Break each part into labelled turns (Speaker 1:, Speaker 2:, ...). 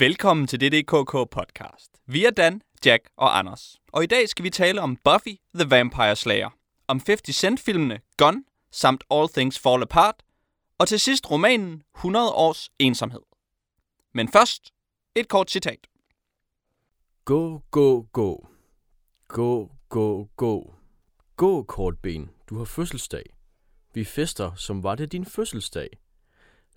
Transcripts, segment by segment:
Speaker 1: Velkommen til DDKK podcast. Vi er Dan, Jack og Anders. Og i dag skal vi tale om Buffy the Vampire Slayer, om 50 Cent-filmene Gun, samt All Things Fall Apart, og til sidst romanen 100 års ensomhed. Men først et kort citat.
Speaker 2: Gå, gå, gå. Gå, gå, gå. Gå, kortben. Du har fødselsdag. Vi fester, som var det din fødselsdag.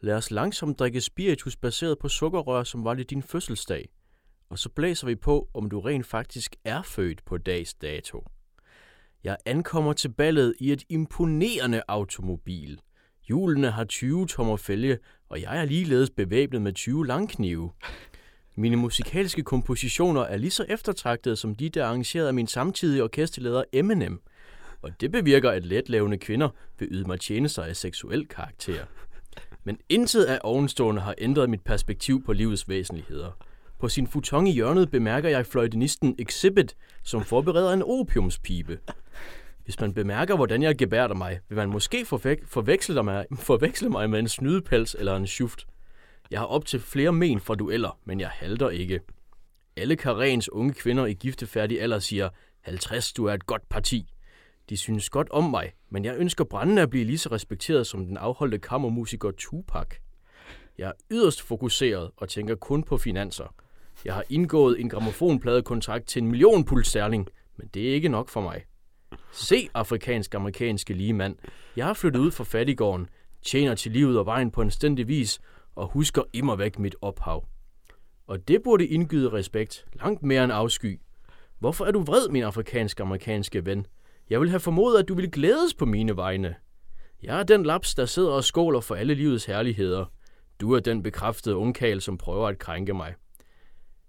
Speaker 2: Lad os langsomt drikke spiritus baseret på sukkerrør, som var det din fødselsdag. Og så blæser vi på, om du rent faktisk er født på dags dato. Jeg ankommer til ballet i et imponerende automobil. Hjulene har 20 tommer fælge, og jeg er ligeledes bevæbnet med 20 langknive. Mine musikalske kompositioner er lige så eftertragtede som de, der er arrangeret af min samtidige orkesterleder Eminem. Og det bevirker, at letlavende kvinder vil yde mig tjenester af seksuel karakter. Men intet af ovenstående har ændret mit perspektiv på livets væsentligheder. På sin futon i hjørnet bemærker jeg fløjtenisten Exhibit, som forbereder en opiumspibe. Hvis man bemærker, hvordan jeg gebærder mig, vil man måske forvek- forveksle mig, forveksle mig med en snydepels eller en schuft. Jeg har op til flere men fra dueller, men jeg halter ikke. Alle Karens unge kvinder i giftefærdig alder siger, 50, du er et godt parti. De synes godt om mig, men jeg ønsker brændende at blive lige så respekteret som den afholdte kammermusiker Tupac. Jeg er yderst fokuseret og tænker kun på finanser. Jeg har indgået en gramofonpladekontrakt til en million pund men det er ikke nok for mig. Se, afrikansk-amerikanske lige mand. Jeg har flyttet ud fra fattigården, tjener til livet og vejen på en stændig vis, og husker immer væk mit ophav. Og det burde indgyde respekt, langt mere end afsky. Hvorfor er du vred, min afrikansk-amerikanske ven? Jeg vil have formodet, at du vil glædes på mine vegne. Jeg er den laps, der sidder og skåler for alle livets herligheder. Du er den bekræftede ungkal, som prøver at krænke mig.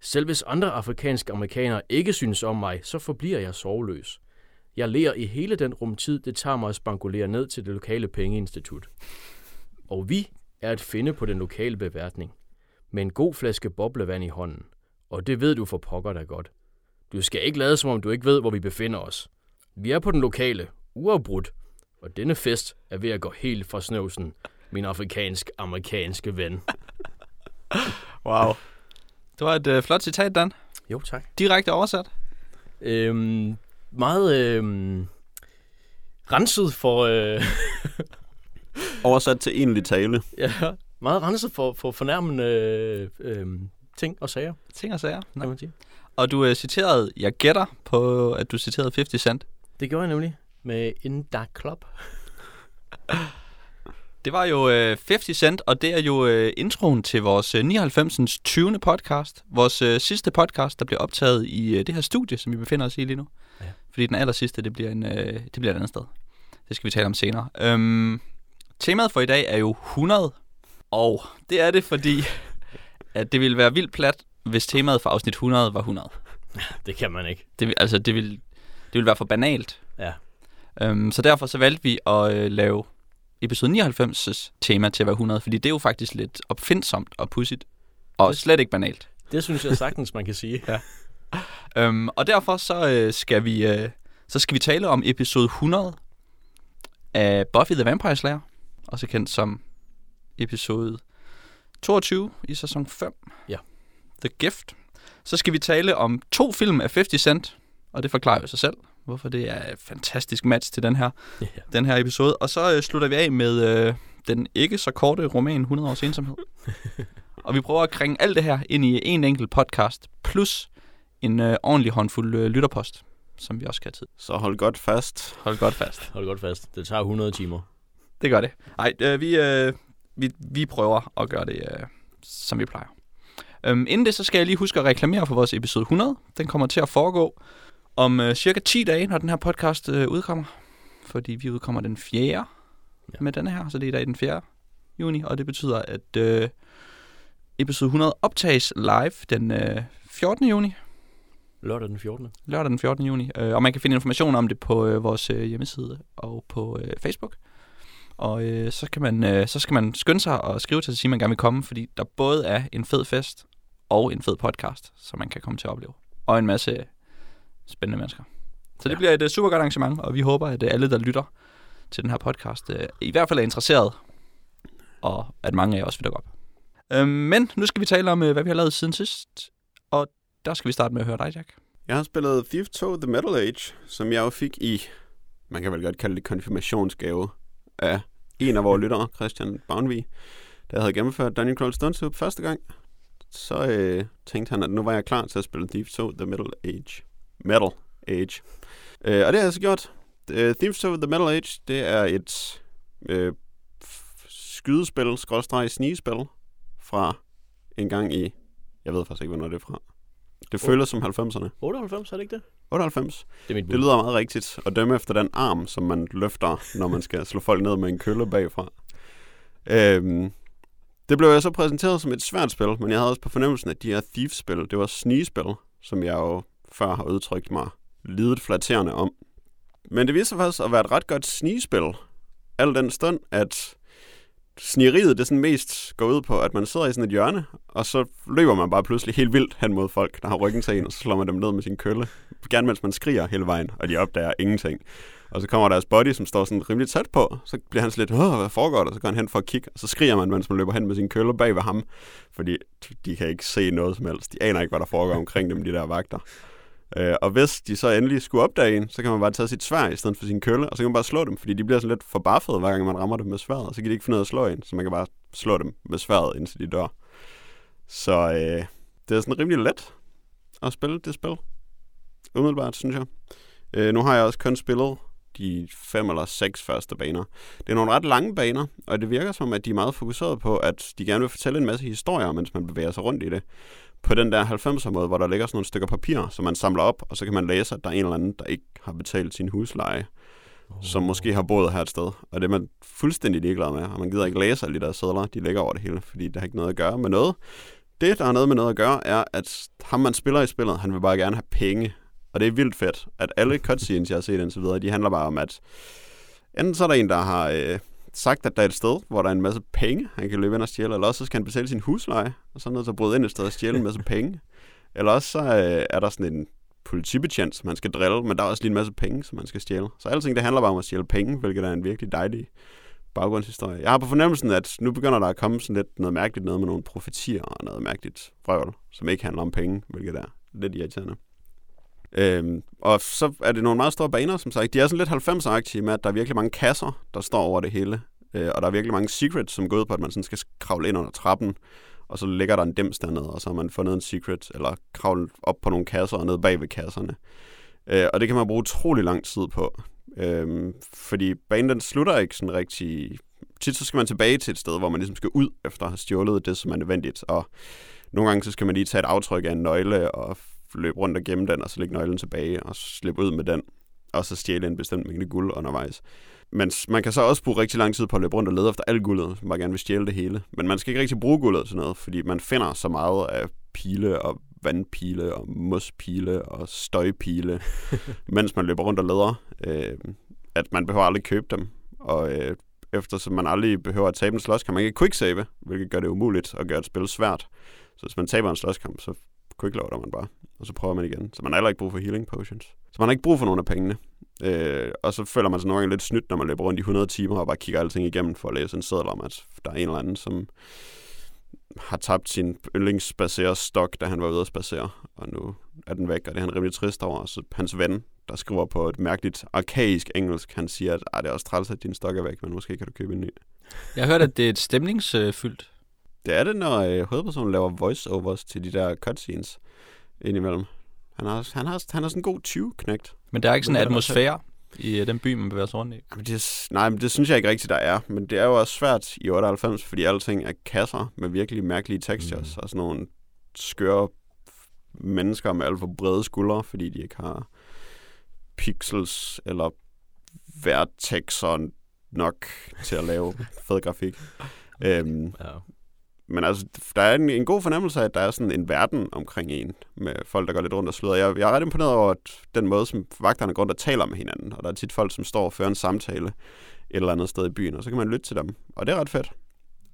Speaker 2: Selv hvis andre afrikanske amerikanere ikke synes om mig, så forbliver jeg sorgløs. Jeg lærer i hele den rumtid, det tager mig at spankulere ned til det lokale pengeinstitut. Og vi er at finde på den lokale beværtning. Med en god flaske boblevand i hånden. Og det ved du for pokker da godt. Du skal ikke lade som om du ikke ved, hvor vi befinder os. Vi er på den lokale, uafbrudt, og denne fest er ved at gå helt fra snøvsen, min afrikansk-amerikanske ven.
Speaker 1: Wow. Det var et øh, flot citat, Dan.
Speaker 2: Jo, tak.
Speaker 1: Direkte oversat.
Speaker 2: Øhm, meget øhm, renset for, øh,
Speaker 3: Oversat til egentlig tale.
Speaker 2: ja, meget renset for, for fornærmende øh, øh, ting og sager,
Speaker 1: Ting og sager.
Speaker 2: kan man sige.
Speaker 1: Og du øh, citerede, jeg gætter på, at du citerede 50 Cent.
Speaker 2: Det gjorde jeg nemlig med In Dark Club.
Speaker 1: Det var jo øh, 50 Cent, og det er jo øh, introen til vores øh, 99. 20. podcast. Vores øh, sidste podcast, der bliver optaget i øh, det her studie, som vi befinder os i lige nu.
Speaker 2: Ja.
Speaker 1: Fordi den aller sidste, det bliver, en, øh, det bliver et andet sted. Det skal vi tale om senere. Øhm, temaet for i dag er jo 100, og det er det, fordi at det ville være vildt plat, hvis temaet for afsnit 100 var 100.
Speaker 2: Det kan man ikke.
Speaker 1: Det, altså, det vil, det vil være for banalt.
Speaker 2: Ja.
Speaker 1: Øhm, så derfor så valgte vi at øh, lave episode 99's tema til at være 100, fordi det er jo faktisk lidt opfindsomt og pudsigt, og
Speaker 2: Det-
Speaker 1: slet ikke banalt.
Speaker 2: Det synes jeg sagtens, man kan sige. Ja.
Speaker 1: Øhm, og derfor så øh, skal vi øh, så skal vi tale om episode 100 af Buffy the Vampire Slayer, også kendt som episode 22 i sæson 5.
Speaker 2: Ja.
Speaker 1: The Gift. Så skal vi tale om to film af 50 Cent, og det forklarer jo sig selv, hvorfor det er et fantastisk match til den her,
Speaker 2: Ja.
Speaker 1: den her episode. Og så øh, slutter vi af med øh, den ikke så korte roman 100 års ensomhed. og vi prøver at kringe alt det her ind i en enkelt podcast, plus en øh, ordentlig håndfuld øh, lytterpost, som vi også skal have tid.
Speaker 3: Så hold godt fast.
Speaker 1: Hold godt fast.
Speaker 2: Hold godt fast. Det tager 100 timer.
Speaker 1: Det gør det. Nej, øh, vi, øh, vi, vi prøver at gøre det, øh, som vi plejer. Øhm, inden det, så skal jeg lige huske at reklamere for vores episode 100. Den kommer til at foregå om øh, cirka 10 dage, når den her podcast øh, udkommer. Fordi vi udkommer den 4. Ja. med denne her, så det er i dag den 4. juni. Og det betyder, at øh, episode 100 optages live den øh, 14. juni.
Speaker 2: Lørdag den 14.
Speaker 1: lørdag den 14. juni. Øh, og man kan finde information om det på øh, vores øh, hjemmeside og på øh, Facebook. Og øh, så, kan man, øh, så skal man skynde sig og skrive til at sige, at man gerne vil komme, fordi der både er en fed fest og en fed podcast, som man kan komme til at opleve. Og en masse spændende mennesker. Så det
Speaker 2: Ja.
Speaker 1: bliver et uh, super godt arrangement, og vi håber, at uh, alle, der lytter til den her podcast, uh, i hvert fald er interesseret, og at mange af jer også vil dukke op. Øhm, men nu skal vi tale om, øh, hvad vi har lavet siden sidst. Og der skal vi starte med at høre dig, Jack.
Speaker 3: Jeg har spillet Thief 2 The Metal Age, som jeg jo fik i, man kan vel godt kalde det konfirmationsgave, af en af vores lyttere, Christian Bagnvig, der havde gennemført Dungeon Crawl Stunts første gang. Så øh, tænkte han, at nu var jeg klar til at spille Thief 2 The Metal Age. Metal Age. Øh, og det har jeg så gjort. Uh, Thief 2 The Metal Age, det er et øh, skydespil, skrådstræk snigespil, fra en gang i, jeg ved faktisk ikke, hvornår det er fra. Det
Speaker 2: Oh.
Speaker 3: føles som 90'erne.
Speaker 2: 98, er det ikke det?
Speaker 3: 98.
Speaker 2: Det er mit bud.
Speaker 3: Det lyder meget rigtigt. Og dømme efter den arm, som man løfter, når man skal slå folk ned med en kølle bagfra. Øhm, det blev jeg så præsenteret som et svært spil, men jeg havde også på fornemmelsen, at de her Thief-spil, det var snigespil, som jeg jo før har udtrykt mig lidet flatterende om. Men det viser sig faktisk at være et ret godt snigespil. Al den stund, at snigeriet det sådan mest går ud på, at man sidder i sådan et hjørne, og så løber man bare pludselig helt vildt hen mod folk, der har ryggen til en, og så slår man dem ned med sin kølle. Gerne mens man skriger hele vejen, og de opdager ingenting. Og så kommer deres body, som står sådan rimelig tæt på, så bliver han sådan lidt, Åh, hvad foregår der? Så går han hen for at kigge, og så skriger man, mens man løber hen med sin kølle bag ved ham, fordi de kan ikke se noget som helst. De aner ikke, hvad der foregår omkring dem, de der vagter. Øh, og hvis de så endelig skulle opdage en, så kan man bare tage sit svær i stedet for sin kølle, og så kan man bare slå dem, fordi de bliver sådan lidt forbaffede, hver gang man rammer dem med sværet, og så kan de ikke finde ud af at slå en, så man kan bare slå dem med sværet, indtil de dør. Så øh, det er sådan rimelig let at spille det spil. Umiddelbart, synes jeg. Øh, nu har jeg også kun spillet de fem eller seks første baner. Det er nogle ret lange baner, og det virker som, at de er meget fokuseret på, at de gerne vil fortælle en masse historier, mens man bevæger sig rundt i det. På den der 90'er måde, hvor der ligger sådan nogle stykker papir, som man samler op, og så kan man læse, at der er en eller anden, der ikke har betalt sin husleje, oh. som måske har boet her et sted. Og det er man fuldstændig ligeglad med, og man gider ikke læse alle de der sædler, de ligger over det hele, fordi det har ikke noget at gøre med noget. Det, der har noget med noget at gøre, er, at ham, man spiller i spillet, han vil bare gerne have penge. Og det er vildt fedt, at alle cutscenes, jeg har set indtil videre, de handler bare om, at enten så er der en, der har øh, sagt, at der er et sted, hvor der er en masse penge, han kan løbe ind og stjæle, eller også så skal han betale sin husleje, og så er nødt til at bryde ind et sted og stjæle en masse penge. Eller også så øh, er der sådan en politibetjent, som man skal drille, men der er også lige en masse penge, som man skal stjæle. Så alting, det handler bare om at stjæle penge, hvilket er en virkelig dejlig baggrundshistorie. Jeg har på fornemmelsen, at nu begynder der at komme sådan lidt noget mærkeligt noget med nogle profetier og noget mærkeligt frøvl, som ikke handler om penge, hvilket er lidt irriterende. Øhm, og så er det nogle meget store baner, som sagt. De er sådan lidt 90'er-agtige med, at der er virkelig mange kasser, der står over det hele. Øh, og der er virkelig mange secrets, som går ud på, at man sådan skal kravle ind under trappen, og så ligger der en dims dernede, og så har man fundet en secret, eller kravle op på nogle kasser og ned bag ved kasserne. Øh, og det kan man bruge utrolig lang tid på. Øh, fordi banen den slutter ikke sådan rigtig... Tit så skal man tilbage til et sted, hvor man ligesom skal ud efter at have stjålet det, som er nødvendigt. Og nogle gange så skal man lige tage et aftryk af en nøgle og løbe rundt og gemme den, og så lægge nøglen tilbage og slippe ud med den, og så stjæle en bestemt mængde guld undervejs. Men man kan så også bruge rigtig lang tid på at løbe rundt og lede efter alt guldet, man bare gerne vil stjæle det hele. Men man skal ikke rigtig bruge guldet til noget, fordi man finder så meget af pile og vandpile og mospile og støjpile, mens man løber rundt og leder, øh, at man behøver aldrig købe dem. Og øh, eftersom man aldrig behøver at tabe en slås, kan man ikke quicksave, hvilket gør det umuligt at gøre et spil svært. Så hvis man taber en slåskamp, så quickloader man bare, og så prøver man igen. Så man har heller ikke brug for healing potions. Så man har ikke brug for nogen af pengene. Øh, og så føler man sig nogle gange lidt snydt, når man løber rundt i 100 timer og bare kigger alting igennem for at læse en seddel om, at der er en eller anden, som har tabt sin yndlingsbaseret stok, da han var ude at spacere, og nu er den væk, og det er han rimelig trist over. Og så hans ven, der skriver på et mærkeligt arkaisk engelsk, han siger, at ah, det er også træls, at din stok er væk, men måske kan du købe en ny.
Speaker 1: Jeg har hørt, at det er et stemningsfyldt.
Speaker 3: Det er det, når øh, hovedpersonen laver voiceovers til de der cutscenes indimellem. Han har, han har, han har sådan en god 20-knægt.
Speaker 1: Men der er ikke sådan en atmosfære i øh, den by, man bevæger sig rundt i.
Speaker 3: Jamen, det, er- nej, men det synes jeg ikke rigtigt, der er. Men det er jo også svært i 98, fordi alting er kasser med virkelig mærkelige textures, mm. og sådan nogle skøre mennesker med alt for brede skuldre, fordi de ikke har pixels eller vertexer nok til at lave fed grafik. Øhm,
Speaker 2: Ja
Speaker 3: men altså, der er en, en god fornemmelse af, at der er sådan en verden omkring en, med folk, der går lidt rundt og sløder. Jeg, jeg er ret imponeret over at den måde, som vagterne går rundt og taler med hinanden. Og der er tit folk, som står og fører en samtale et eller andet sted i byen, og så kan man lytte til dem. Og det er ret fedt.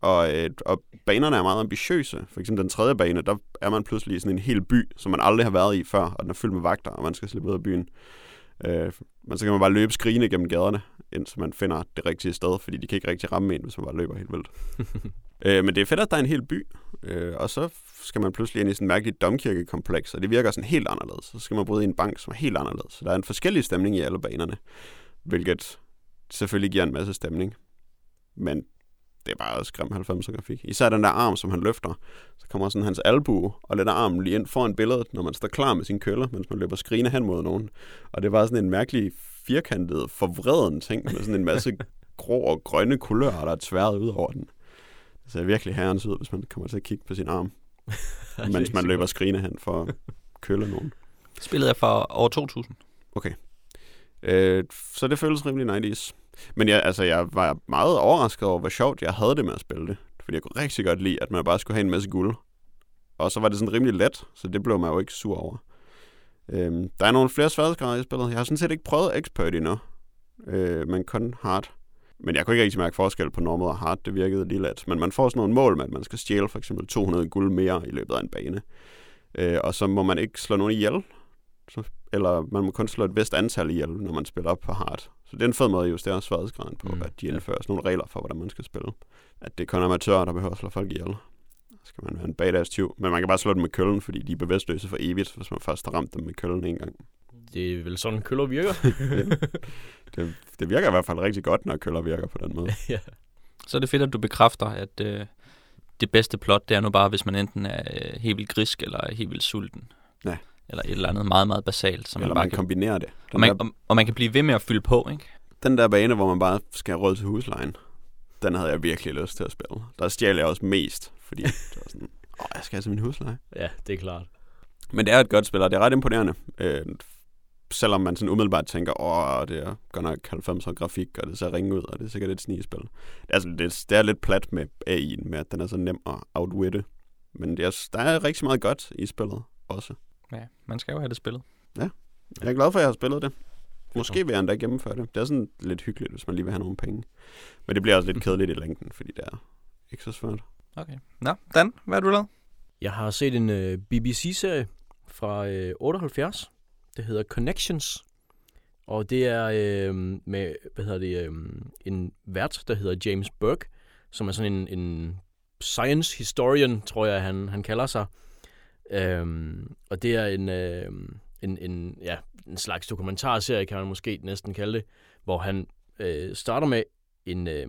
Speaker 3: Og, øh, og banerne er meget ambitiøse. For eksempel den tredje bane, der er man pludselig i sådan en hel by, som man aldrig har været i før, og den er fyldt med vagter, og man skal slippe ud af byen. Øh, men så kan man bare løbe skrigende gennem gaderne indtil man finder det rigtige sted, fordi de kan ikke rigtig ramme en, hvis man bare løber helt vildt. øh, men det er fedt, at der er en hel by, øh, og så skal man pludselig ind i sådan et mærkeligt domkirkekompleks, og det virker sådan helt anderledes. Så skal man bryde i en bank, som er helt anderledes. Så der er en forskellig stemning i alle banerne, hvilket selvfølgelig giver en masse stemning. Men det er bare skrim 90'er grafik. Især den der arm, som han løfter. Så kommer sådan hans albue og lader armen lige ind foran billedet, når man står klar med sin kølle, mens man løber skrine hen mod nogen. Og det var sådan en mærkelig firkantet, forvreden ting med sådan en masse grå og grønne kulører, der er tværet ud over den. Det ser virkelig herrens ud, hvis man kommer til at kigge på sin arm, mens man løber skrine hen for at kølle nogen.
Speaker 1: Spillet er fra år 2000.
Speaker 3: Okay. Øh, så det føles rimelig 90's. Men jeg, altså, jeg var meget overrasket over, hvor sjovt jeg havde det med at spille det. Fordi jeg kunne rigtig godt lide, at man bare skulle have en masse guld. Og så var det sådan rimelig let, så det blev man jo ikke sur over. Øhm, der er nogle flere sværhedsgrader i spillet. Jeg har sådan set ikke prøvet expert endnu, øh, men kun hard. Men jeg kunne ikke rigtig mærke forskel på normal og hard. Det virkede lige let. Men man får sådan nogle mål med, at man skal stjæle for eksempel 200 guld mere i løbet af en bane. Øh, og så må man ikke slå nogen ihjel. Så, eller man må kun slå et vist antal ihjel, når man spiller op på hard. Så det er en fed måde at justere sværhedsgraden på, mm, at de indfører sådan nogle regler for, hvordan man skal spille. At det er kun amatører, der behøver at slå folk ihjel. Skal man være en badass tyv. Men man kan bare slå dem med køllen, fordi de er bevidstløse for evigt, hvis man først har ramt dem med køllen en gang.
Speaker 2: Det er vel sådan, køller virker.
Speaker 3: Det, det virker i hvert fald rigtig godt, når køller virker på den måde.
Speaker 2: ja.
Speaker 1: Så er det fedt, at du bekræfter, at øh, det bedste plot, det er nu bare, hvis man enten er øh, helt vildt grisk eller helt vildt sulten.
Speaker 3: Ja.
Speaker 1: Eller et eller andet meget, meget basalt, som
Speaker 3: Eller
Speaker 1: man bare
Speaker 3: man
Speaker 1: kan...
Speaker 3: kombinerer det.
Speaker 1: Og man,
Speaker 3: der,
Speaker 1: og, og man kan blive ved med at fylde på, ikke?
Speaker 3: den der bane, hvor man bare skal have råd til huslejen, den havde jeg virkelig lyst til at spille. Der stjal jeg også mest, fordi det var sådan, åh, jeg skal have til min husleje.
Speaker 2: ja, det er klart.
Speaker 3: Men det er et godt spil, og det er ret imponerende. Øh, selvom man sådan umiddelbart tænker, åh, det er godt nok 90'er grafik, og det ser ringe ud, og det er sikkert et snigespil. Det er, altså, det, det er lidt plat med AI'en, med at den er så nem at outwitte. Men det er, der er rigtig meget godt i spillet også.
Speaker 1: Ja, man skal jo have det spillet.
Speaker 3: Jeg er glad for, at jeg har spillet det. Måske vil jeg endda gennemføre det. Det er sådan lidt hyggeligt, hvis man lige vil have nogle penge. Men det bliver også lidt kedeligt i længden, fordi det er ikke så svært.
Speaker 1: Okay. Nå, Dan, hvad har du lavet?
Speaker 2: Jeg har set en øh, BBC-serie fra øh, 78. Det hedder Connections. Og det er øh, med, hvad hedder det, øh, en vært, der hedder James Burke, som er sådan en, en science historian, tror jeg, han, han kalder sig. Øhm, og det er en, øh, en, en, ja, en slags dokumentarserie, kan man måske næsten kalde det, hvor han øh, starter med en, øh,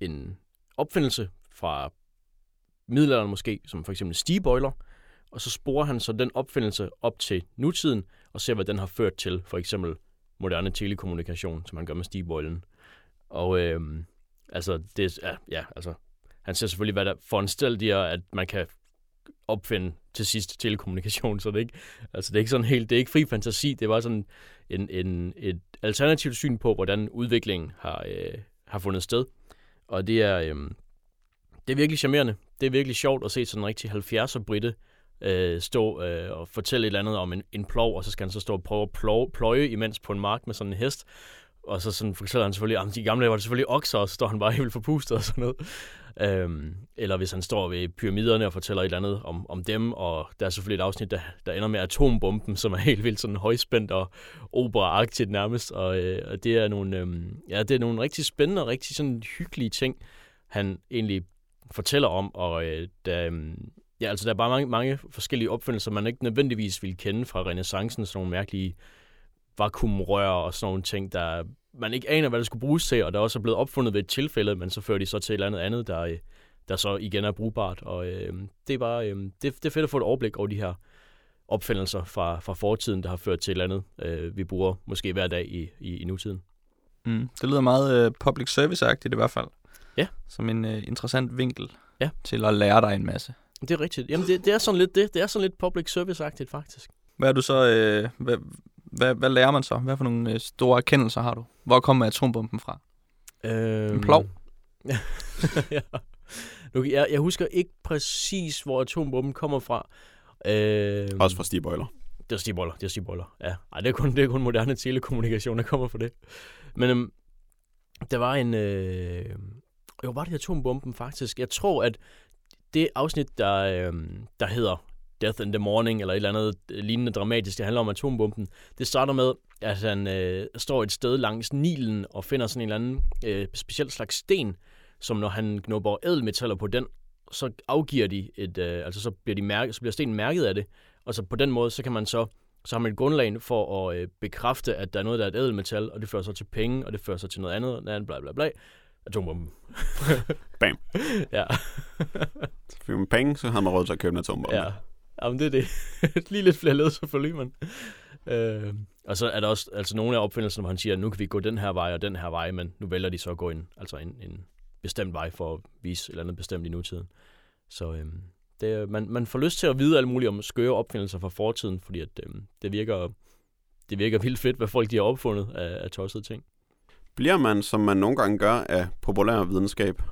Speaker 2: en opfindelse fra middelalderen måske, som for eksempel stigbøjler, og så sporer han så den opfindelse op til nutiden, og ser, hvad den har ført til, for eksempel moderne telekommunikation, som han gør med stigbøjlen. Og øh, altså, det, ja, ja, altså, han ser selvfølgelig, hvad der foranstalter, at man kan opfinde til sidst telekommunikation, så det er ikke, altså det er ikke sådan helt, det er ikke fri fantasi, det var sådan en, en, et alternativt syn på, hvordan udviklingen har, øh, har fundet sted. Og det er, øh, det er virkelig charmerende. Det er virkelig sjovt at se sådan en rigtig 70'er britte øh, stå øh, og fortælle et eller andet om en, en plov, og så skal han så stå og prøve at pløje, pløje imens på en mark med sådan en hest. Og så sådan fortæller han selvfølgelig, at de gamle dage var det selvfølgelig okser, og så står han bare helt forpustet og sådan noget. Øhm, eller hvis han står ved pyramiderne og fortæller et eller andet om, om dem, og der er selvfølgelig et afsnit, der, der ender med atombomben, som er helt vildt sådan højspændt og operaagtigt nærmest, og, øh, og det er nogle, øh, ja, det er nogle rigtig spændende og rigtig sådan hyggelige ting, han egentlig fortæller om, og øh, der, øh, ja, altså, der er bare mange, mange forskellige opfindelser, man ikke nødvendigvis ville kende fra renaissancen, sådan nogle mærkelige vakuumrør og sådan nogle ting, der man ikke aner, hvad det skulle bruges til, og der også er blevet opfundet ved et tilfælde, men så fører de så til et eller andet andet, der, øh, der så igen er brugbart. Og øh, det, er bare, øh, det, det er fedt at få et overblik over de her opfindelser fra, fra fortiden, der har ført til et eller andet, øh, vi bruger måske hver dag i, i, i nutiden.
Speaker 1: Mm, det lyder meget øh, public service-agtigt i hvert fald.
Speaker 2: Ja.
Speaker 1: Som en øh, interessant vinkel
Speaker 2: Ja.
Speaker 1: til at lære dig en masse.
Speaker 2: Det er rigtigt. Jamen, det, det er sådan lidt det. Det er sådan lidt public service-agtigt, faktisk.
Speaker 1: Hvad er du så, øh, hvad, hvad, hvad lærer man så? Hvad for nogle øh, store erkendelser har du? Hvor kommer atombomben fra?
Speaker 2: Øhm,
Speaker 1: plov?
Speaker 2: ja. Nu, jeg, jeg husker ikke præcis, hvor atombomben kommer fra. Øhm,
Speaker 3: Også fra Steve Boiler.
Speaker 2: Det er stigbøjler, det er stigbøjler. Ja, Ej, det er kun, det er kun moderne telekommunikation, der kommer fra det. Men øhm, der var en... Øh, jo, var det atombomben faktisk? Jeg tror, at det afsnit, der, øh, der hedder Death in the Morning, eller et eller andet øh, lignende dramatisk. Det handler om atombomben. Det starter med, at han øh, står et sted langs Nilen og finder sådan en eller anden øh, speciel slags sten, som når han knupper ædelmetaller på den, så afgiver de et, øh, altså så bliver, de mærke, så bliver stenen mærket af det, og så på den måde, så kan man så, så har man et grundlag for at øh, bekræfte, at der er noget, der er et ædelmetal, og det fører så til penge, og det fører så til noget andet, bla bla bla. Atombomben.
Speaker 3: Bam.
Speaker 2: ja.
Speaker 3: Så fik man penge, så havde man råd til at købe en atombombe.
Speaker 2: Ja, Jamen, det er det. Lige lidt flere led, selvfølgelig, men... Øh, og så er der også altså nogle af opfindelserne, hvor han siger, at nu kan vi gå den her vej og den her vej, men nu vælger de så at gå ind, altså en, en bestemt vej for at vise et eller andet bestemt i nutiden. Så øh, det, man, man får lyst til at vide alt muligt om skøre opfindelser fra fortiden, fordi at, øh, det, virker, det virker vildt fedt, hvad folk de har opfundet af, af tossede ting.
Speaker 3: Bliver man, som man nogle gange gør af populær videnskab,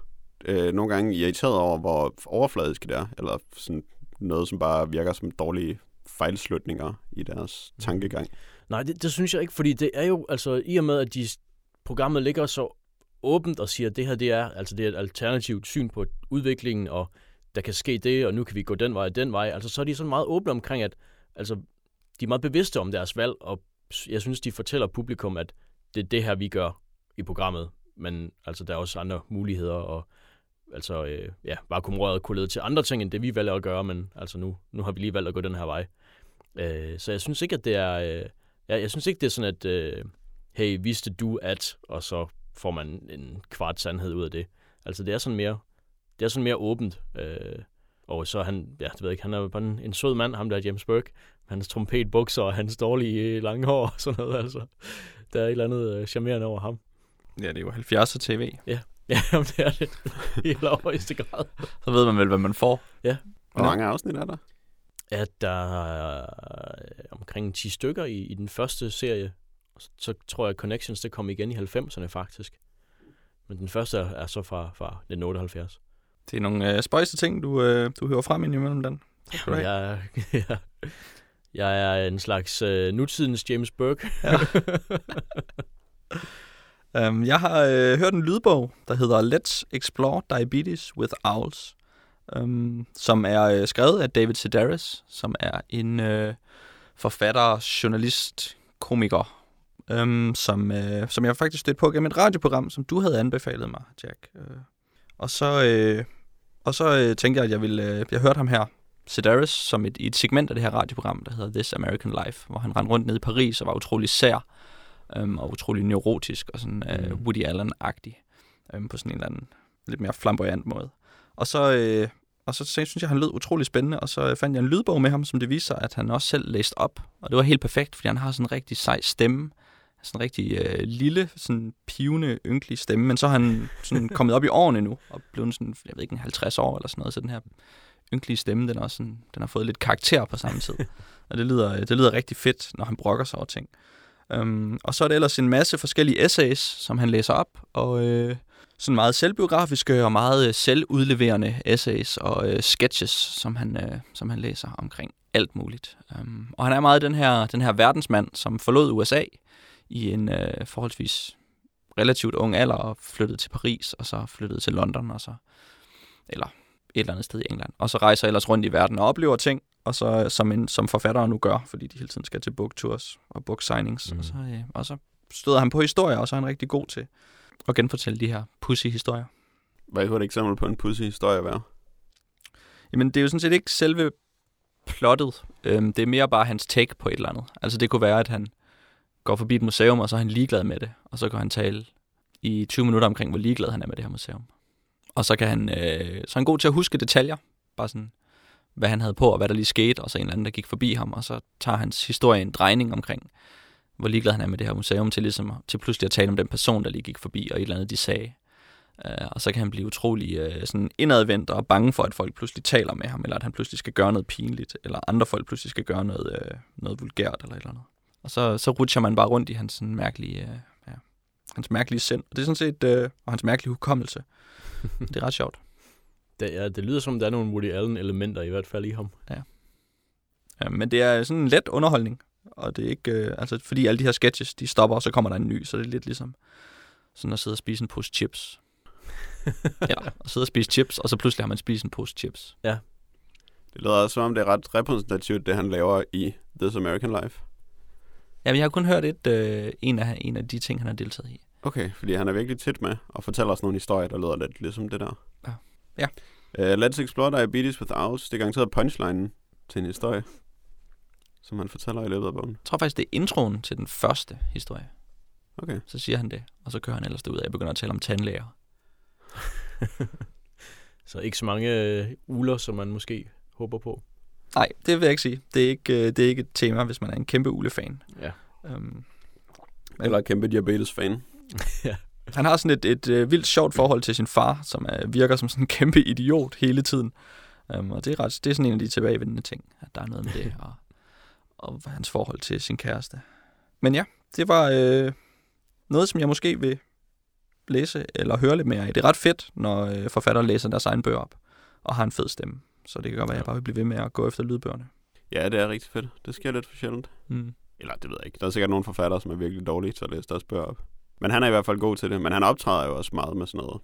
Speaker 3: øh, nogle gange irriteret over, hvor overfladisk det er, eller sådan noget, som bare virker som dårlige fejlslutninger i deres
Speaker 2: Mhm.
Speaker 3: tankegang.
Speaker 2: Nej, det, det synes jeg ikke, fordi det er jo, altså i og med, at de, programmet ligger så åbent og siger, at det her det er, altså det er et alternativt syn på udviklingen, og der kan ske det, og nu kan vi gå den vej og den vej. Altså så er de sådan meget åbne omkring, at altså, de er meget bevidste om deres valg, og jeg synes, de fortæller publikum, at det er det her, vi gør i programmet. Men altså, der er også andre muligheder, og altså, øh, ja, vakuumrøret kunne lede til andre ting, end det vi valgte at gøre, men altså nu, nu har vi lige valgt at gå den her vej. Øh, så jeg synes ikke, at det er, øh, jeg, jeg synes ikke, det er sådan, at, øh, hey, vidste du at, og så får man en kvart sandhed ud af det. Altså, det er sådan mere, det er sådan mere åbent. Øh, og så han, ja, det ved jeg ikke, han er bare en, en sød mand, ham der James Burke. Hans trompetbukser og hans dårlige øh, lange hår og sådan noget, altså. Der er et eller andet øh, charmerende over ham.
Speaker 1: Ja, det er jo 70'er tv.
Speaker 2: Ja, jamen, det er det. I allerhøjeste grad.
Speaker 1: Så ved man vel, hvad man får.
Speaker 3: Hvor
Speaker 1: Ja.
Speaker 3: mange afsnit er der?
Speaker 2: At der er omkring 10 stykker i, i den første serie. Så tror jeg, at Connections det kom igen i 90'erne faktisk. Men den første er, er så fra, fra 1978.
Speaker 1: Det er nogle øh, spøjse ting, du, øh, du hører frem ind imellem den. Have.
Speaker 2: Jeg, jeg, jeg er en slags øh, nutidens James Burke.
Speaker 1: Ja. Um, jeg har øh, hørt en lydbog, der hedder Let's Explore Diabetes with Owls, um, som er øh, skrevet af David Sedaris, som er en øh, forfatter, journalist, komiker, um, som, øh, som jeg faktisk stødte på gennem et radioprogram, som du havde anbefalet mig, Jack. Uh, og så, øh, og så øh, tænkte jeg, at jeg ville, øh, jeg hørte ham her, Sedaris, som et, i et segment af det her radioprogram, der hedder This American Life, hvor han rendte rundt ned i Paris og var utrolig sær øhm, og utrolig neurotisk og sådan øh,
Speaker 2: Mm.
Speaker 1: Woody Allen-agtig øhm, på sådan en eller anden lidt mere flamboyant måde. Og så, øh, og så synes jeg, han lød utrolig spændende, og så øh, fandt jeg en lydbog med ham, som det viser at han også selv læste op. Og det var helt perfekt, fordi han har sådan en rigtig sej stemme, sådan en rigtig øh, lille, sådan pivende, ynkelig stemme, men så er han sådan kommet op i årene nu, og blevet sådan, jeg ved ikke, en 50 år eller sådan noget, så den her ynkelige stemme, den, er også sådan, den har fået lidt karakter på samme tid. og det lyder, det lyder rigtig fedt, når han brokker sig over ting. Øhm, og så er det ellers en masse forskellige essays, som han læser op, og øh, sådan meget selvbiografiske og meget øh, selvudleverende essays og øh, sketches, som han, øh, som han læser omkring alt muligt. Øhm, og han er meget den her, den her verdensmand, som forlod USA i en øh, forholdsvis relativt ung alder og flyttede til Paris, og så flyttede til London, og så, eller et eller andet sted i England. Og så rejser ellers rundt i verden og oplever ting, og så som, en, som forfattere nu gør, fordi de hele tiden skal til book tours og book signings. Mm. Og, så, øh, og så støder han på historier, og så er han rigtig god til at genfortælle de her pussy historier.
Speaker 3: Hvad kunne et eksempel på en pussy historie være?
Speaker 1: Jamen, det er jo sådan set ikke selve plottet. Øhm, det er mere bare hans take på et eller andet. Altså, det kunne være, at han går forbi et museum, og så er han ligeglad med det. Og så kan han tale i 20 minutter omkring, hvor ligeglad han er med det her museum. Og så, kan han, øh, så er han god til at huske detaljer. Bare sådan, hvad han havde på, og hvad der lige skete, og så en eller anden, der gik forbi ham. Og så tager hans historie en drejning omkring, hvor ligeglad han er med det her museum, til, ligesom, til pludselig at tale om den person, der lige gik forbi, og et eller andet, de sagde. Uh, og så kan han blive utrolig uh, sådan indadvendt og bange for, at folk pludselig taler med ham, eller at han pludselig skal gøre noget pinligt, eller andre folk pludselig skal gøre noget, uh, noget vulgært eller et eller andet. Og så, så rutscher man bare rundt i hans sådan mærkelige, uh, ja, hans mærkelige sind. Og det er sådan set, uh, og hans mærkelige hukommelse. det er ret sjovt.
Speaker 2: Det, ja, det lyder som, der er nogle Woody Allen-elementer i hvert fald i ham.
Speaker 1: Uh, men det er sådan en let underholdning, og det er ikke, uh, altså fordi alle de her sketches, de stopper, og så kommer der en ny, så det er lidt ligesom sådan at sidde og spise en pose chips. ja, og sidde og spise chips, og så pludselig har man spist en pose chips.
Speaker 3: Det lyder også som om, det er ret repræsentativt, det han laver i This American Life.
Speaker 1: Jamen, jeg har kun hørt et, øh, en, af, en af de ting, han har deltaget i.
Speaker 3: Okay, fordi han er virkelig tit med og fortæller os nogle historier, der lyder lidt ligesom det der.
Speaker 1: Ja. Ja.
Speaker 3: Uh, let's explore diabetes with ours. Det er garanteret punchlinen til en historie, som han fortæller i løbet af bogen.
Speaker 1: Jeg tror faktisk, det er introen til den første historie.
Speaker 3: Okay.
Speaker 1: Så siger han det, og så kører han ellers ud af. Jeg begynder at tale om tandlæger.
Speaker 2: Så ikke så mange øh, uler, som man måske håber på.
Speaker 1: Nej, det vil jeg ikke sige. Det er ikke, øh, det er ikke et tema, hvis man er en kæmpe ulefan.
Speaker 2: Ja.
Speaker 1: Um,
Speaker 3: Eller et kæmpe diabetes-fan.
Speaker 1: han har sådan et, et, et vildt sjovt forhold til sin far, som er, virker som sådan en kæmpe idiot hele tiden. Um, og det er, ret, det er sådan en af de tilbagevendende ting, at der er noget med det, og, og hans forhold til sin kæreste. Men ja, det var øh, noget, som jeg måske vil læse eller høre lidt mere af. Det er ret fedt, når øh, forfatter læser deres egen bøger op, og har en fed stemme. Så det kan godt være, at jeg bare vil blive ved med at gå efter lydbøgerne.
Speaker 3: Ja, det er rigtig fedt. Det sker lidt for sjældent.
Speaker 1: Mm.
Speaker 3: Eller det ved jeg ikke. Der er sikkert nogle forfattere, som er virkelig dårlige til at læse deres bøger op. Men han er i hvert fald god til det. Men han optræder jo også meget med sådan noget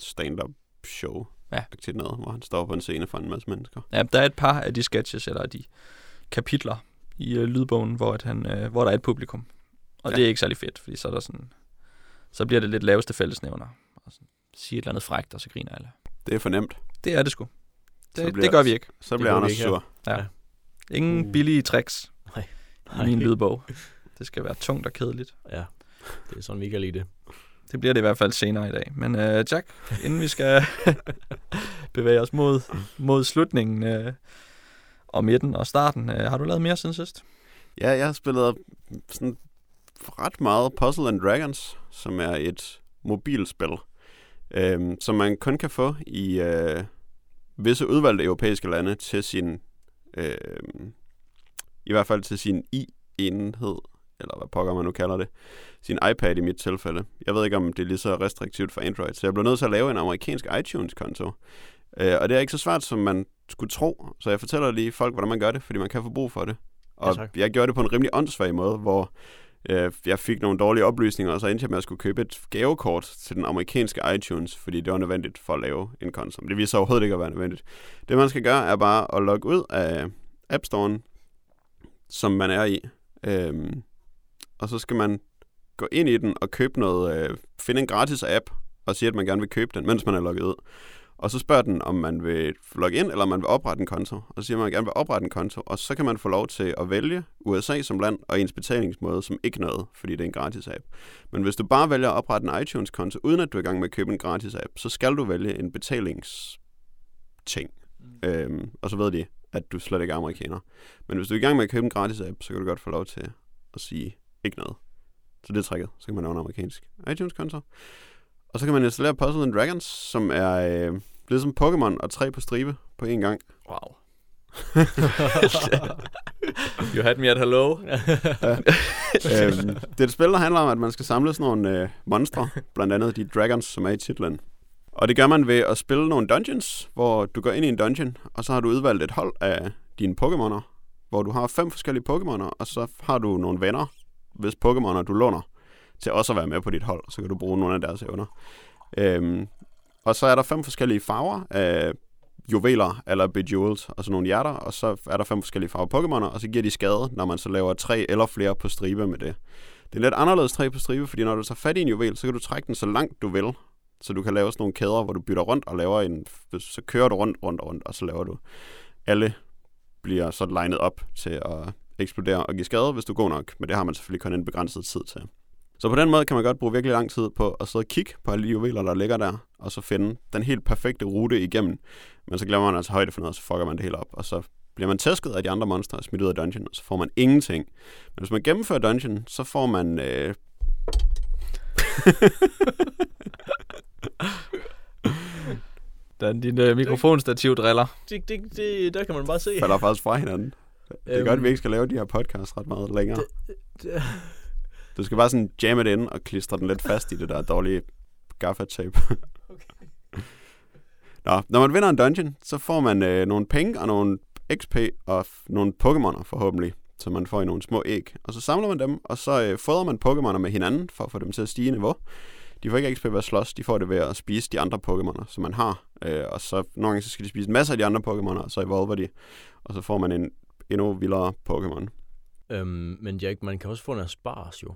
Speaker 3: stand-up show.
Speaker 1: Ja.
Speaker 3: Aktivt noget, hvor han står på en scene for en masse mennesker.
Speaker 1: Ja, der er et par af de sketches, eller de kapitler i øh, lydbogen, hvor, at han, øh, hvor der er et publikum. Og
Speaker 3: Ja.
Speaker 1: det er ikke særlig fedt, fordi så er der sådan, så bliver det lidt laveste fællesnævner. Og sådan, sige et eller andet frækt, og så griner alle.
Speaker 3: Det er for nemt.
Speaker 1: Det er det sgu.
Speaker 3: Så
Speaker 1: Det,
Speaker 3: bliver-
Speaker 1: det gør vi ikke.
Speaker 3: Så bliver Anders sur.
Speaker 1: Ja. Ingen
Speaker 2: Uh.
Speaker 1: billige tricks
Speaker 2: Nej.
Speaker 1: i min lydbog. Det skal være tungt og kedeligt.
Speaker 2: Ja, det er sådan, vi kan lide det.
Speaker 1: Det bliver det i hvert fald senere i dag. Men øh, Jack, inden vi skal bevæge os mod, mod slutningen øh, og midten og starten, øh, har du lavet mere siden sidst?
Speaker 3: Ja, jeg har spillet sådan ret meget Puzzle and Dragons, som er et mobilspil, øhm, som man kun kan få i øh, visse udvalgte europæiske lande til sin, øh, i hvert fald til sin i-enhed, eller hvad pokker man nu kalder det, sin iPad i mit tilfælde. Jeg ved ikke, om det er lige så restriktivt for Android, så jeg blev nødt til at lave en amerikansk iTunes-konto. Øh, og det er ikke så svært, som man skulle tro, så jeg fortæller lige folk, hvordan man gør det, fordi man kan få brug for det. Og
Speaker 2: Ja,
Speaker 3: jeg gjorde det på en rimelig åndssvag måde, hvor øh, jeg fik nogle dårlige oplysninger, og så endte jeg med at skulle købe et gavekort til den amerikanske iTunes, fordi det var nødvendigt for at lave en konto. Det viser overhovedet ikke at være nødvendigt. Det man skal gøre, er bare at logge ud af App Store'en, som man er i. Øhm, og så skal man gå ind i den og købe noget, øh, finde en gratis app, og sige, at man gerne vil købe den, mens man er logget ud. Og så spørger den, om man vil logge ind, eller om man vil oprette en konto. Og så siger man, at man gerne vil oprette en konto, og så kan man få lov til at vælge USA som land, og ens betalingsmåde som ikke noget, fordi det er en gratis app. Men hvis du bare vælger at oprette en iTunes-konto, uden at du er i gang med at købe en gratis app, så skal du vælge en betalingsting. Mm. Øhm, og så ved de, at du slet ikke er amerikaner. Men hvis du er i gang med at købe en gratis app, så kan du godt få lov til at sige ikke noget. Så det er tricket. Så kan man lave en amerikansk iTunes-konto. Og så kan man installere Puzzle and Dragons, som er øh, ligesom Pokémon og tre på stribe på én gang.
Speaker 1: Wow. you had me at hello.
Speaker 3: øhm, det er et spil, der handler om, at man skal samle sådan nogle øh, monstre, blandt andet de dragons, som er i titlen. Og det gør man ved at spille nogle dungeons, hvor du går ind i en dungeon, og så har du udvalgt et hold af dine Pokémoner, hvor du har fem forskellige Pokémoner, og så har du nogle venner, hvis Pokémoner du låner, til også at være med på dit hold, så kan du bruge nogle af deres evner. Øhm, og så er der fem forskellige farver af juveler eller bejeweled, og så nogle hjerter, og så er der fem forskellige farver Pokémoner, og så giver de skade, når man så laver tre eller flere på stribe med det. Det er lidt anderledes tre på stribe, fordi når du tager fat i en juvel, så kan du trække den så langt du vil, så du kan lave sådan nogle kæder, hvor du bytter rundt og laver en, så kører du rundt, rundt, rundt, og så laver du alle bliver så legnet op til at eksplodere og give skade, hvis du går nok, men det har man selvfølgelig kun en begrænset tid til. Så på den måde kan man godt bruge virkelig lang tid på at sidde og kigge på alle de juveler, der ligger der, og så finde den helt perfekte rute igennem. Men så glemmer man altså højde for noget, og så fucker man det hele op, og så bliver man tæsket af de andre monstre og smidt ud af dungeon, og så får man ingenting. Men hvis man gennemfører dungeon, så får man... Øh...
Speaker 1: Den, din øh, mikrofonstativ driller.
Speaker 2: det, det, det, der kan man bare se.
Speaker 3: falder faktisk fra hinanden. Det er
Speaker 2: Øhm,
Speaker 3: godt, at vi ikke skal lave de her podcasts ret meget længere.
Speaker 2: det-
Speaker 3: Du skal bare sådan jamme det ind og klistre den lidt fast i det der dårlige gaffa-tape. Nå, når man vinder en dungeon, så får man øh, nogle penge og nogle XP og nogle Pokémoner forhåbentlig, som man får i nogle små æg. Og så samler man dem, og så øh, fodrer man Pokémoner med hinanden for at få dem til at stige i niveau. De får ikke XP ved at slås, de får det ved at spise de andre Pokémoner, som man har. Øh, og så nogle gange så skal de spise masser af de andre Pokémoner, og så evolver de. Og så får man en endnu vildere Pokémon.
Speaker 2: Øhm, men Jack, man kan også få en Aspars jo.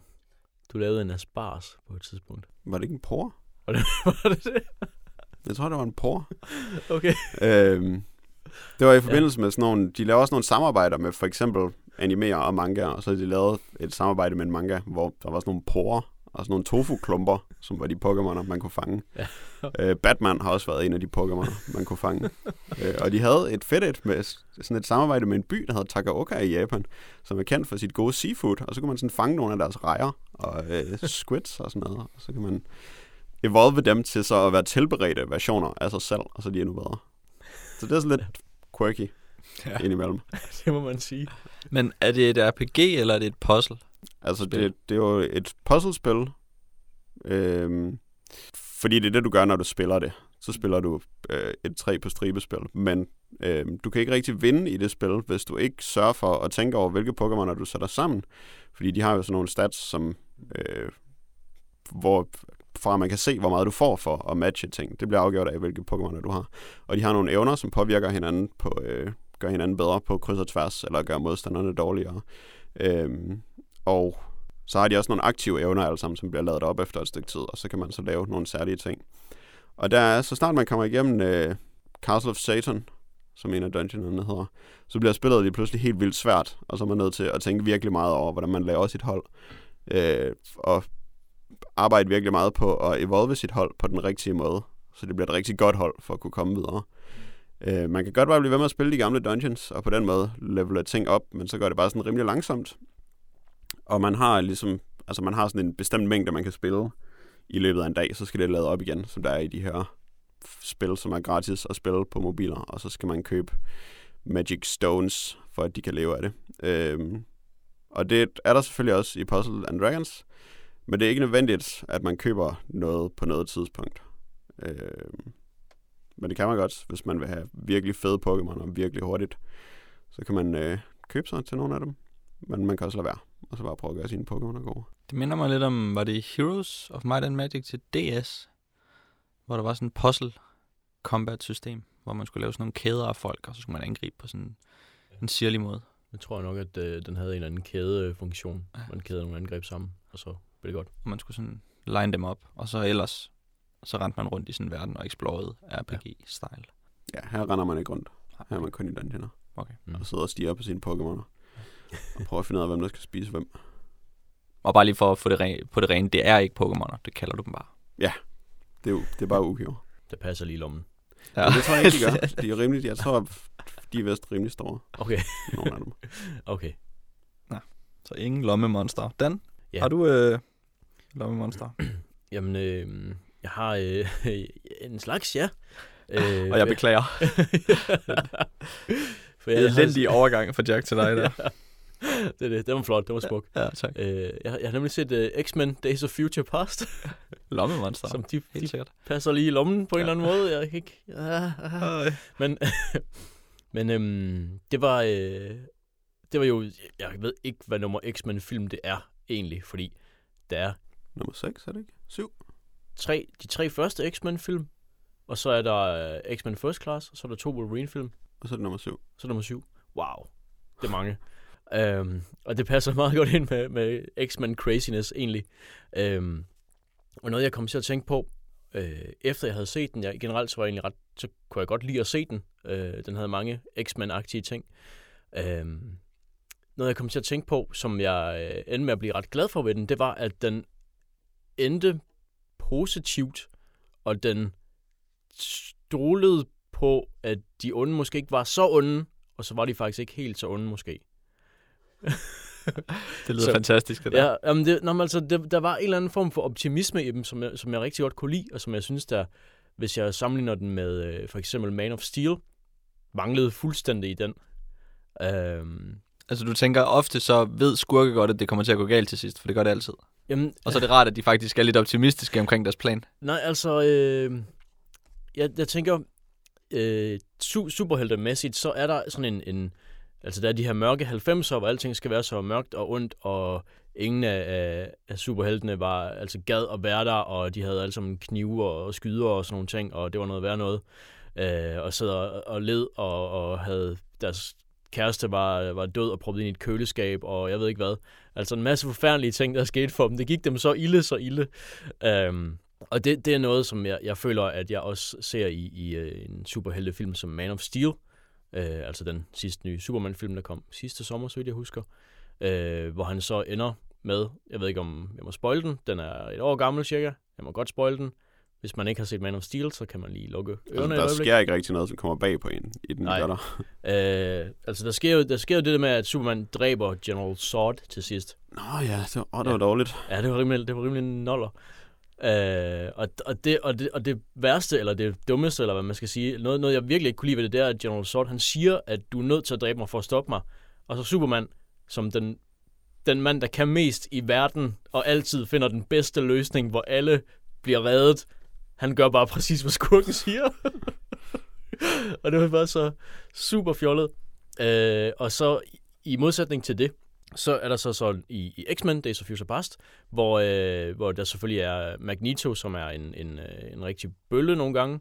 Speaker 2: Du lavede en Aspars på et tidspunkt.
Speaker 3: Var det ikke en por?
Speaker 2: Var det var det? det?
Speaker 3: Jeg tror, det var en por.
Speaker 2: Okay.
Speaker 3: øhm, det var i forbindelse ja. med sådan nogle... De laver også nogle samarbejder med for eksempel animerer og manga, og så har de lavet et samarbejde med en manga, hvor der var sådan nogle porer og sådan nogle tofu-klumper, som var de Pokémoner, man kunne fange.
Speaker 2: Ja.
Speaker 3: øh, Batman har også været en af de Pokémoner, man kunne fange. øh, og de havde et fedt et med sådan et samarbejde med en by, der hedder Takaoka i Japan, som er kendt for sit gode seafood, og så kan man sådan fange nogle af deres rejer og øh, squids og sådan noget, og så kan man evolve dem til så at være tilberedte versioner af sig selv, og så er de endnu bedre. Så det er sådan lidt quirky ja. indimellem.
Speaker 2: det må man sige.
Speaker 1: Men er det et RPG, eller er det et puzzle?
Speaker 3: Altså,
Speaker 1: Spil.
Speaker 3: det, det er jo et puzzlespil, øhm, fordi det er det, du gør, når du spiller det. Så spiller du øh, et tre på stribespil, men øh, du kan ikke rigtig vinde i det spil, hvis du ikke sørger for at tænke over, hvilke Pokémoner du sætter sammen. Fordi de har jo sådan nogle stats, som, øh, hvor fra man kan se, hvor meget du får for at matche ting. Det bliver afgjort af, hvilke Pokémoner du har. Og de har nogle evner, som påvirker hinanden på, øh, gør hinanden bedre på kryds og tværs, eller gør modstanderne dårligere. Øhm, og så har de også nogle aktive evner alle sammen, som bliver lavet op efter et stykke tid, og så kan man så lave nogle særlige ting. Og der er, så snart man kommer igennem øh, Castle of Satan, som en af dungeonerne hedder, så bliver spillet lige pludselig helt vildt svært, og så er man nødt til at tænke virkelig meget over, hvordan man laver sit hold. Øh, og arbejde virkelig meget på at evolve sit hold på den rigtige måde, så det bliver et rigtig godt hold for at kunne komme videre. Øh, man kan godt bare blive ved med at spille de gamle dungeons, og på den måde levele ting op, men så gør det bare sådan rimelig langsomt. Og man har ligesom, altså man har sådan en bestemt mængde, man kan spille i løbet af en dag, så skal det lade op igen, som der er i de her spil, som er gratis at spille på mobiler, og så skal man købe Magic Stones, for at de kan leve af det. Øhm, og det er der selvfølgelig også i Puzzle and Dragons, men det er ikke nødvendigt, at man køber noget på noget tidspunkt. Øhm, men det kan man godt, hvis man vil have virkelig fede Pokémon og virkelig hurtigt. Så kan man øh, købe sig til nogle af dem. Men man kan også lade være, og så bare prøve at gøre sine Pokémon gode.
Speaker 1: Det minder mig lidt om, var det Heroes of Might and Magic til DS? Hvor der var sådan en puzzle combat system, hvor man skulle lave sådan nogle kæder af folk, og så skulle man angribe på sådan en sirlig måde.
Speaker 2: Jeg tror nok, at øh, den havde en eller anden kædefunktion. Ja. Man kæder nogle angreb sammen, og så blev det godt.
Speaker 1: Og man skulle sådan line dem op, og så ellers så rendte man rundt i sådan en verden og explorede RPG-style.
Speaker 3: Ja, her render man ikke rundt. Her er man kun i dungeoner.
Speaker 1: Okay.
Speaker 3: Mm. Og sidder og stiger på sine Pokémoner. Og prøver at finde ud af, hvem der skal spise hvem.
Speaker 1: Og bare lige for at få det re- på det rene, det er ikke Pokémoner, det kalder du dem bare.
Speaker 3: Det er, jo, det er bare ukiver.
Speaker 2: Det passer lige i lommen.
Speaker 3: Ja. Men det tror jeg ikke, de gør. De er rimelig, jeg tror, de er vist rimelig store.
Speaker 2: Okay,
Speaker 3: Nogle af dem.
Speaker 2: okay.
Speaker 1: Så ingen lommemonster. Dan,
Speaker 2: Ja.
Speaker 1: har du øh, lommemonster?
Speaker 2: Jamen, øh, jeg har øh, en slags, ja. Øh,
Speaker 1: og jeg beklager.
Speaker 2: For jeg, har-
Speaker 1: Elendig overgang fra Jack til dig der.
Speaker 2: Det er det. Det var flot. Det var smuk.
Speaker 1: ja, tak.
Speaker 2: Øh, jeg, jeg har nemlig set uh, X-Men Days of Future Past,
Speaker 1: Lommemonster.
Speaker 2: som de,
Speaker 1: Helt
Speaker 2: de
Speaker 1: sikkert.
Speaker 2: passer lige i lommen på en eller anden måde. Jeg kan ikke... Ah, ah. Men, men øhm, det var... Øh, det var jo... Jeg ved ikke, hvad nummer X-Men-film det er, egentlig. Fordi der er
Speaker 3: Nummer 6, er det ikke? 7?
Speaker 2: tre, de tre første X-Men-film. Og så er der øh, X-Men First Class. Og så er der to Wolverine-film.
Speaker 3: Og så er det nummer 7.
Speaker 2: Så nummer syv. Wow. Det er mange øhm, og det passer meget godt ind med, med X-Men craziness, egentlig. Øhm, og noget, jeg kom til at tænke på, øh, efter jeg havde set den, jeg, generelt så var jeg egentlig ret, så kunne jeg godt lide at se den. Øh, den havde mange X-Men-agtige ting. Øhm, noget, jeg kom til at tænke på, som jeg øh, endte med at blive ret glad for ved den, det var, at den endte positivt, og den stolede på, at de onde måske ikke var så onde, og så var de faktisk ikke helt så onde måske.
Speaker 1: Det lyder
Speaker 2: Så-
Speaker 1: fantastisk, det der.
Speaker 2: Ja, jamen det, nå, men altså, det, der var en eller anden form for optimisme i dem, som jeg, som jeg rigtig godt kunne lide, og som jeg synes, der, hvis jeg sammenligner den med øh, for eksempel Man of Steel, manglede fuldstændig i den. Øhm,
Speaker 1: Altså, du tænker ofte, så ved skurke godt, at det kommer til at gå galt til sidst, for det gør det altid.
Speaker 2: jamen,
Speaker 1: Og så er det rart, at de faktisk er lidt optimistiske omkring deres plan.
Speaker 2: Nej, altså, øh, jeg, jeg tænker, øh, su- superheltemæssigt, så er der sådan en, en, altså der er de her mørke 90'er, hvor alting skal være så mørkt og ondt, og ingen af, af, superheltene var, altså gad at være der, og de havde alle sammen knive og skyder og sådan nogle ting, og det var noget værd noget. øh, og sad og, og led og, og havde deres kæreste var, var død og proppet ind i et køleskab, og jeg ved ikke hvad. Altså en masse forfærdelige ting, der skete for dem. Det gik dem så ilde, så ilde. Øhm, og det, det er noget, som jeg, jeg føler, at jeg også ser i, i øh, en superheltefilm som Man of Steel. Øh, altså den sidste nye Superman-film, der kom sidste sommer, så vidt jeg husker. Øh, hvor han så ender med, jeg ved ikke om jeg må spoil den, den er et år gammel cirka, jeg må godt spoil den. Hvis man ikke har set Man of Steel, så kan man lige lukke ørerne
Speaker 3: Altså, der sker ikke rigtig noget, som kommer bag på en i den
Speaker 2: Nej.
Speaker 3: der.
Speaker 2: Øh, altså, der sker, jo, der sker jo det der med, at Superman dræber General Zod til sidst.
Speaker 3: Nå ja, det var, det var
Speaker 2: Ja.
Speaker 3: dårligt.
Speaker 2: Ja, det var rimelig, det var rimelig noller. Øh, og, og, det, og, det, og det værste, eller det dummeste, eller hvad man skal sige, noget, noget jeg virkelig ikke kunne lide ved det, det er, at General Zod, han siger, at du er nødt til at dræbe mig for at stoppe mig. Og så Superman, som den, den mand, der kan mest i verden, og altid finder den bedste løsning, hvor alle bliver reddet, han gør bare præcis, hvad skurken siger. og det var bare så super fjollet. Øh, og så i modsætning til det, så er der så sådan i, i X-Men, Days of Future Past, hvor, øh, hvor der selvfølgelig er Magneto, som er en, en, øh, en rigtig bølle nogle gange,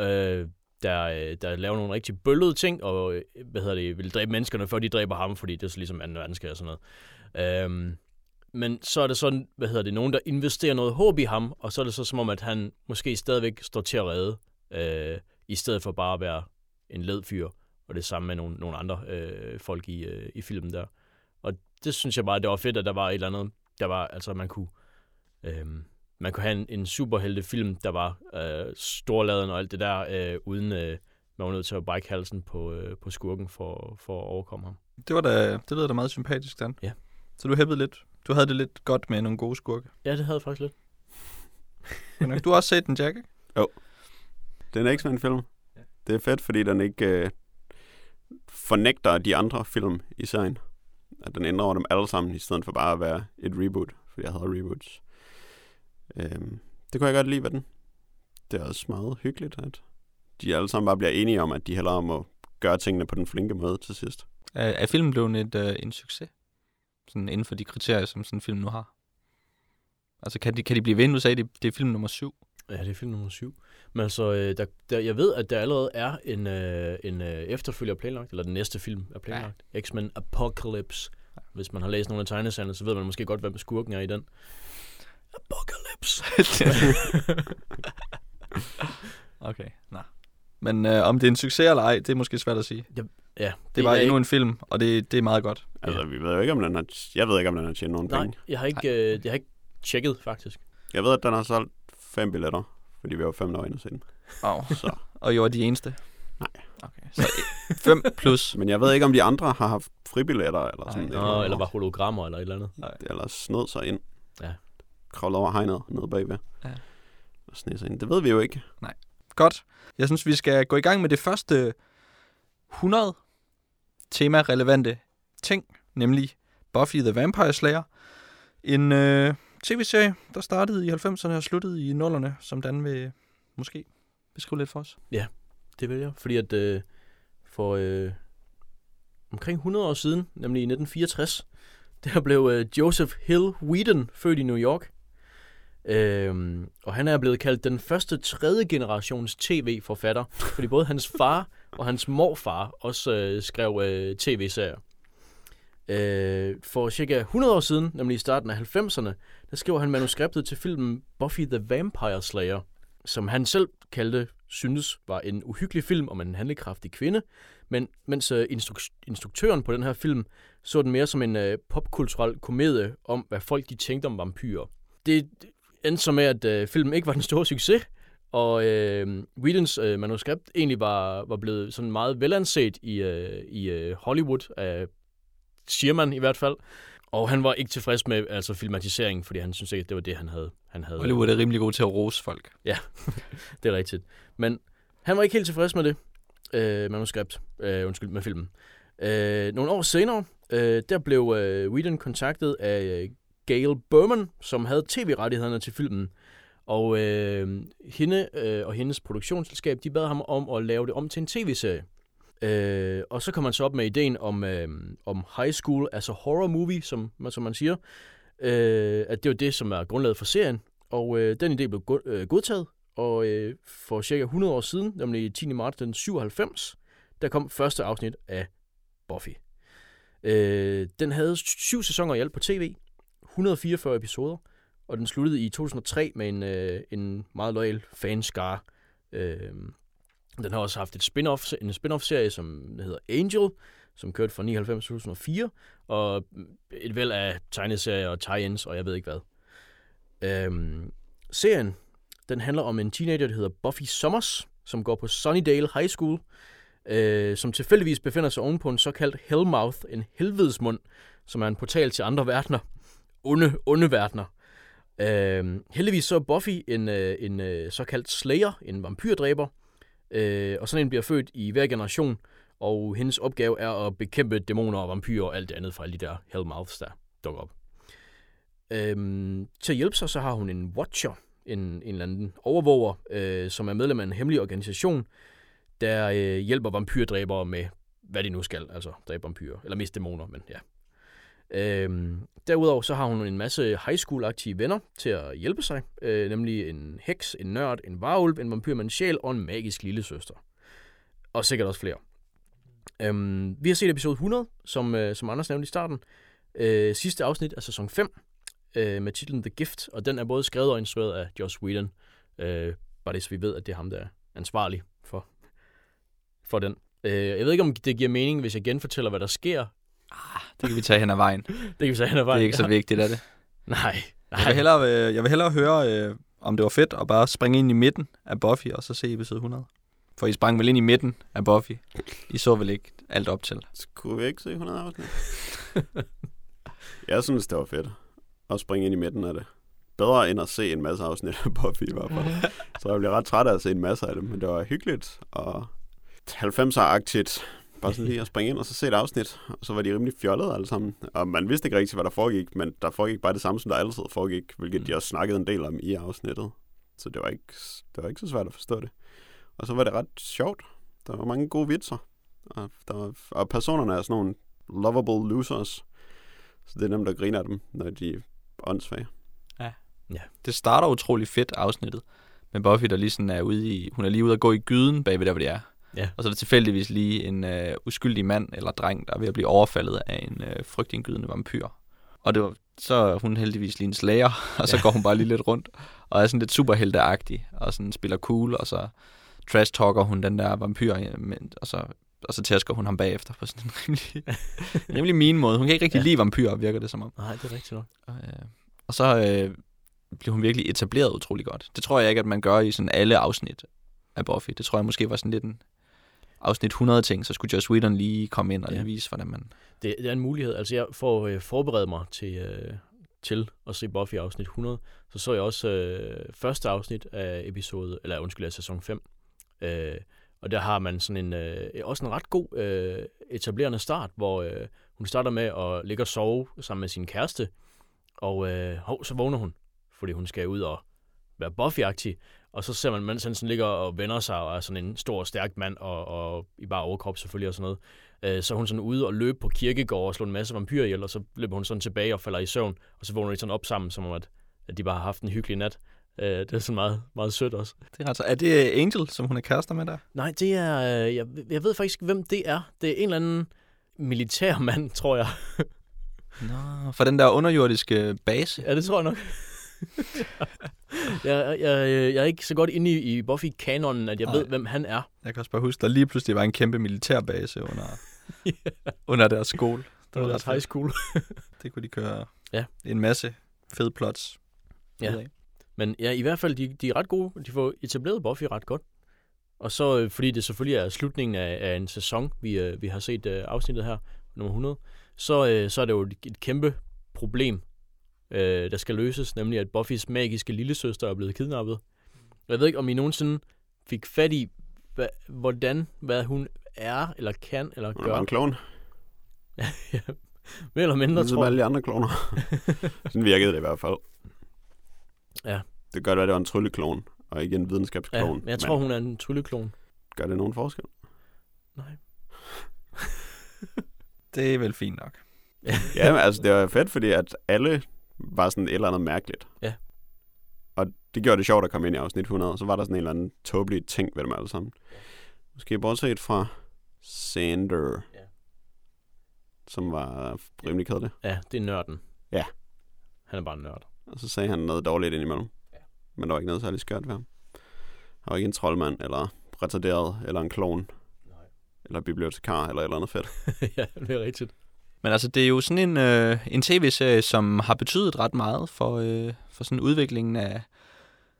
Speaker 2: øh, der, øh, der laver nogle rigtig bøllede ting, og øh, hvad hedder det, vil dræbe menneskerne, før de dræber ham, fordi det er så ligesom anden verdenskrig og sådan noget. Øhm, men så er det sådan, hvad hedder det, nogen, der investerer noget håb i ham, og så er det så som om, at han måske stadigvæk står til at redde, øh, i stedet for bare at være en led fyr, og det samme med nogle, nogle andre øh, folk i, øh, i filmen der. Det synes jeg bare, det var fedt, at der var et eller andet, der var, altså man kunne, øh, man kunne have en, en superheltefilm, der var øh, storladen og alt det der, øh, uden øh, man var nødt til at brække halsen på, øh, på skurken for, for at overkomme ham.
Speaker 1: Det, var da, det lyder da meget sympatisk, Dan.
Speaker 2: Ja.
Speaker 1: Så du hæppede lidt. Du havde det lidt godt med nogle gode skurke.
Speaker 2: Ja, det havde jeg faktisk lidt.
Speaker 1: Du har også set den, Jack, ikke?
Speaker 3: Det er en X-Men-film.
Speaker 1: Ja.
Speaker 3: Det er fedt, fordi den ikke øh, fornægter de andre film i serien. At den ændrer over dem alle sammen, i stedet for bare at være et reboot, fordi jeg havde reboots. Øhm, det kunne jeg godt lide ved den. Det er også meget hyggeligt, at de alle sammen bare bliver enige om, at de hellere må gøre tingene på den flinke måde til sidst.
Speaker 1: Er, er filmen blevet et, øh, en succes? Sådan inden for de kriterier, som sådan en film nu har. Altså, kan de, kan de blive ved? Nu sagde det, det er film nummer syv.
Speaker 2: Ja, det er film nummer syv. Men altså, øh, der, der, jeg ved, at der allerede er en, øh, en øh, efterfølger planlagt, eller den næste film er planlagt. Ja. X-Men Apocalypse. Hvis man har læst nogle af tegneserierne, så ved man måske godt, hvem skurken er i den. Apocalypse.
Speaker 1: okay, nej. Men øh, om det er en succes eller ej, det er måske svært at sige.
Speaker 2: ja,
Speaker 1: Det var
Speaker 2: er
Speaker 1: endnu
Speaker 2: ikke,
Speaker 1: en film, og det, det er meget godt.
Speaker 3: Altså, vi ved jo ikke, om den har, jeg ved ikke, om den har tjent nogen
Speaker 2: Nej,
Speaker 3: penge.
Speaker 2: jeg har ikke, øh, jeg har ikke tjekket, faktisk.
Speaker 3: Jeg ved, at den har solgt fem billetter, fordi vi var fem år inde og se den.
Speaker 1: Oh.
Speaker 3: Så.
Speaker 1: Og I var de eneste?
Speaker 3: Nej.
Speaker 1: Okay, så 5 plus.
Speaker 3: Men jeg ved ikke, om de andre har haft fribilletter eller sådan
Speaker 1: Nej.
Speaker 2: Nå, eller var hologrammer eller et eller andet.
Speaker 3: Eller snød sig ind.
Speaker 2: Ja.
Speaker 3: Kravlet over hegnet nede bagved.
Speaker 1: Ja.
Speaker 3: Og sne sig ind. Det ved vi jo ikke.
Speaker 1: Godt. Jeg synes, vi skal gå i gang med det første 100 tema-relevante ting, nemlig Buffy the Vampire Slayer. En øh, tv-serie, der startede i 90'erne og sluttede i 0'erne, som Dan vil måske beskrive lidt for os.
Speaker 2: Ja, Det vil jeg, fordi at øh, for øh, omkring 100 år siden, nemlig i 1964, der blev øh, Joseph Hill Whedon født i New York. Øhm, og han er blevet kaldt den første tredje generations tv-forfatter, fordi både hans far og hans morfar også øh, skrev øh, tv-serier. Øh, for cirka 100 år siden, nemlig i starten af 90'erne, der skrev han manuskriptet til filmen Buffy the Vampire Slayer, som han selv kaldte, syntes var en uhyggelig film om en handlekraftig kvinde, men mens øh, instruk- instruktøren på den her film så den mere som en øh, popkulturel komedie om, hvad folk de tænkte om vampyrer. Det endte så med, at øh, filmen ikke var den store succes, og øh, Whedons øh, manuskript egentlig var, var blevet sådan meget velanset i, øh, i øh, Hollywood, af siger man i hvert fald. Og han var ikke tilfreds med altså filmatiseringen, fordi han synes ikke, at det var det, han havde. Han havde
Speaker 1: Hollywood er rimelig god til at rose folk.
Speaker 2: det er rigtigt. Men han var ikke helt tilfreds med det øh, manuskript, øh, undskyld, med filmen. Øh, nogle år senere, øh, der blev øh, Whedon kontaktet af øh, Gail Berman, som havde tv-rettighederne til filmen. Og øh, hende øh, og hendes produktionsselskab, de bad ham om at lave det om til en tv-serie. Øh, og så kom man så op med ideen om, øh, om high school, altså horror movie, som, som man siger. Øh, at det var det, som er grundlaget for serien. Og øh, den idé blev go- øh, godtaget, og øh, for cirka 100 år siden, nemlig 10. marts den 97, der kom første afsnit af Buffy. Øh, den havde syv sæsoner i alt på tv, 144 episoder, og den sluttede i 2003 med en, øh, en meget loyal fanskare. Øh, den har også haft et spin-off, en spin-off-serie, som hedder Angel, som kørte fra 99 til 2004, og et væld af tegneserier og tie-ins, og jeg ved ikke hvad. Øhm, serien, den handler om en teenager, der hedder Buffy Summers, som går på Sunnydale High School, øh, som tilfældigvis befinder sig ovenpå en såkaldt Hellmouth, en helvedesmund, som er en portal til andre verdener. Onde, onde verdener. Øh, heldigvis så er Buffy en, øh, en, en såkaldt slayer, en vampyrdræber, øh, og sådan en bliver født i hver generation, og hendes opgave er at bekæmpe dæmoner og vampyrer og alt det andet fra alle de der Hellmouths, der dukker op. Øhm, til at hjælpe sig, så har hun en Watcher, en, en eller anden overvåger, øh, som er medlem af en hemmelig organisation, der øh, hjælper vampyrdræbere med, hvad de nu skal, altså dræbe vampyrer, eller mest dæmoner, men ja. Øhm, derudover så har hun en masse high school-aktive venner til at hjælpe sig, øh, nemlig en heks, en nørd, en varulv, en vampyr med en sjæl og en magisk lille søster. Og sikkert også flere. Øhm, vi har set episode 100, som, øh, som Anders nævnte i starten. Øh, sidste afsnit af sæson 5 øh, med titlen The Gift, og den er både skrevet og instrueret af Joss Whedon. Øh, bare det, så vi ved, at det er ham, der er ansvarlig for, for den. Øh, jeg ved ikke, om det giver mening, hvis jeg genfortæller, hvad der sker.
Speaker 1: Ah, det kan vi tage hen ad vejen.
Speaker 2: Det kan vi så hen ad
Speaker 1: Det
Speaker 2: vejen.
Speaker 1: er ikke så vigtigt, er det?
Speaker 2: Nej.
Speaker 1: Jeg vil hellere, øh, jeg vil hellere høre, øh, om det var fedt at bare springe ind i midten af Buffy, og så se episode 100. For I sprang vel ind i midten af Buffy. I så vel ikke alt op til.
Speaker 3: Skulle vi ikke se 100 afsnit? jeg synes, det var fedt at springe ind i midten af det. Bedre end at se en masse afsnit af Buffy i hvert fald. Så jeg blev ret træt af at se en masse af dem, men det var hyggeligt og 90'er-agtigt. Bare sådan lige at springe ind og så se et afsnit, og så var de rimelig fjollede alle sammen. Og man vidste ikke rigtig, hvad der foregik, men der foregik bare det samme, som der altid foregik, hvilket de også snakkede en del om i afsnittet. Så det var ikke, det var ikke så svært at forstå det. Og så var det ret sjovt. Der var mange gode vitser. Og, der var, og personerne er sådan nogle lovable losers. Så det er nemt at grine af dem, når de er åndssvage.
Speaker 1: Det starter utrolig fedt, afsnittet. Med Buffy, der lige sådan er ude i... Hun er lige ude at gå i gyden bagved der, hvor de er.
Speaker 2: Ja.
Speaker 1: Og så er der tilfældigvis lige en øh, uskyldig mand eller dreng, der er ved at blive overfaldet af en øh, frygtindgydende vampyr. Og det var, så er hun heldigvis lige en slager, og så
Speaker 2: Ja.
Speaker 1: går hun bare lige lidt rundt. Og er sådan lidt superhelteagtig, og sådan spiller cool, og så trash-talker hun den der vampyr, øh, og så, og så tæsker hun ham bagefter på sådan en rimelig, rimelig min måde. Hun kan ikke rigtig
Speaker 2: Ja.
Speaker 1: lide vampyrer, virker det som om.
Speaker 2: Nej, det er rigtigt nok.
Speaker 1: Og, øh, og så øh, blev hun virkelig etableret utrolig godt. Det tror jeg ikke, at man gør i sådan alle afsnit af Buffy. Det tror jeg måske var sådan lidt en afsnit 100 ting, så skulle Joss Whedon lige komme ind og
Speaker 2: Ja.
Speaker 1: lige vise, hvordan man...
Speaker 2: Det, det er en mulighed. Altså, jeg får øh, forberedt mig til, øh, til at se Buffy afsnit 100. Så så jeg også øh, første afsnit af episode, eller undskyld, af sæson 5. Øh, og der har man sådan en, øh, også en ret god øh, etablerende start, hvor øh, hun starter med at ligge og sove sammen med sin kæreste. Og øh, hov, så vågner hun, fordi hun skal ud og være Buffy-agtig. Og så ser man, mens han sådan ligger og vender sig og er sådan en stor, stærk mand, og, og i bare overkrop selvfølgelig og sådan noget. Øh, så er hun sådan ude og løbe på kirkegård og slå en masse vampyrer ihjel, og så løber hun sådan tilbage og falder i søvn, og så vågner de sådan op sammen, som om at, at de bare har haft en hyggelig nat. Øh, det er sådan meget, meget sødt også.
Speaker 1: Det er, altså, er det Angel, som hun er kærester med der?
Speaker 2: Nej, det er... Øh, jeg, jeg ved faktisk, hvem det er. Det er en eller anden militærmand, tror jeg.
Speaker 1: Nå, for den der underjordiske base.
Speaker 2: Ja, det tror jeg nok. jeg, jeg, jeg er ikke så godt inde i, i Buffy-kanonen, at jeg
Speaker 1: Nej.
Speaker 2: ved, hvem han er.
Speaker 1: Jeg kan også bare huske, der lige pludselig var en kæmpe militærbase under, under deres skole.
Speaker 2: Det var deres high school.
Speaker 1: Det kunne de køre
Speaker 2: Ja.
Speaker 1: en masse fede plots.
Speaker 2: Ja. Men ja, i hvert fald, de, de er ret gode. De får etableret Buffy ret godt. Og så, øh, fordi det selvfølgelig er slutningen af, af en sæson, vi, øh, vi har set øh, afsnittet her, nummer 100, så, øh, så er det jo et kæmpe problem, øh, der skal løses, nemlig at Buffys magiske lillesøster er blevet kidnappet. Jeg ved ikke, om I nogensinde fik fat i, hva, hvordan, hvad hun er, eller kan, eller
Speaker 3: Hun er bare
Speaker 2: gør.
Speaker 3: en klon.
Speaker 2: ja, mere eller mindre,
Speaker 3: Ligesom
Speaker 2: tror jeg.
Speaker 3: alle de andre kloner. Sådan virkede det i hvert fald.
Speaker 2: Ja.
Speaker 3: Det kan godt være, det var en trylleklon, og ikke en videnskabsklon.
Speaker 2: Ja, men jeg tror, hun er en trylleklon.
Speaker 3: Gør det nogen forskel?
Speaker 2: Nej.
Speaker 1: Det er vel fint nok.
Speaker 3: Ja, men altså det var fedt, fordi at alle var sådan et eller andet mærkeligt. Og det gjorde det sjovt at komme ind i afsnit 100, og så var der sådan en eller anden tåbelig ting ved dem alle sammen. Måske bortset fra Sander,
Speaker 2: Ja.
Speaker 3: som var rimelig kedelig.
Speaker 2: Ja, det er nørden.
Speaker 3: Ja.
Speaker 2: Han er bare en nørd.
Speaker 3: Og så sagde han noget dårligt indimellem.
Speaker 2: Ja.
Speaker 3: Men der var ikke noget særligt skørt ved ham. Han var ikke en troldmand, eller retarderet, eller en klon,
Speaker 2: Nej.
Speaker 3: eller bibliotekar, eller et eller andet fedt.
Speaker 2: ja, det er rigtigt.
Speaker 1: Men altså, det er jo sådan en, øh, en tv-serie, som har betydet ret meget for, øh, for sådan udviklingen af,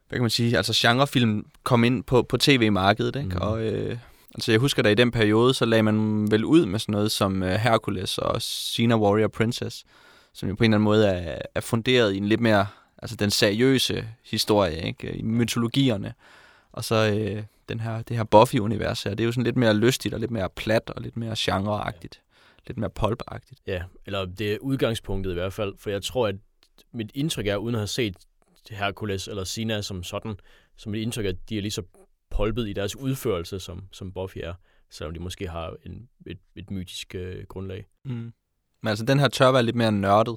Speaker 1: hvad kan man sige, altså genrefilm kom ind på, på tv-markedet, ikke? Mm. Og øh, altså, jeg husker da i den periode, så lagde man vel ud med sådan noget som øh, Hercules og Xena Warrior Princess, som jo på en eller anden måde er, er funderet i en lidt mere, altså den seriøse historie, ikke? I mytologierne. Og så øh, den her, det her Buffy-univers her, det er jo sådan lidt mere lystigt og lidt mere plat og lidt mere genreagtigt. Lidt mere pulpagtigt.
Speaker 2: Ja, eller det er udgangspunktet i hvert fald, for jeg tror, at mit indtryk er, uden at have set Hercules eller Sina som sådan, så mit indtryk er, at de er lige så polpet i deres udførelse, som, som Buffy er, selvom de måske har en, et, et mytisk øh, grundlag.
Speaker 1: Mm. Men altså, den her tør være lidt mere nørdet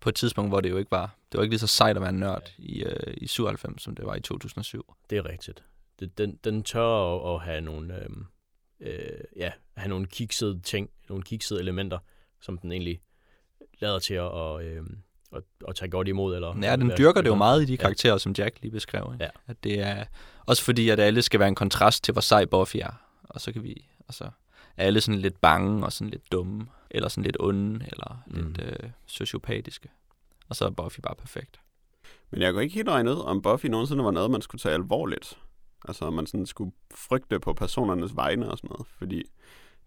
Speaker 1: på et tidspunkt, hvor det jo ikke var, det var ikke lige så sejt at være nørd i, øh, i 97, som det var i 2007.
Speaker 2: Det er rigtigt. Det, den, den tør at, at have nogle, øh, øh, ja, have nogle kiksede ting, nogle kiksede elementer, som den egentlig lader til at, og, øh, at, at tage godt imod. Eller,
Speaker 1: Ja, den dyrker det jo meget i de
Speaker 2: Ja.
Speaker 1: karakterer, som Jack lige beskrev. Ikke?
Speaker 2: Ja.
Speaker 1: At det er også fordi, at alle skal være en kontrast til, hvor sej Buffy er. Og så kan vi, altså, er alle sådan lidt bange og sådan lidt dumme, eller sådan lidt onde, eller mm. Lidt øh, sociopatiske. Og så er Buffy bare perfekt.
Speaker 3: Men jeg kunne ikke helt regne ud, om Buffy nogensinde var noget, man skulle tage alvorligt. Altså, man sådan skulle frygte på personernes vegne og sådan noget. Fordi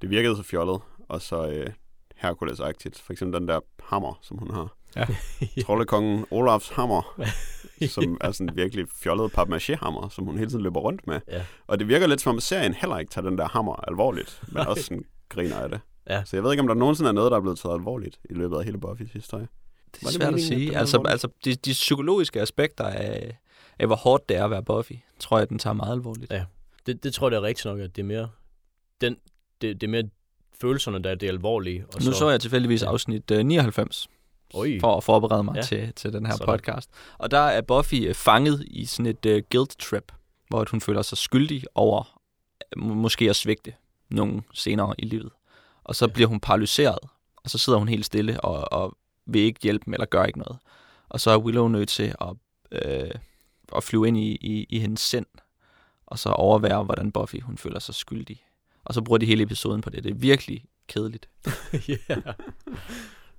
Speaker 3: det virkede så fjollet. Og så øh, Hercules-agtigt. For eksempel den der hammer, som hun har. Troldekongen Olafs hammer, som er sådan virkelig fjollet papmaché-hammer, som hun hele tiden løber rundt med.
Speaker 2: Ja.
Speaker 3: Og det virker lidt som om serien heller ikke tager den der hammer alvorligt, men også sådan griner af det.
Speaker 2: Ja.
Speaker 3: Så jeg ved ikke, om der nogensinde er noget, der er blevet taget alvorligt i løbet af hele Buffys historie.
Speaker 1: Det
Speaker 3: Var
Speaker 1: er
Speaker 3: det
Speaker 1: svært at
Speaker 3: meningen, at
Speaker 1: sige. Altså, altså de, de psykologiske aspekter af, af, hvor hårdt det er at være Buffy, tror jeg, den tager meget alvorligt.
Speaker 2: Ja. Det, det tror jeg, det er rigtigt nok, at det er mere, den, det, det er mere følelserne, der er det alvorlige. Og
Speaker 1: Nu så jeg tilfældigvis afsnit øh, 99,
Speaker 2: Oj.
Speaker 1: for at forberede mig
Speaker 2: Ja.
Speaker 1: til, til den her
Speaker 2: Sådan.
Speaker 1: podcast. Og der er Buffy øh, fanget i sådan et uh, guilt trip, hvor hun føler sig skyldig over øh, må- måske at svigte nogen senere i livet. Og så
Speaker 2: ja.
Speaker 1: bliver hun paralyseret, og så sidder hun helt stille og, og vil ikke hjælpe dem eller gør ikke noget. Og så er Willow nødt til at, øh, at flyve ind i, i, i hendes sind, og så overvære, hvordan Buffy hun føler sig skyldig. Og så bruger de hele episoden på det. Det er virkelig kedeligt.
Speaker 2: ja.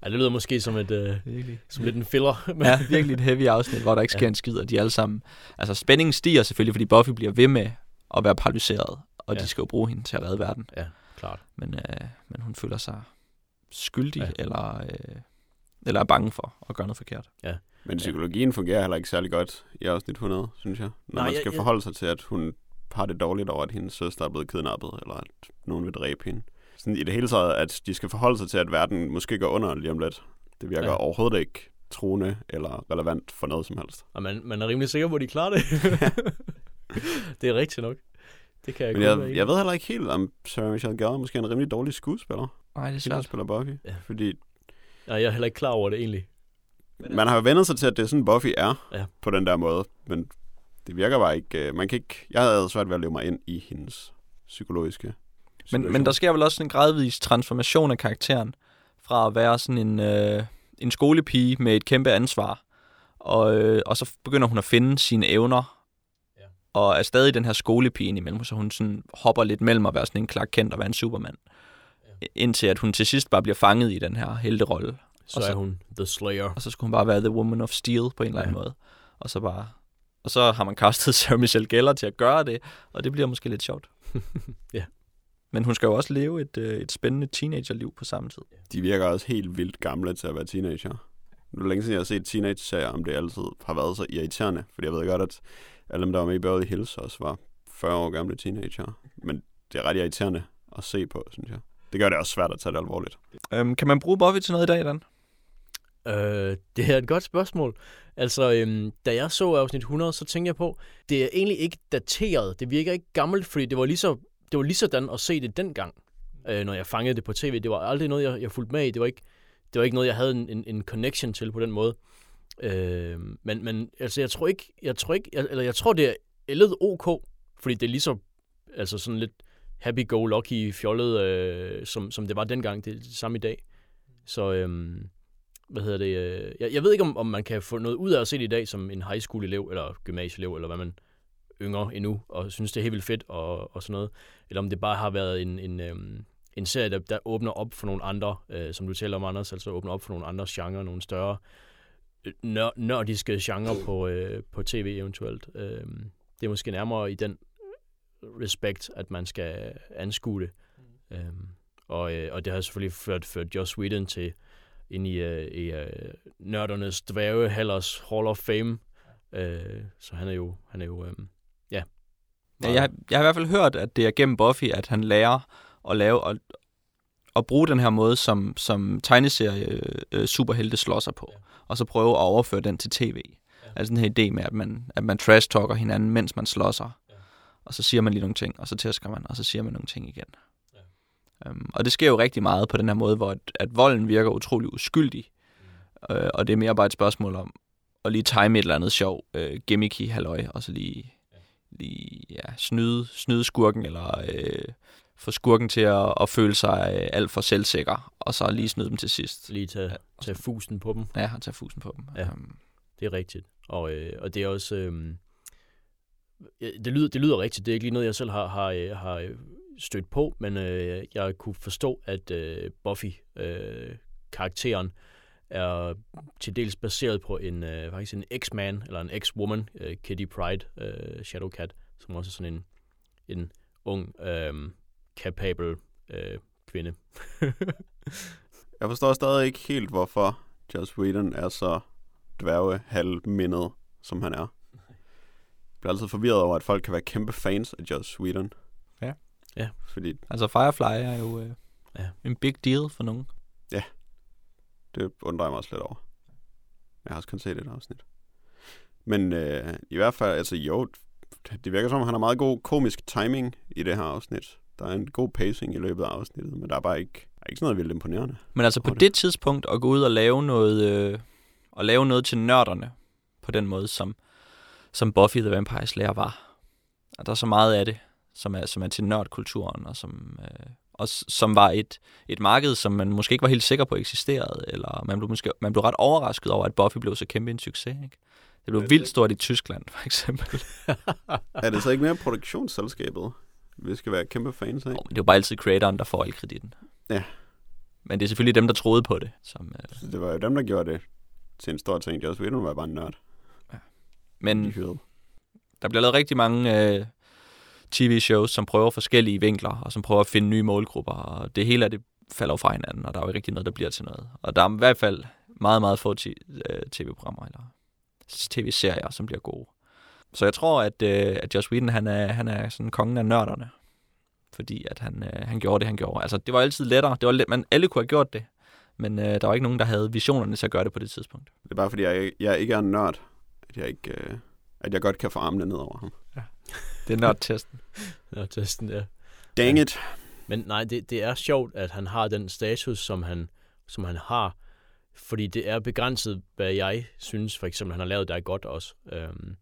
Speaker 2: ja, det lyder måske som, et, øh,
Speaker 1: Virkelig.
Speaker 2: som lidt en filler. Men,
Speaker 1: Ja, virkelig et heavy afsnit, hvor der ikke sker
Speaker 2: Ja.
Speaker 1: en skid, og de alle sammen... Altså, spændingen stiger selvfølgelig, fordi Buffy bliver ved med at være paralyseret, og
Speaker 2: Ja.
Speaker 1: de skal jo bruge hende til at redde verden.
Speaker 2: klart.
Speaker 1: Men, øh, men hun føler sig skyldig,
Speaker 2: Ja.
Speaker 1: ja. eller, øh, eller er bange for at gøre noget forkert.
Speaker 3: Men psykologien fungerer heller ikke særlig godt i afsnit 100, synes jeg. Når
Speaker 2: Nej,
Speaker 3: man skal
Speaker 2: jeg-
Speaker 3: forholde sig til, at hun har det dårligt over, at hendes søster er blevet kidnappet, eller at nogen vil dræbe hende. Sådan i det hele taget, at de skal forholde sig til, at verden måske går under lige om lidt. Det virker
Speaker 2: Ja.
Speaker 3: overhovedet ikke truende eller relevant for noget som helst.
Speaker 2: Og man, man er rimelig sikker på, at de klarer det. det er rigtigt nok. Det kan jeg
Speaker 3: Men jeg, jeg ved heller ikke helt, om Sarah Michelle Gellar måske er en rimelig dårlig skuespiller,
Speaker 1: Nej, det er
Speaker 3: hende,
Speaker 1: svært.
Speaker 3: spiller Buffy.
Speaker 2: Ja.
Speaker 3: Fordi
Speaker 2: Nej, jeg er heller ikke klar over det egentlig.
Speaker 3: Man har jo vendt sig til, at det er sådan, Buffy er
Speaker 2: Ja.
Speaker 3: på den der måde. Men det virker bare ikke... øh, Man kan ikke jeg havde svært ved at leve mig ind i hendes psykologiske
Speaker 1: Men, men der sker vel også en gradvis transformation af karakteren, fra at være sådan en, øh, en skolepige med et kæmpe ansvar, og, øh, og så begynder hun at finde sine evner,
Speaker 2: Ja.
Speaker 1: og er stadig den her skolepige indimellem, så hun sådan hopper lidt mellem at være sådan en Clark Kent og være en supermand, ja. indtil at hun til sidst bare bliver fanget i den her helterolle,
Speaker 2: Så
Speaker 1: og
Speaker 2: er
Speaker 1: så-
Speaker 2: hun The Slayer.
Speaker 1: og så skulle hun bare være The Woman of Steel på en eller anden
Speaker 2: Ja.
Speaker 1: måde, og så bare... Og så har man castet Sarah Michelle Gellar til at gøre det, og det bliver måske lidt sjovt.
Speaker 2: Ja.
Speaker 1: Men hun skal jo også leve et, øh, et spændende teenagerliv på samme tid.
Speaker 3: De virker også helt vildt gamle til at være teenager. Nu er længe siden, jeg har set teenage-serier, om det altid har været så irriterende. Fordi jeg ved godt, at alle dem, der var med i Beverly Hills, også var 40 år gamle teenager. Men det er ret irriterende at se på, synes jeg. Det gør det også svært at tage det alvorligt.
Speaker 1: Øhm, kan man bruge Buffy til noget i dag, Dan?
Speaker 2: Øh, det er et godt spørgsmål. Altså, øhm, da jeg så afsnit 100, så tænkte jeg på, det er egentlig ikke dateret. Det virker ikke gammelt, fordi det var lige, så, det var lige sådan at se det dengang, øh, når jeg fangede det på tv. Det var aldrig noget, jeg, jeg fulgte med i. Det var ikke, det var ikke noget, jeg havde en, en, en connection til på den måde. Øh, men, men altså, jeg tror ikke, jeg tror ikke, jeg, eller jeg tror, det er lidt ok, fordi det er lige så, altså sådan lidt happy-go-lucky fjollet, øh, som, som det var dengang, det er det samme i dag. Så, øh, hvad hedder det, øh, jeg, jeg ved ikke, om, om man kan få noget ud af at se det i dag som en high school-elev, eller gymnasieelev, eller hvad man yngre endnu, og synes, det er helt vildt fedt, og, og sådan noget. Eller om det bare har været en, en, øhm, en serie, der, der åbner op for nogle andre, øh, som du taler om, Anders, altså åbner op for nogle andre genrer, nogle større øh, nør, nørdiske genre på, øh, på tv eventuelt. Øh, det er måske nærmere i den respekt, at man skal anskue det. Mm. Øh, og, øh, og det har selvfølgelig ført, ført Joss Whedon til ind i, øh, i øh, nørdernes dværge Hallers Hall of Fame. Øh, så han er jo, han er jo øh, ja.
Speaker 1: ja jeg, jeg har i hvert fald hørt, at det er gennem Buffy, at han lærer at lave og, at bruge den her måde, som, som tegneserie øh, superhelte slår sig på, ja. og så prøve at overføre den til tv. Ja. Altså den her idé med, at man, at man trash-talker hinanden, mens man slår sig. Ja. Og så siger man lige nogle ting, og så tæsker man, og så siger man nogle ting igen. Um, og det sker jo rigtig meget på den her måde, hvor at, at volden virker utrolig uskyldig. Uh, og det er mere bare et spørgsmål om at lige time et eller andet sjov uh, gimmicky halløj, og så lige, lige ja, snyde, snyde skurken, eller uh, få skurken til at, at føle sig uh, alt for selvsikker, og så lige snyde dem til sidst.
Speaker 2: Lige tage, ja, tage fusen på dem.
Speaker 1: Ja, tage fusen på dem.
Speaker 2: Ja, um, det er rigtigt. Og, øh, og det er også... Øh, det lyder, det lyder rigtigt. Det er ikke lige noget, jeg selv har, har, har stødt på, men øh, jeg kunne forstå, at øh, Buffy-karakteren øh, er til dels baseret på en øh, faktisk en X-man, eller en X-woman, øh, Kitty Pride, øh, Shadowcat, som også er sådan en, en ung, øh, capable øh, kvinde.
Speaker 3: jeg forstår stadig ikke helt, hvorfor Joss Whedon er så dværge halvmindet, som han er. Jeg bliver altid forvirret over, at folk kan være kæmpe fans af Joss Whedon.
Speaker 1: Ja.
Speaker 3: Fordi,
Speaker 1: altså Firefly er jo øh, ja. en big deal for nogen.
Speaker 3: Ja, det undrer jeg mig også lidt over. Jeg har også kun set et afsnit. Men øh, i hvert fald, altså jo, det virker som, han har meget god komisk timing i det her afsnit. Der er en god pacing i løbet af afsnittet, men der er bare ikke, er ikke sådan noget vildt imponerende.
Speaker 1: Men altså på det. det tidspunkt at gå ud og lave noget, øh, og lave noget til nørderne, på den måde, som, som Buffy the Vampire Slayer var. Og der er så meget af det, som er, som er til nørdkulturen, og som, øh, og som var et, et marked, som man måske ikke var helt sikker på eksisterede, eller man blev, måske, man blev ret overrasket over, at Buffy blev så kæmpe en succes. Ikke? Det blev vildt stort i Tyskland, for eksempel.
Speaker 3: er det så ikke mere produktionsselskabet, vi skal være kæmpe fans af? Oh,
Speaker 1: det er jo bare altid creatoren, der får al kreditten.
Speaker 3: Ja.
Speaker 1: Men det er selvfølgelig dem, der troede på det. Som,
Speaker 3: øh... Så det var jo dem, der gjorde det til en stor ting. Joss Whedon var bare en nørd. Ja.
Speaker 1: Men der bliver lavet rigtig mange øh, tv-shows, som prøver forskellige vinkler, og som prøver at finde nye målgrupper, og det hele af det falder fra hinanden, og der er jo ikke rigtig noget, der bliver til noget. Og der er i hvert fald meget, meget få tv-programmer øh, eller tv-serier, som bliver gode. Så jeg tror, at, øh, at Joss Whedon, han er, han er sådan kongen af nørderne. Fordi at han, øh, han gjorde det, han gjorde. Altså, det var altid lettere. Det var let, man, alle kunne have gjort det. Men øh, der var ikke nogen, der havde visionerne til at gøre det på det tidspunkt.
Speaker 3: Det er bare fordi, jeg, jeg ikke er en nørd, at jeg, ikke, øh, at jeg godt kan få armene ned over ham. Ja.
Speaker 1: Det er nørdtesten.
Speaker 2: nørdtesten, ja.
Speaker 3: Dang it.
Speaker 2: Men nej, det, det er sjovt, at han har den status, som han, som han har. Fordi det er begrænset, hvad jeg synes, for eksempel, han har lavet, der er godt også. Øhm,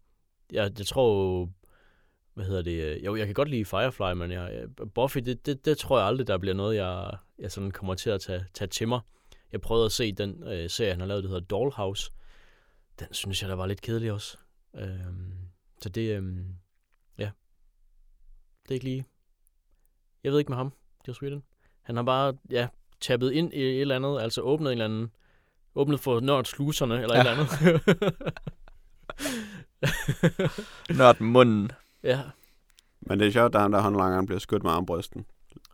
Speaker 2: jeg, jeg tror, hvad hedder det, jo, jeg kan godt lide Firefly, men jeg, Buffy, det, det, det tror jeg aldrig, der bliver noget, jeg, jeg sådan kommer til at tage, tage til mig. Jeg prøvede at se den øh, serie, han har lavet, der hedder Dollhouse. Den synes jeg, der var lidt kedelig også. Øhm, så det, øhm, det er ikke lige... Jeg ved ikke med ham, Joss Whedon. Han har bare, ja, tappet ind i et eller andet, altså åbnet en eller anden... Åbnet for nørd sluserne, eller ja. et eller andet.
Speaker 1: nørd munden.
Speaker 2: Ja.
Speaker 3: Men det er sjovt, at han der håndlangeren bliver skudt med armbrysten.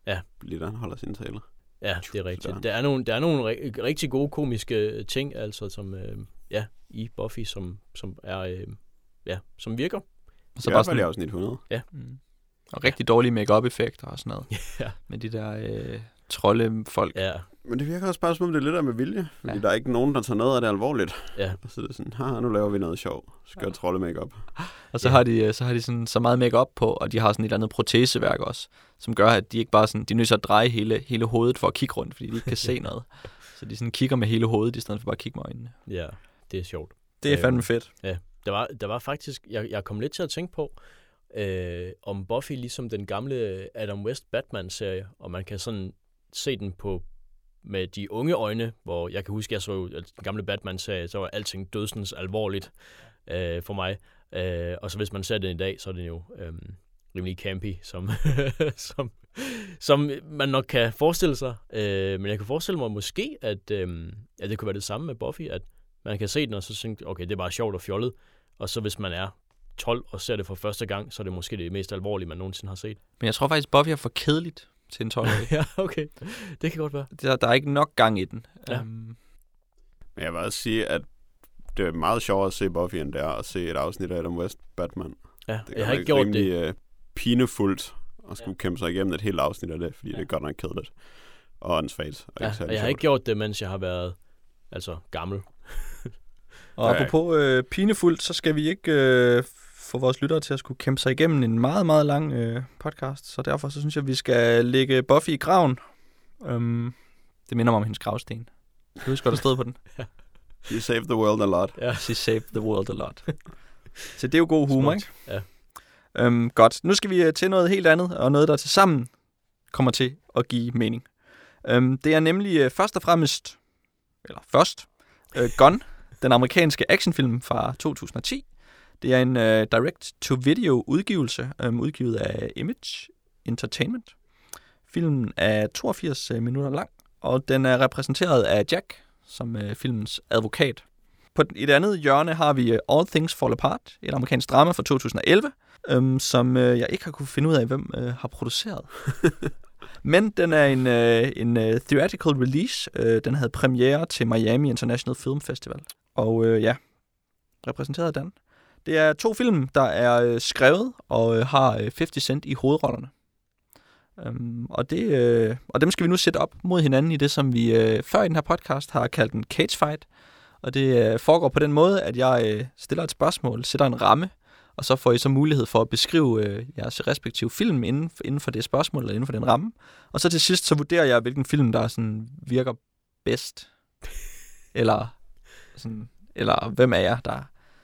Speaker 2: Ja.
Speaker 3: Lige da han holder sine taler.
Speaker 2: Ja, det er rigtigt. Der er nogle, der er nogle rigtig gode komiske ting, altså, som, øh, ja, i Buffy, som, som er, øh, ja, som virker.
Speaker 3: Så bare sådan, i afsnit 100.
Speaker 2: Ja. Mm.
Speaker 1: Og rigtig ja. dårlige make effekter og sådan noget.
Speaker 2: Ja.
Speaker 1: Med de der øh, troldefolk.
Speaker 2: Ja.
Speaker 3: Men det virker også bare som om, det er lidt af med vilje. Fordi ja. der er ikke nogen, der tager noget af det alvorligt.
Speaker 2: Ja.
Speaker 3: Så det er sådan, ha, nu laver vi noget sjov. Skal ja. trolde make -up.
Speaker 1: Og så ja. har de, øh, så har de sådan, så meget make på, og de har sådan et eller andet proteseværk også, som gør, at de ikke bare sådan, de er nødt til at dreje hele, hele hovedet for at kigge rundt, fordi de ikke kan se noget. Så de sådan kigger med hele hovedet, i stedet for bare at kigge med øjnene.
Speaker 2: Ja, det er sjovt.
Speaker 1: Det er
Speaker 2: Øhm,
Speaker 1: fandme fedt.
Speaker 2: Der var, der var faktisk, jeg, jeg kom lidt til at tænke på, øh, om Buffy ligesom den gamle Adam West Batman-serie, og man kan sådan se den på med de unge øjne, hvor jeg kan huske, jeg så den gamle Batman-serie, så var alting dødsens alvorligt øh, for mig. Øh, og så hvis man ser den i dag, så er den jo øh, rimelig campy, som, som, som man nok kan forestille sig. Øh, men jeg kan forestille mig måske, at, øh, at det kunne være det samme med Buffy, at man kan se den, og så tænke, okay, det er bare sjovt og fjollet. Og så hvis man er 12 og ser det for første gang, så er det måske det mest alvorlige, man nogensinde har set.
Speaker 1: Men jeg tror faktisk, Buffy er for kedeligt til en 12-årig.
Speaker 2: ja, okay. Det kan godt være.
Speaker 1: der, der er ikke nok gang i den.
Speaker 2: Ja.
Speaker 1: Um,
Speaker 3: Men jeg vil også sige, at det er meget sjovere at se Buffy, end det er at se et afsnit af Adam West Batman.
Speaker 2: Ja,
Speaker 3: Det
Speaker 2: jeg har ikke gjort det.
Speaker 3: rimelig, Uh, pinefuldt at skulle kæmpe sig igennem et helt afsnit af det, fordi
Speaker 2: Ja.
Speaker 3: det er godt nok kedeligt. Og åndssvagt. Og
Speaker 2: Ja,
Speaker 3: ikke
Speaker 2: og jeg har
Speaker 3: sjovt.
Speaker 2: ikke gjort det, mens jeg har været altså gammel.
Speaker 1: Og
Speaker 3: Ja.
Speaker 1: apropos øh, pinefuldt, så skal vi ikke øh, få vores lyttere til at skulle kæmpe sig igennem en meget, meget lang øh, podcast. Så derfor så synes jeg, at vi skal lægge Buffy i graven. Um, det minder mig om hendes gravsten. Du husker, der stod på den?
Speaker 3: You save the world a lot.
Speaker 2: Ja.
Speaker 1: She saved the world a lot. Så det er jo god humor,
Speaker 2: Smukt.
Speaker 1: ikke?
Speaker 2: Ja.
Speaker 1: Um, godt. Nu skal vi øh, til noget helt andet, og noget, der til sammen kommer til at give mening. Um, det er nemlig øh, først og fremmest, eller først, uh, Gun, den amerikanske actionfilm fra 2010. Det er en uh, direct-to-video udgivelse, um, udgivet af Image Entertainment. Filmen er 82 øh, minutter lang, og den er repræsenteret af Jack, som uh, filmens advokat. På den- i det andet hjørne har vi øh, All Things Fall Apart, et amerikansk drama fra 2011, øhm, som øh, jeg ikke har kunne finde ud af, hvem øh, har produceret. Men den er en, øh, en øh, theatrical release. Øh, den havde premiere til Miami International Film Festival. Og øh, ja, repræsenteret af den. Det er to film, der er øh, skrevet og øh, har øh, 50 Cent i hovedrollerne. Øhm, og, det, øh, og dem skal vi nu sætte op mod hinanden i det, som vi øh, før i den her podcast har kaldt en cage fight. Og det øh, foregår på den måde, at jeg øh, stiller et spørgsmål, sætter en ramme, og så får I så mulighed for at beskrive øh, jeres respektive film inden for, inden for det spørgsmål, eller inden for den ramme. Og så til sidst, så vurderer jeg, hvilken film, der sådan virker bedst. Eller, sådan, eller hvem af jer, der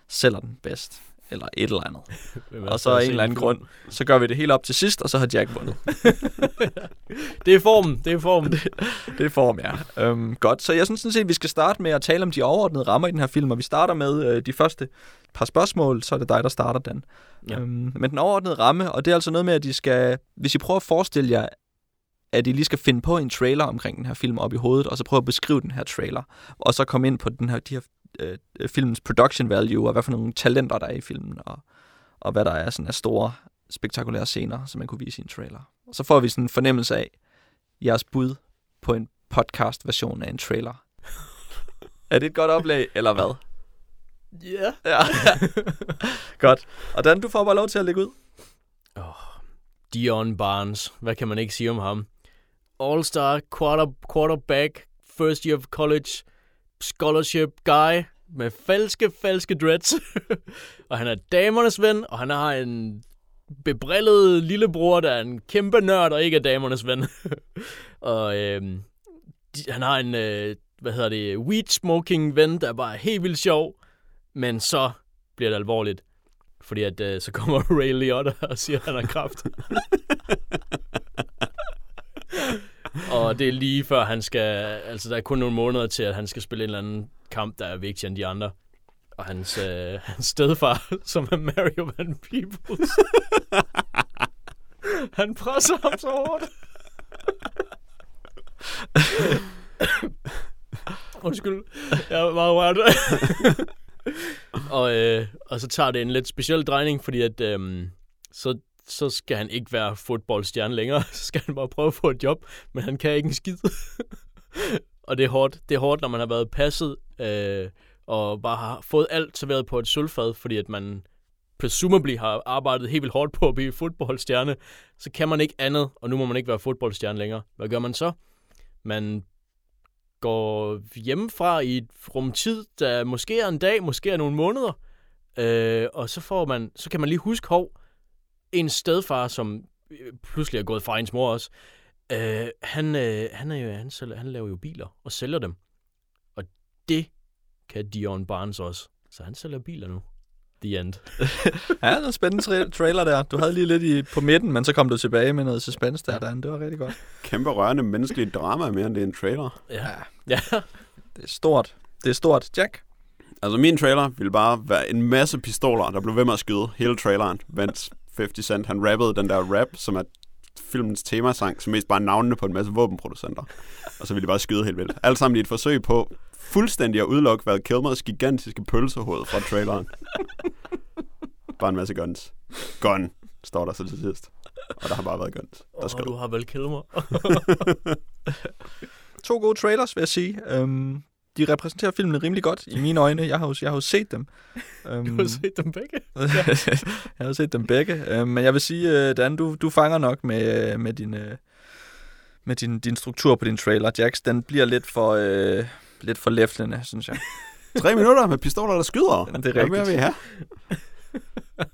Speaker 1: sælger den bedst. Eller et eller andet.
Speaker 2: Er
Speaker 1: Og så af en eller anden grund, så gør vi det helt op til sidst, og så har Jack vundet.
Speaker 2: Det er formen, det er formen.
Speaker 1: Det er form, ja. Øhm, godt, så jeg synes sådan set, at vi skal starte med at tale om de overordnede rammer i den her film, og vi starter med øh, de første par spørgsmål, så er det dig, der starter den.
Speaker 2: Ja.
Speaker 1: Øhm, men den overordnede ramme, og det er altså noget med, at de skal, hvis I prøver at forestille jer, at I lige skal finde på en trailer omkring den her film op i hovedet, og så prøve at beskrive den her trailer, og så komme ind på den her, de her øh, filmens production value, og hvad for nogle talenter, der er i filmen, og, og hvad der er sådan af store, spektakulære scener, som man kunne vise i en trailer. Og så får vi sådan en fornemmelse af jeres bud på en podcast-version af en trailer. er det et godt oplag, eller hvad?
Speaker 2: Ja.
Speaker 1: Ja. godt. Og Dan, du får bare lov til at lægge ud.
Speaker 2: Dion Barnes. Hvad kan man ikke sige om ham? All-star quarter, quarterback, first year of college, scholarship guy med falske, falske dreads. og han er damernes ven, og han har en bebrillet lillebror, der er en kæmpe nørd og ikke er damernes ven. og øhm, de, han har en, øh, hvad hedder det, weed smoking ven, der er bare helt vildt sjov. Men så bliver det alvorligt. Fordi at øh, så kommer Ray Liotta og siger, at han har kraft og det er lige før han skal... Altså, der er kun nogle måneder til, at han skal spille en eller anden kamp, der er vigtigere end de andre. Og hans, øh, hans stedfar, som er Mario Van Peebles. han presser ham så hårdt. Undskyld. Jeg er meget rørt. og, øh, og så tager det en lidt speciel drejning, fordi at øh, så, så skal han ikke være fodboldstjerne længere. Så skal han bare prøve at få et job, men han kan ikke en skid. og det er hårdt. Det er hårdt, når man har været passet øh, og bare har fået alt serveret på et sølvfad, fordi at man presumably har arbejdet helt vildt hårdt på at blive fodboldstjerne, så kan man ikke andet, og nu må man ikke være fodboldstjerne længere. Hvad gør man så? Man går hjemmefra i et rum tid, der måske er en dag, måske er nogle måneder, øh, og så får man, så kan man lige huske, hov, en stedfar, som øh, pludselig er gået fra ens mor også, øh, han, øh, han, er jo, han, sælger, han laver jo biler og sælger dem. Og det kan Dion Barnes også. Så han sælger biler nu. The end.
Speaker 1: Ja, det er en spændende tra- trailer der. Du havde lige lidt i, på midten, men så kom du tilbage med noget suspense der, Dan. Det var rigtig godt.
Speaker 3: Kæmpe rørende menneskelige drama mere end det er en trailer.
Speaker 2: Ja. Ja.
Speaker 1: Det er stort. Det er stort. Jack?
Speaker 3: Altså min trailer ville bare være en masse pistoler, der blev ved med at skyde hele traileren, mens 50 Cent han rappede den der rap, som er filmens temasang, som mest bare navnene på en masse våbenproducenter. Og så ville de bare skyde helt vildt. Alt sammen i et forsøg på fuldstændig at udelukke Val Kilmers gigantiske pølsehoved fra traileren. bare en masse guns. Gun, står der så til sidst. Og der har bare været guns. Der
Speaker 2: Og
Speaker 3: skal
Speaker 2: du har vel killet mig.
Speaker 1: To gode trailers, vil jeg sige. Um, de repræsenterer filmen rimelig godt i mine øjne. Jeg har jo, jeg har jo set dem. Um,
Speaker 2: Du har set dem begge.
Speaker 1: jeg har set dem begge. Uh, men jeg vil sige, uh, Dan, du, du fanger nok med, uh, med din... Uh, med din, din struktur på din trailer. Jax, den bliver lidt for, øh, lidt for læflende, synes jeg.
Speaker 3: Tre minutter med pistoler, der skyder.
Speaker 1: Det er
Speaker 3: Hvad mere
Speaker 1: rigtigt.
Speaker 3: vil I have?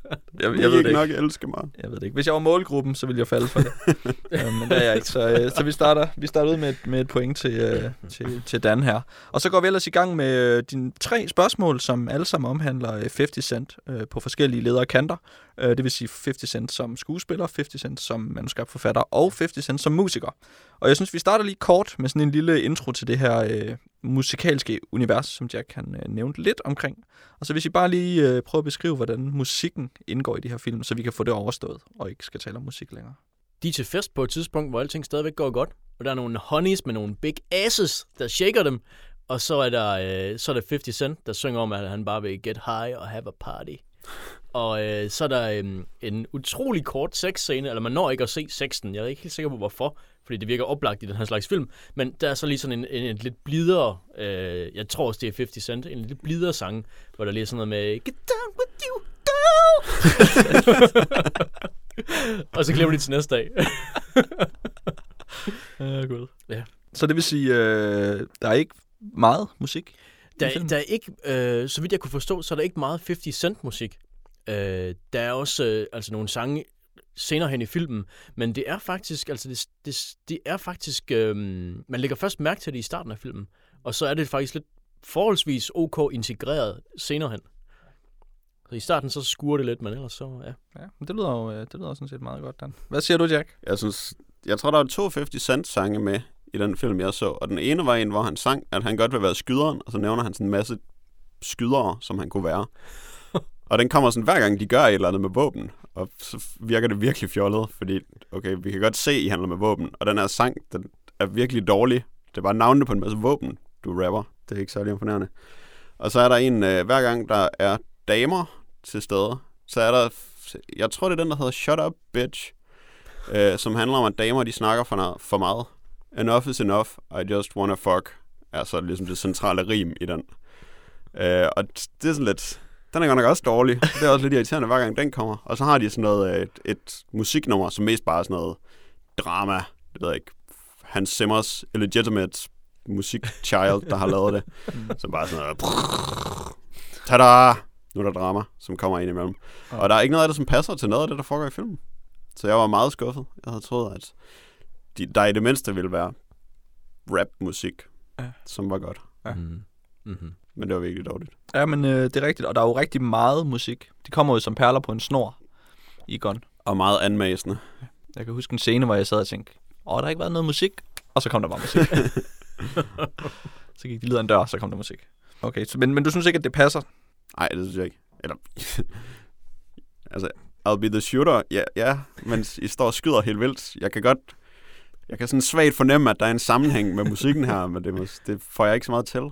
Speaker 1: Jeg,
Speaker 3: Jeg,
Speaker 1: jeg, ved
Speaker 3: ikke nok elske mig.
Speaker 1: Jeg ved det ikke. Hvis jeg var målgruppen, så ville jeg falde for det. øh, men det er jeg ikke. Så, øh, så vi starter, vi starter ud med, et- med et point til, øh, til, til Dan her. Og så går vi ellers i gang med øh, dine tre spørgsmål, som alle sammen omhandler øh, 50 Cent øh, på forskellige ledere kanter. Øh, det vil sige 50 Cent som skuespiller, 50 Cent som manuskriptforfatter og 50 Cent som musiker. Og jeg synes, vi starter lige kort med sådan en lille intro til det her øh, musikalske univers, som Jack han øh, nævnte lidt omkring. Og så hvis I bare lige øh, prøver at beskrive, hvordan musikken indgår i de her film, så vi kan få det overstået, og ikke skal tale om musik længere.
Speaker 2: De er til fest på et tidspunkt, hvor alting stadigvæk går godt. Og der er nogle honeys med nogle big asses, der shaker dem. Og så er der, øh, så er der 50 Cent, der synger om, at han bare vil get high og have a party. Og øh, så er der øh, en utrolig kort sexscene, eller man når ikke at se sexen. Jeg er ikke helt sikker på, hvorfor, fordi det virker oplagt i den her slags film. Men der er så lige sådan en, en, en lidt blidere, øh, jeg tror også det er 50 Cent, en lidt blidere sang, hvor der lige er sådan noget med, get down with you, go! og så glemmer de til næste dag.
Speaker 1: Ja, gud.
Speaker 2: Ja.
Speaker 1: Så det vil sige, øh, der er ikke meget musik?
Speaker 2: Der, der er ikke, øh, så vidt jeg kunne forstå, så er der ikke meget 50 Cent musik. Øh, der er også øh, altså nogle sange senere hen i filmen, men det er faktisk, altså det, det, det er faktisk, øh, man lægger først mærke til det i starten af filmen, og så er det faktisk lidt forholdsvis ok integreret senere hen. Så i starten så skurer det lidt, men ellers så, ja.
Speaker 1: Ja, men det lyder jo øh, det lyder sådan set meget godt, Dan. Hvad siger du, Jack?
Speaker 3: Jeg synes, jeg tror, der var to 50 Cent sange med i den film, jeg så. Og den ene var en, hvor han sang, at han godt vil være skyderen, og så nævner han sådan en masse skydere, som han kunne være og den kommer sådan hver gang, de gør et eller andet med våben. Og så virker det virkelig fjollet, fordi, okay, vi kan godt se, at I handler med våben. Og den her sang, den er virkelig dårlig. Det er bare navnene på en masse våben, du rapper. Det er ikke særlig imponerende. Og så er der en, øh, hver gang der er damer til stede, så er der, jeg tror det er den, der hedder Shut Up, Bitch øh, som handler om, at damer de snakker for, for meget. Enough is enough, I just wanna fuck, er så ligesom det centrale rim i den. Øh, og det er sådan lidt, den er godt nok også dårlig. Det er også lidt irriterende, hver gang den kommer. Og så har de sådan noget, et, et musiknummer, som mest bare er sådan noget drama, det ved jeg ikke, Hans Simmers illegitimate musikchild, der har lavet det. Som bare sådan noget, tada! Nu er der drama, som kommer ind imellem. Og der er ikke noget af det, som passer til noget af det, der foregår i filmen. Så jeg var meget skuffet. Jeg havde troet, at de, der i det mindste ville være rap-musik,
Speaker 1: Ja.
Speaker 3: som var godt.
Speaker 1: Ja.
Speaker 2: Mm. Mm-hmm.
Speaker 3: Men det var virkelig dårligt.
Speaker 1: Ja, men øh, det er rigtigt, og der er jo rigtig meget musik. De kommer jo som perler på en snor i Gun.
Speaker 3: Og meget anmæsende.
Speaker 1: Jeg kan huske en scene, hvor jeg sad og tænkte, åh, der har ikke været noget musik, og så kom der bare musik. så gik de lige ud af en dør, og så kom der musik. Okay, så, men, men du synes ikke, at det passer?
Speaker 3: Nej, det synes jeg ikke. Eller, altså, I'll be the shooter. Ja, ja, men I står og skyder helt vildt. Jeg kan godt... Jeg kan sådan svagt fornemme, at der er en sammenhæng med musikken her, men det, må- det får jeg ikke så meget til.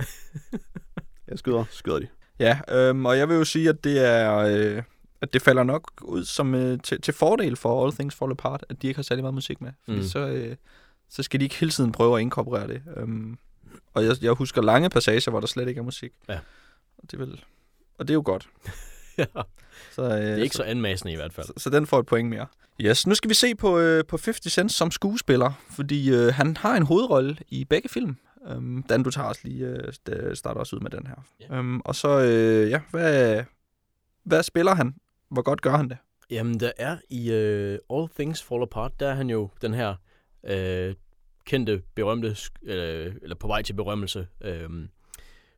Speaker 3: Jeg skyder, skyder de.
Speaker 1: Ja, øhm, og jeg vil jo sige, at det er... Øh, at det falder nok ud som øh, til, til fordel for All Things Fall Apart, at de ikke har særlig meget musik med. Fordi
Speaker 2: Mm.
Speaker 1: så, øh, så skal de ikke hele tiden prøve at inkorporere det. Øhm, og jeg, jeg husker lange passager, hvor der slet ikke er musik.
Speaker 2: Ja.
Speaker 1: Og det, vil, og det er jo godt.
Speaker 2: ja.
Speaker 1: Så, øh,
Speaker 2: Det er ikke så anmassende i hvert fald.
Speaker 1: så, så den får et point mere. Yes, nu skal vi se på, øh, på 50 Cent som skuespiller, fordi øh, han har en hovedrolle i begge film. Um, Dan, du tager os lige, det starter også ud med den her.
Speaker 2: Ja.
Speaker 1: Um, og så, øh, ja, hvad, hvad spiller han? Hvor godt gør han det?
Speaker 2: Jamen, der er i uh, All Things Fall Apart, der er han jo den her uh, kendte, berømte, sk- eller, på vej til berømmelse, uh,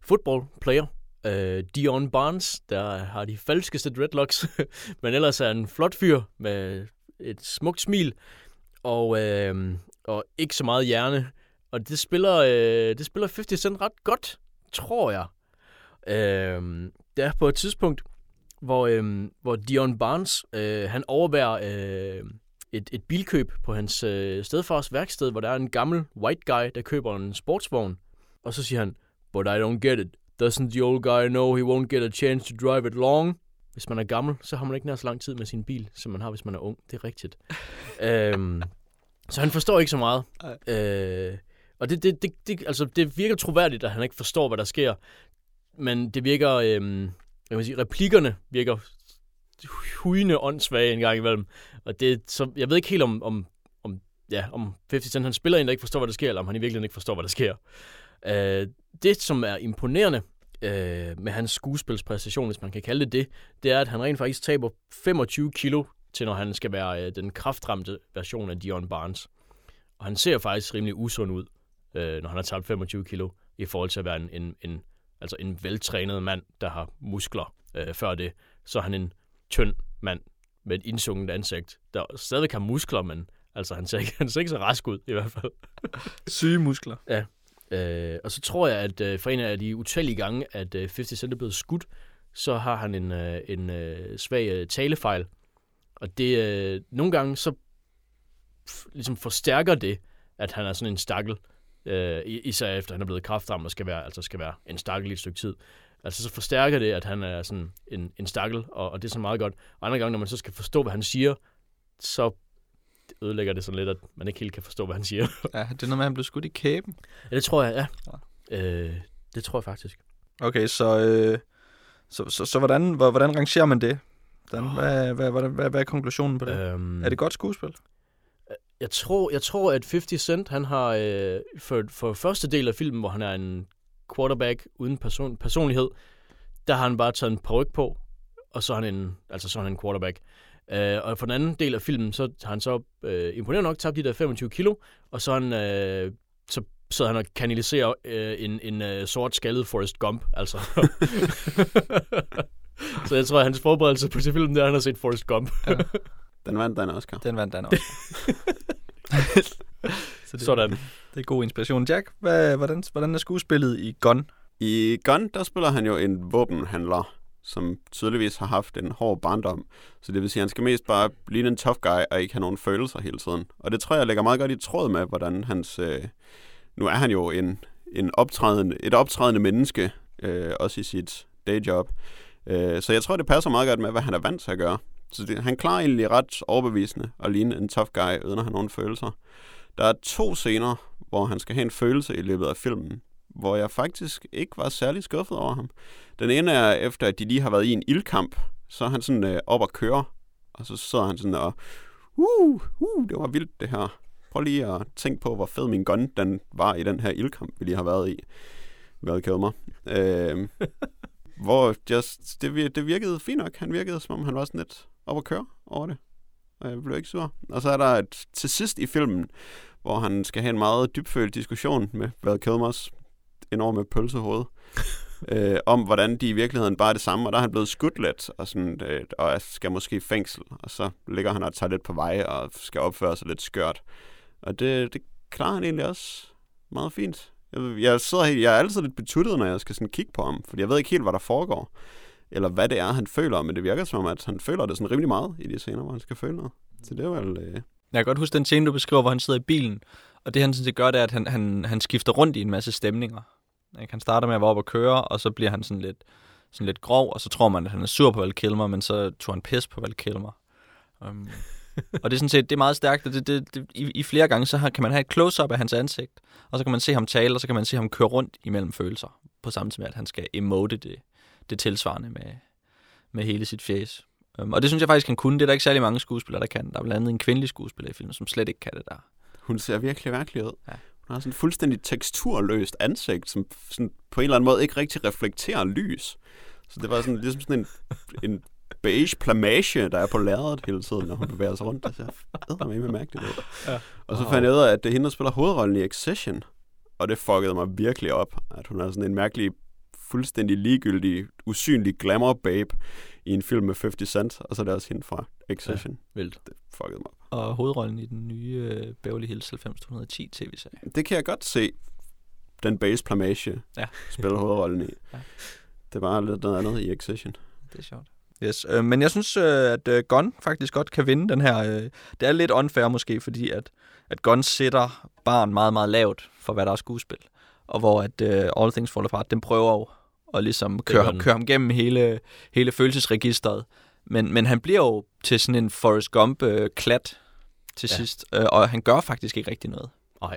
Speaker 2: football player. Øh, Dion Barnes, der har de falskeste dreadlocks, men ellers er en flot fyr med et smukt smil og, øh, og ikke så meget hjerne. Og det spiller, øh, det spiller 50 Cent ret godt, tror jeg. Øh, det er på et tidspunkt, hvor, øh, hvor Dion Barnes, øh, han overværer øh, et, et bilkøb på hans øh, stedfars værksted, hvor der er en gammel white guy, der køber en sportsvogn. Og så siger han, but I don't get it. Doesn't the old guy know he won't get a chance to drive it long? Hvis man er gammel, så har man ikke nær så lang tid med sin bil, som man har, hvis man er ung. Det er rigtigt. øhm, så han forstår ikke så meget. Øh, og det, det, det, det, altså, det virker troværdigt, at han ikke forstår, hvad der sker. Men det virker... Øh, jeg vil sige, replikkerne virker hujende åndssvage en gang imellem. Og det, så, jeg ved ikke helt om, om, om, ja, om 50 Cent han spiller en, der ikke forstår, hvad der sker, eller om han i virkeligheden ikke forstår, hvad der sker. Øh, det, som er imponerende øh, med hans skuespilspræstation, hvis man kan kalde det det, det er, at han rent faktisk taber 25 kilo til, når han skal være øh, den kraftramte version af Dion Barnes. Og han ser faktisk rimelig usund ud, øh, når han har tabt 25 kilo, i forhold til at være en, en, en, altså en veltrænet mand, der har muskler øh, før det. Så er han en tynd mand med et indsunget ansigt, der stadig har muskler, men altså, han ser, ikke, han ser ikke så rask ud, i hvert fald.
Speaker 1: Syge muskler.
Speaker 2: Ja. Øh, og så tror jeg, at øh, for en af de utallige gange, at øh, 50 Cent er blevet skudt, så har han en, øh, en øh, svag øh, talefejl. Og det øh, nogle gange så f- ligesom forstærker det, at han er sådan en stakkel. Øh, især efter han er blevet kraftramt og skal være, altså skal være en stakkel i et stykke tid. Altså så forstærker det, at han er sådan en, en stakkel, og, og det er så meget godt. Og andre gange, når man så skal forstå, hvad han siger, så ødelægger det sådan lidt, at man ikke helt kan forstå, hvad han siger.
Speaker 1: Ja, det er noget med, at han blev skudt i kæben.
Speaker 2: ja, det tror jeg, ja. Øh, det tror jeg faktisk.
Speaker 1: Okay, så, øh, så, så, så hvordan, hvor- hvordan rangerer man det? Dan? Hvad, hvad, hvad, hvad, hvad er konklusionen på det? Øh.
Speaker 2: Øhm,
Speaker 1: Er det godt skuespil?
Speaker 2: Jeg tror, jeg tror, at 50 Cent, han har øh, for, for første del af filmen, hvor han er en quarterback uden person, personlighed, der har han bare taget en peruk på, og så er han en, altså så er han en quarterback. Øh, og for den anden del af filmen, så har han så øh, imponerende nok tabt de der 25 kilo, og så, han, øh, så sidder han og kanaliserer øh, en, en øh, sort skaldet Forrest Gump, altså. så jeg tror, at hans forberedelse på til filmen, der han har set Forrest Gump.
Speaker 3: Den vandt den Oscar.
Speaker 1: Den vandt Dan også. så det,
Speaker 2: Sådan.
Speaker 1: det er god inspiration. Jack, hvad, hvordan, hvordan er skuespillet i Gun?
Speaker 3: I Gun, der spiller han jo en våbenhandler, som tydeligvis har haft en hård barndom. Så det vil sige, at han skal mest bare ligne en tough guy og ikke have nogen følelser hele tiden. Og det tror jeg lægger meget godt i tråd med, hvordan hans... Øh, nu er han jo en, en optrædende, et optrædende menneske, øh, også i sit dayjob. Øh, så jeg tror, det passer meget godt med, hvad han er vant til at gøre. Så det, han klarer egentlig ret overbevisende at ligne en tough guy, uden at have nogen følelser. Der er to scener, hvor han skal have en følelse i løbet af filmen, hvor jeg faktisk ikke var særlig skuffet over ham. Den ene er efter, at de lige har været i en ildkamp, så er han sådan øh, op og køre, og så sidder han sådan og, uh, uh, det var vildt det her. Prøv lige at tænke på, hvor fed min gun den var i den her ildkamp, vi lige har været i. Hvad kæder mig. Øh, hvor just, det, det virkede fint nok. Han virkede, som om han var sådan lidt op at køre over det. Og jeg blev ikke sur. Og så er der et, til sidst i filmen, hvor han skal have en meget dybfølt diskussion med Val Kilmers enorme pølsehoved, øh, om hvordan de i virkeligheden bare er det samme, og der er han blevet skudt lidt, og, sådan, øh, og skal måske i fængsel, og så ligger han og tager lidt på vej, og skal opføre sig lidt skørt. Og det, det klarer han egentlig også meget fint. Jeg, jeg, sidder helt, jeg er altid lidt betuttet, når jeg skal sådan kigge på ham, fordi jeg ved ikke helt, hvad der foregår, eller hvad det er, han føler, men det virker som om, at han føler det sådan rimelig meget i de scener, hvor han skal føle noget. Så det er vel... Øh,
Speaker 1: Jeg kan godt huske den scene, du beskriver, hvor han sidder i bilen. Og det han sådan set gør, det er, at han, han, han skifter rundt i en masse stemninger. Ikke? Han starter med at være oppe og køre, og så bliver han sådan lidt, sådan lidt grov, og så tror man, at han er sur på Val Kilmer, men så tog han pis på Val Kilmer. Um, øhm, og det er sådan set det er meget stærkt, og det, det, det, i, i flere gange så har, kan man have et close-up af hans ansigt, og så kan man se ham tale, og så kan man se ham køre rundt imellem følelser, på samme tid med, at han skal emote det, det tilsvarende med, med hele sit face. Um, og det synes jeg faktisk, han kunne. Det er der ikke særlig mange skuespillere, der kan. Der er blandt andet en kvindelig skuespiller i filmen, som slet ikke kan det der.
Speaker 3: hun ser virkelig virkelig ud.
Speaker 1: Ja.
Speaker 3: Hun har sådan et fuldstændig teksturløst ansigt, som sådan på en eller anden måde ikke rigtig reflekterer lys. Så det var sådan, ligesom sådan en, en beige plamage, der er på lærredet hele tiden, når hun bevæger sig rundt. Det ser med mærkeligt ud.
Speaker 1: Ja.
Speaker 3: Og så fandt jeg ud af, at det er hende, der spiller hovedrollen i Accession. Og det fuckede mig virkelig op, at hun er sådan en mærkelig fuldstændig ligegyldig, usynlig glamour babe i en film med 50 Cent, og så er det også hende fra Accession.
Speaker 2: Vildt.
Speaker 3: Det fuckede mig. op.
Speaker 1: Og hovedrollen i den nye øh, Beverly Hills 90210 tv-serie.
Speaker 3: Det kan jeg godt se, den base plamage
Speaker 1: Ja.
Speaker 3: spiller hovedrollen i.
Speaker 1: Ja.
Speaker 3: Det var lidt noget andet i Accession.
Speaker 1: Det er sjovt. Yes, øh, men jeg synes, øh, at øh, Gunn faktisk godt kan vinde den her. Øh, det er lidt unfair måske, fordi at, at Gunn sætter barn meget, meget lavt for, hvad der er skuespil. Og hvor at øh, All Things Fall Apart, den prøver jo at ligesom køre,
Speaker 2: den.
Speaker 1: køre ham gennem hele, hele følelsesregistret. Men, men han bliver jo til sådan en Forrest Gump-klat til
Speaker 2: Ja.
Speaker 1: ja. sidst, øh, og han gør faktisk ikke rigtig noget.
Speaker 2: Nej.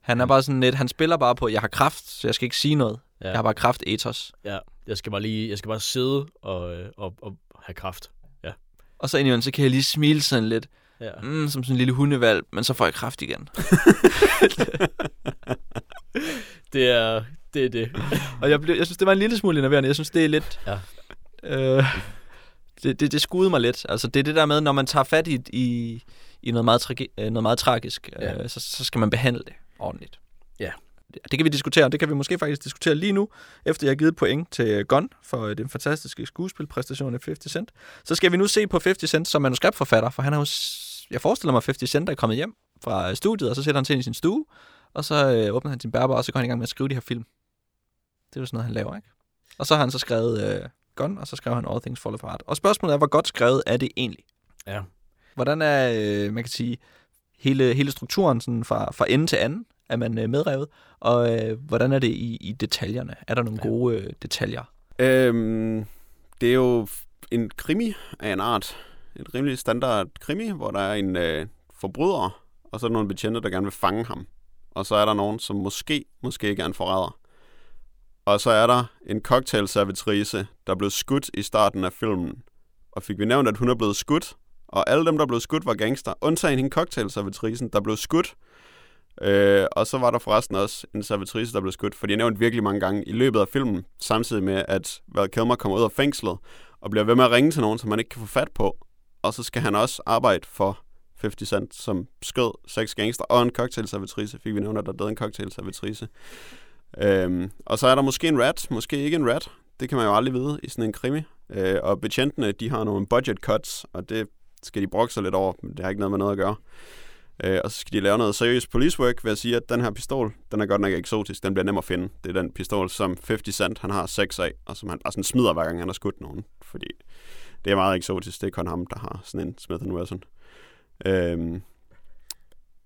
Speaker 1: Han er bare sådan lidt, han spiller bare på, jeg har kraft, så jeg skal ikke sige noget.
Speaker 2: Ja.
Speaker 1: Ja. Jeg har bare kraft ethos.
Speaker 2: ja. Jeg skal bare lige, jeg skal bare sidde og, øh, og, og have kraft.
Speaker 1: Og så indimellem, så kan jeg lige smile sådan lidt,
Speaker 2: Ja.
Speaker 1: mm, som sådan en lille hundevalg, men så får jeg kraft igen.
Speaker 2: Det er det. Er det.
Speaker 1: Og jeg, blev, jeg synes, det var en lille smule enerverende. Jeg synes, det er lidt...
Speaker 2: Ja.
Speaker 1: Øh, det, det, det skudde mig lidt. Altså, det er det der med, når man tager fat i, i, i noget, meget tragi- øh, noget meget tragisk,
Speaker 2: Ja.
Speaker 1: øh, så, så skal man behandle det ordentligt.
Speaker 2: Ja.
Speaker 1: Det, kan vi diskutere. Det kan vi måske faktisk diskutere lige nu, efter jeg har givet point til Gunn for øh, den fantastiske skuespilpræstation af 50 Cent. Så skal vi nu se på 50 Cent som manuskriptforfatter, for han har jo... Jeg forestiller mig, at 50 Cent er kommet hjem fra øh, studiet, og så sætter han sig ind i sin stue, og så øh, åbner han sin bærbar, og så går han i gang med at skrive de her film. Det er jo sådan noget, han laver, ikke? Og så har han så skrevet øh, Gun, og så skrev han All Things Fall Apart. Og spørgsmålet er, hvor godt skrevet er det egentlig?
Speaker 2: Ja.
Speaker 1: Hvordan er, øh, man kan sige, hele, hele strukturen sådan fra, fra ende til anden? Er man øh, medrevet? Og øh, hvordan er det i, i detaljerne? Er der nogle
Speaker 2: Ja.
Speaker 1: gode øh, detaljer?
Speaker 3: Øhm, det er jo en krimi af en art. En rimelig standard krimi, hvor der er en øh, forbryder, og så er der nogle betjente, der gerne vil fange ham. Og så er der nogen, som måske, måske ikke er en forræder. Og så er der en cocktailservitrice, der blev skudt i starten af filmen. Og fik vi nævnt, at hun er blevet skudt. Og alle dem, der blev skudt, var gangster. Undtagen hende cocktailservitricen, der blev skudt. Øh, og så var der forresten også en servitrice, der blev skudt, for de er nævnt virkelig mange gange i løbet af filmen, samtidig med, at Val Kilmer kommer ud af fængslet og bliver ved med at ringe til nogen, som man ikke kan få fat på. Og så skal han også arbejde for 50 Cent, som skød seks gangster og en cocktailservitrice. Fik vi nævnt, at der døde en cocktailservitrice. Øhm, og så er der måske en rat, måske ikke en rat. Det kan man jo aldrig vide i sådan en krimi. Øh, og betjentene, de har nogle budget cuts, og det skal de brokke sig lidt over, men det har ikke noget med noget at gøre. Øh, og så skal de lave noget seriøst police work ved at sige, at den her pistol, den er godt nok eksotisk, den bliver nem at finde. Det er den pistol, som 50 Cent han har seks af, og som han bare sådan smider, hver gang han har skudt nogen. Fordi det er meget eksotisk, det er kun ham, der har sådan en Smith Wesson. Øhm,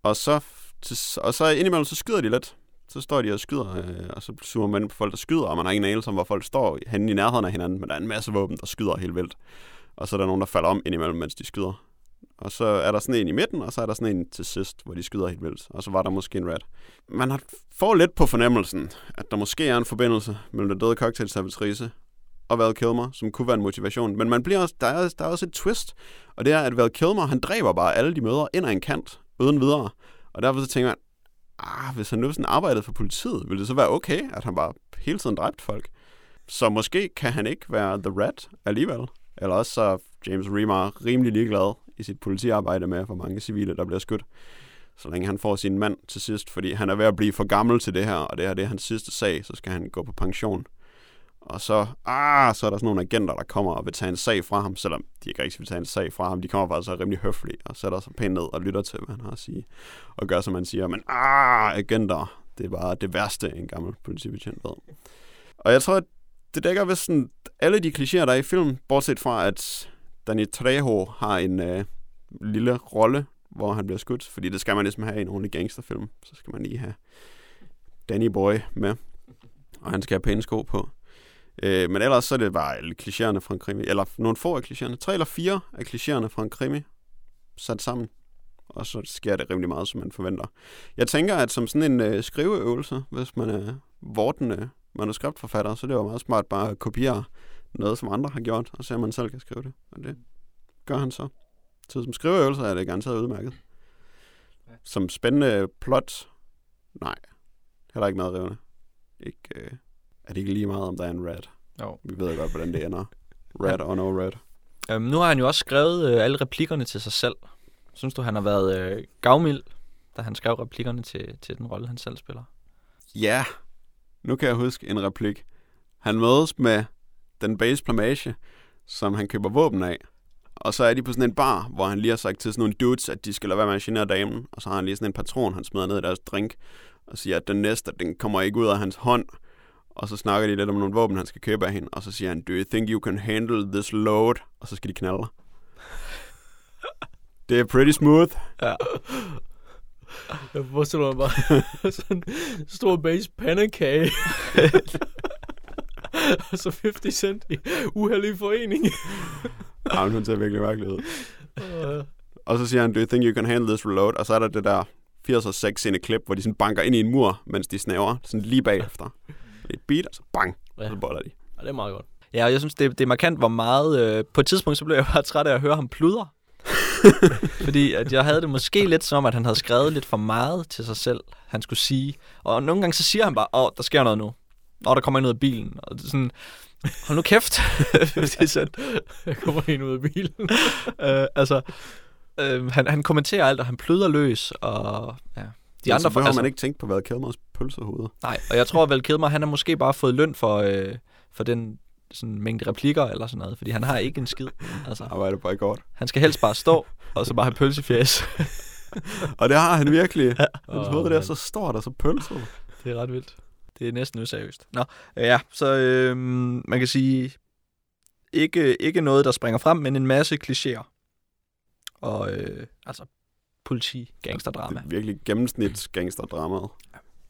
Speaker 3: og så, og så indimellem, så skyder de lidt. Så står de og skyder, øh, og så zoomer man ind på folk, der skyder, og man har ingen anelse om, hvor folk står henne i nærheden af hinanden, men der er en masse våben, der skyder helt vildt. Og så er der nogen, der falder om indimellem, mens de skyder. Og så er der sådan en i midten, og så er der sådan en til sidst, hvor de skyder helt vildt. Og så var der måske en rat. Man har får lidt på fornemmelsen, at der måske er en forbindelse mellem den døde cocktailservitrice og Val Kilmer, som kunne være en motivation. Men man bliver også, der, er, der er også et twist, og det er, at Val Kilmer, han dræber bare alle de møder ind ad en kant, uden videre. Og derfor så tænker man, ah, hvis han nu sådan arbejdede for politiet, ville det så være okay, at han bare hele tiden dræbte folk? Så måske kan han ikke være The Rat alligevel. Eller også så er James Remar rimelig ligeglad i sit politiarbejde med, hvor mange civile, der bliver skudt. Så længe han får sin mand til sidst, fordi han er ved at blive for gammel til det her, og det her det er hans sidste sag, så skal han gå på pension. Og så, ah, så er der sådan nogle agenter, der kommer og vil tage en sag fra ham, selvom de ikke rigtig vil tage en sag fra ham. De kommer faktisk så rimelig høflige og sætter sig pænt ned og lytter til, hvad han har at sige. Og gør, som man siger, men ah, agenter, det er bare det værste, en gammel politibetjent ved. Og jeg tror, at det dækker vist sådan alle de klichéer, der er i filmen, bortset fra, at Danny Trejo har en øh, lille rolle, hvor han bliver skudt, fordi det skal man ligesom have i en ordentlig gangsterfilm. Så skal man lige have Danny Boy med, og han skal have pæne sko på. Øh, men ellers så er det bare alle klichéerne fra en krimi, eller nogle få af klichéerne, tre eller fire af klichéerne fra en krimi, sat sammen. Og så sker det rimelig meget, som man forventer. Jeg tænker, at som sådan en øh, skriveøvelse, hvis man er vortende manuskriptforfatter, så det var meget smart bare at kopiere noget, som andre har gjort, og se, om man selv kan skrive det. Og det gør han så. Så som skriveøvelse er det garanteret udmærket. Som spændende plot, nej. Heller ikke meget rivende. Ikke, øh, er det ikke lige meget, om der er en rat?
Speaker 1: Jo.
Speaker 3: Vi ved godt, hvordan det ender. Rat or no rat.
Speaker 1: Øhm, nu har han jo også skrevet øh, alle replikkerne til sig selv. Synes du, han har været øh, gavmild, da han skrev replikkerne til, til den rolle, han selv spiller?
Speaker 3: Ja, nu kan jeg huske en replik. Han mødes med den base plamage, som han køber våben af. Og så er de på sådan en bar, hvor han lige har sagt til sådan nogle dudes, at de skal lade være med at genere damen. Og så har han lige sådan en patron, han smider ned i deres drink. Og siger, at den næste, den kommer ikke ud af hans hånd. Og så snakker de lidt om nogle våben, han skal købe af hende. Og så siger han, do you think you can handle this load? Og så skal de knalde. dig. Det er pretty smooth.
Speaker 1: Ja.
Speaker 2: Jeg forestiller mig bare sådan en stor base pandekage. og så 50 cent i uheldig forening.
Speaker 3: Ja, men hun ser virkelig mærkelig ud.
Speaker 2: Øh,
Speaker 3: Og så siger han, do you think you can handle this reload? Og så er der det der 80'er sex scene klip, hvor de sådan banker ind i en mur, mens de snaver, sådan lige bagefter. Et beat, og så bang,
Speaker 2: Ja.
Speaker 3: så boller de.
Speaker 2: ja, det er meget godt.
Speaker 1: Ja, og jeg synes, det, det er markant, hvor meget... Øh, på et tidspunkt, så blev jeg bare træt af at høre ham pludre. Fordi at jeg havde det måske lidt som om, at han havde skrevet lidt for meget til sig selv, han skulle sige. Og nogle gange så siger han bare, åh, der sker noget nu. Åh, der kommer en ud af bilen. Og det er sådan, hold nu kæft. det er sådan,
Speaker 2: Jeg kommer ind ud af bilen.
Speaker 1: øh, altså, øh, han, han kommenterer alt, og han pløder løs. Og ja, de andre...
Speaker 3: så behøver
Speaker 1: altså,
Speaker 3: man ikke tænke på, hvad Kilmers pølsehoved.
Speaker 1: Nej, og jeg tror vel Kilmer, han har måske bare fået løn for, øh, for den sådan, mængde replikker eller sådan noget, fordi han har ikke en skid. Altså,
Speaker 3: Arbejder på godt.
Speaker 1: han skal helst bare stå, og så bare have pølsefjæs.
Speaker 3: Og det har han virkelig. Hans
Speaker 2: Åh,
Speaker 3: hoved der
Speaker 2: mand.
Speaker 3: så stort og så pølset.
Speaker 1: Det er ret vildt. Det er næsten useriøst. Nå, ja, så øh, man kan sige, ikke, ikke noget, der springer frem, men en masse klichéer. Og øh, altså, politi, gangsterdrama.
Speaker 3: Det er virkelig gennemsnits gangsterdramaet.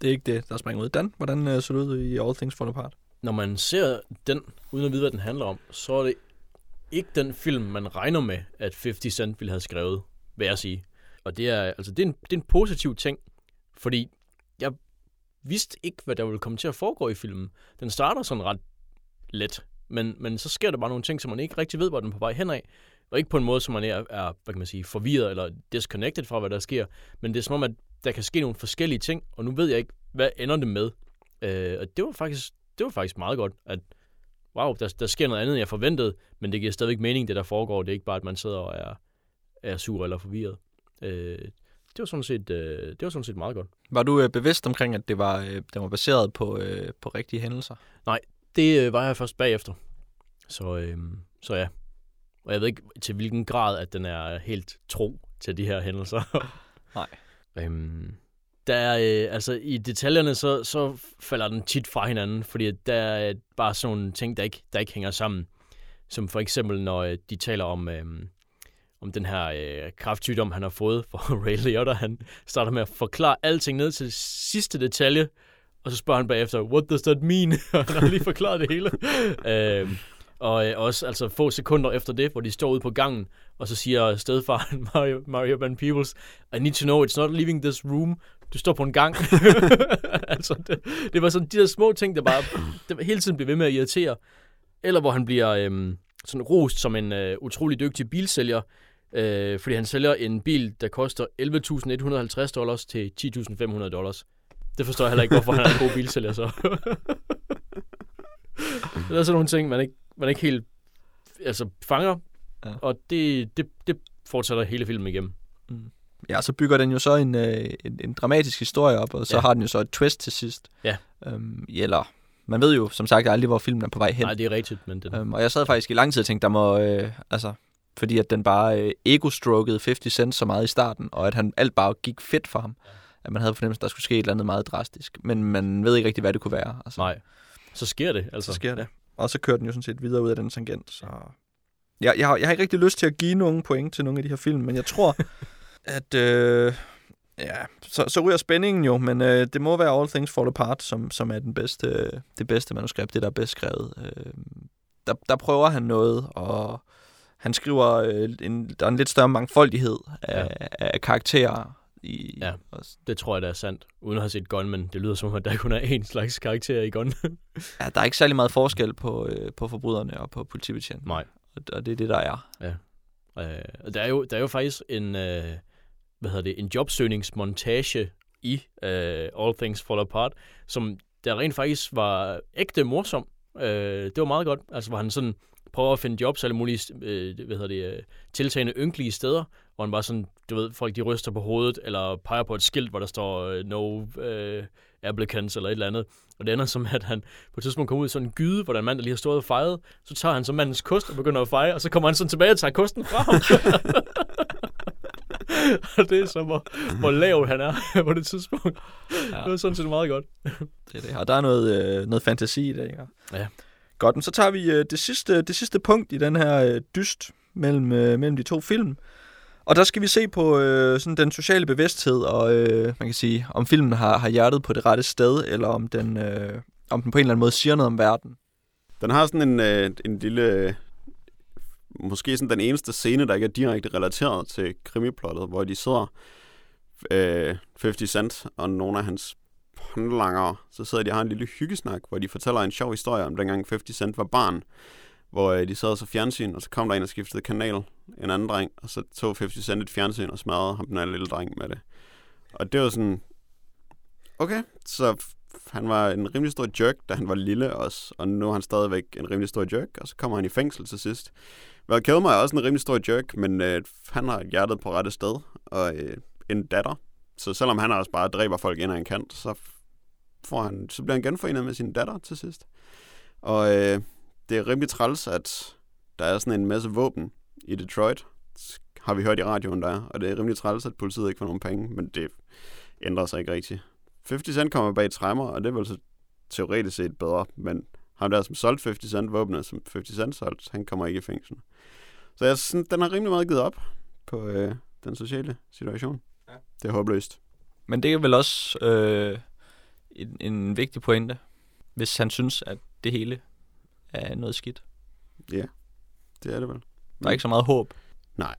Speaker 1: Det er ikke det, der springer ud. Dan, hvordan øh, så det ud i All Things Fall Apart?
Speaker 2: Når man ser den, uden at vide, hvad den handler om, så er det ikke den film, man regner med, at 50 Cent ville have skrevet, vil jeg sige. Og det er, altså, det er, en, det er en positiv ting, fordi jeg vidste ikke, hvad der ville komme til at foregå i filmen. Den starter sådan ret let, men, men så sker der bare nogle ting, som man ikke rigtig ved, hvor den er på vej henad. Og ikke på en måde, som man er, er hvad kan man sige, forvirret eller disconnected fra, hvad der sker. Men det er som om, at der kan ske nogle forskellige ting, og nu ved jeg ikke, hvad ender det med. Øh, og det var faktisk det var faktisk meget godt, at wow, der, der sker noget andet, end jeg forventede, men det giver stadigvæk mening, det der foregår. Det er ikke bare, at man sidder og er, er sur eller forvirret. Øh, det, var sådan set, øh, det var sådan set meget godt.
Speaker 1: Var du øh, bevidst omkring, at det var, øh, det var baseret på, øh, på rigtige hændelser?
Speaker 2: Det øh, var jeg først bagefter. Så, øh, så ja. Og jeg ved ikke til hvilken grad, at den er helt tro til de her hændelser.
Speaker 1: Nej.
Speaker 2: Øhm, der er, øh, altså i detaljerne, så, så falder den tit fra hinanden, fordi der er bare sådan nogle ting, der ikke, der ikke hænger sammen. Som for eksempel, når øh, de taler om, øh, om den her øh, kraftsygdom, han har fået for Ray Liotta. Han starter med at forklare alting ned til sidste detalje, og så spørger han bagefter, what does that mean? Og han har lige forklaret det hele. øh, og øh, også altså, få sekunder efter det, hvor de står ude på gangen, og så siger stedfaren Mario, Mario Van Peebles, I need to know it's not leaving this room. Du står på en gang. altså, det, det var sådan de der små ting, der bare der hele tiden blev ved med at irritere. Eller hvor han bliver øh, sådan rost som en øh, utrolig dygtig bilsælger, øh, fordi han sælger en bil, der koster 11.150 dollars til 10.500 dollars. Det forstår jeg heller ikke, hvorfor han er en god bilsælger så. det er sådan nogle ting, man ikke, man ikke helt altså, fanger,
Speaker 1: Ja.
Speaker 2: og det, det, det fortsætter hele filmen igennem.
Speaker 1: Ja, så bygger den jo så en, øh, en, en dramatisk historie op, og så ja.
Speaker 2: Ja.
Speaker 1: har den jo så et twist til sidst.
Speaker 2: Ja.
Speaker 1: Øhm, eller, man ved jo som sagt aldrig, hvor filmen er på vej hen.
Speaker 2: Nej, det er rigtigt, men den,
Speaker 1: Øhm, og jeg sad faktisk i lang tid og tænkte, der må, øh, altså, fordi at den bare øh, ego-strokede 50 Cent så meget i starten, og at han alt bare gik fedt for ham. At man havde fornemmelsen, at der skulle ske et eller andet meget drastisk. Men man ved ikke rigtig, hvad det kunne være. Altså,
Speaker 2: nej. Så sker det, altså.
Speaker 1: så sker det. Og så kører den jo sådan set videre ud af den tangent. Så... Jeg, jeg, har, jeg har ikke rigtig lyst til at give nogen point til nogle af de her film, men jeg tror, at... Øh, ja, så, så ryger spændingen jo, men øh, det må være All Things Fall Apart, som, som er den bedste, det bedste manuskript, det der er bedst skrevet. Øh, der, der prøver han noget, og han skriver, øh, en, der er en lidt større mangfoldighed af, ja. af karakterer. I,
Speaker 2: Ja.
Speaker 1: og,
Speaker 2: Det tror jeg, der er sandt. Uden at have set Gunman. Det lyder som, at der kun er én slags karakter i Gun.
Speaker 1: ja, der er ikke særlig meget forskel på, øh, på forbryderne og på politibetjenten.
Speaker 2: Nej.
Speaker 1: Og, og det er det, der er.
Speaker 2: Øh, og der er jo, der er jo faktisk en, øh, hvad hedder det, en jobsøgningsmontage i øh, All Things Fall Apart, som der rent faktisk var ægte morsom. Øh, det var meget godt. Altså, hvor han sådan prøver at finde jobs alle mulige øh, hvad hedder det, øh, tiltagende ynkelige steder, hvor han bare sådan, du ved, folk de ryster på hovedet, eller peger på et skilt, hvor der står øh, no øh, applicants eller et eller andet. Og det ender som, at han på et tidspunkt kommer ud i sådan en gyde, hvor der er en mand, der lige har stået og fejret. Så tager han så mandens kost og begynder at fejre, og så kommer han sådan tilbage og tager kosten fra ham. og det er så, hvor, hvor lav han er på det tidspunkt. Ja. Det var sådan set meget godt.
Speaker 1: Det er det. Og der er noget, øh, noget fantasi i det, ikke?
Speaker 2: Ja.
Speaker 1: Godt, men så tager vi øh, det, sidste, det sidste punkt i den her øh, dyst mellem, øh, mellem de to film. Og der skal vi se på øh, sådan den sociale bevidsthed, og øh, man kan sige, om filmen har, har hjertet på det rette sted, eller om den, øh, om den på en eller anden måde siger noget om verden.
Speaker 3: Den har sådan en, øh, en lille... Måske sådan den eneste scene, der ikke er direkte relateret til krimiplottet, hvor de sidder øh, 50 Cent og nogle af hans håndlangere, så sidder de og har en lille hyggesnak, hvor de fortæller en sjov historie om dengang 50 Cent var barn, hvor øh, de sad og så fjernsyn, og så kom der en og skiftede kanal, en anden dreng, og så tog 50 Cent et fjernsyn og smadrede ham den lille dreng med det. Og det var sådan, okay, så han var en rimelig stor jerk, da han var lille også, og nu er han stadigvæk en rimelig stor jerk, og så kommer han i fængsel til sidst. Val Kilmer er også en rimelig stor jerk, men øh, han har hjertet på rette sted, og øh, en datter. Så selvom han også bare dræber folk ind ad en kant, så, får han, så bliver han genforenet med sin datter til sidst. Og øh, det er rimelig træls, at der er sådan en masse våben i Detroit, har vi hørt i radioen der, og det er rimelig træls, at politiet ikke får nogen penge, men det ændrer sig ikke rigtigt. 50 Cent kommer bag træmmer, og det er vel så teoretisk set bedre, men ham der, som solgte 50 Cent våbnet, som 50 Cent solgte, han kommer ikke i fængsel. Så jeg synes, den har rimelig meget givet op på øh, den sociale situation.
Speaker 1: Ja.
Speaker 3: Det er håbløst.
Speaker 1: Men det er vel også øh, en, en vigtig pointe, hvis han synes, at det hele er noget skidt.
Speaker 3: Ja, det er det vel.
Speaker 1: Der er ikke så meget håb.
Speaker 3: Nej,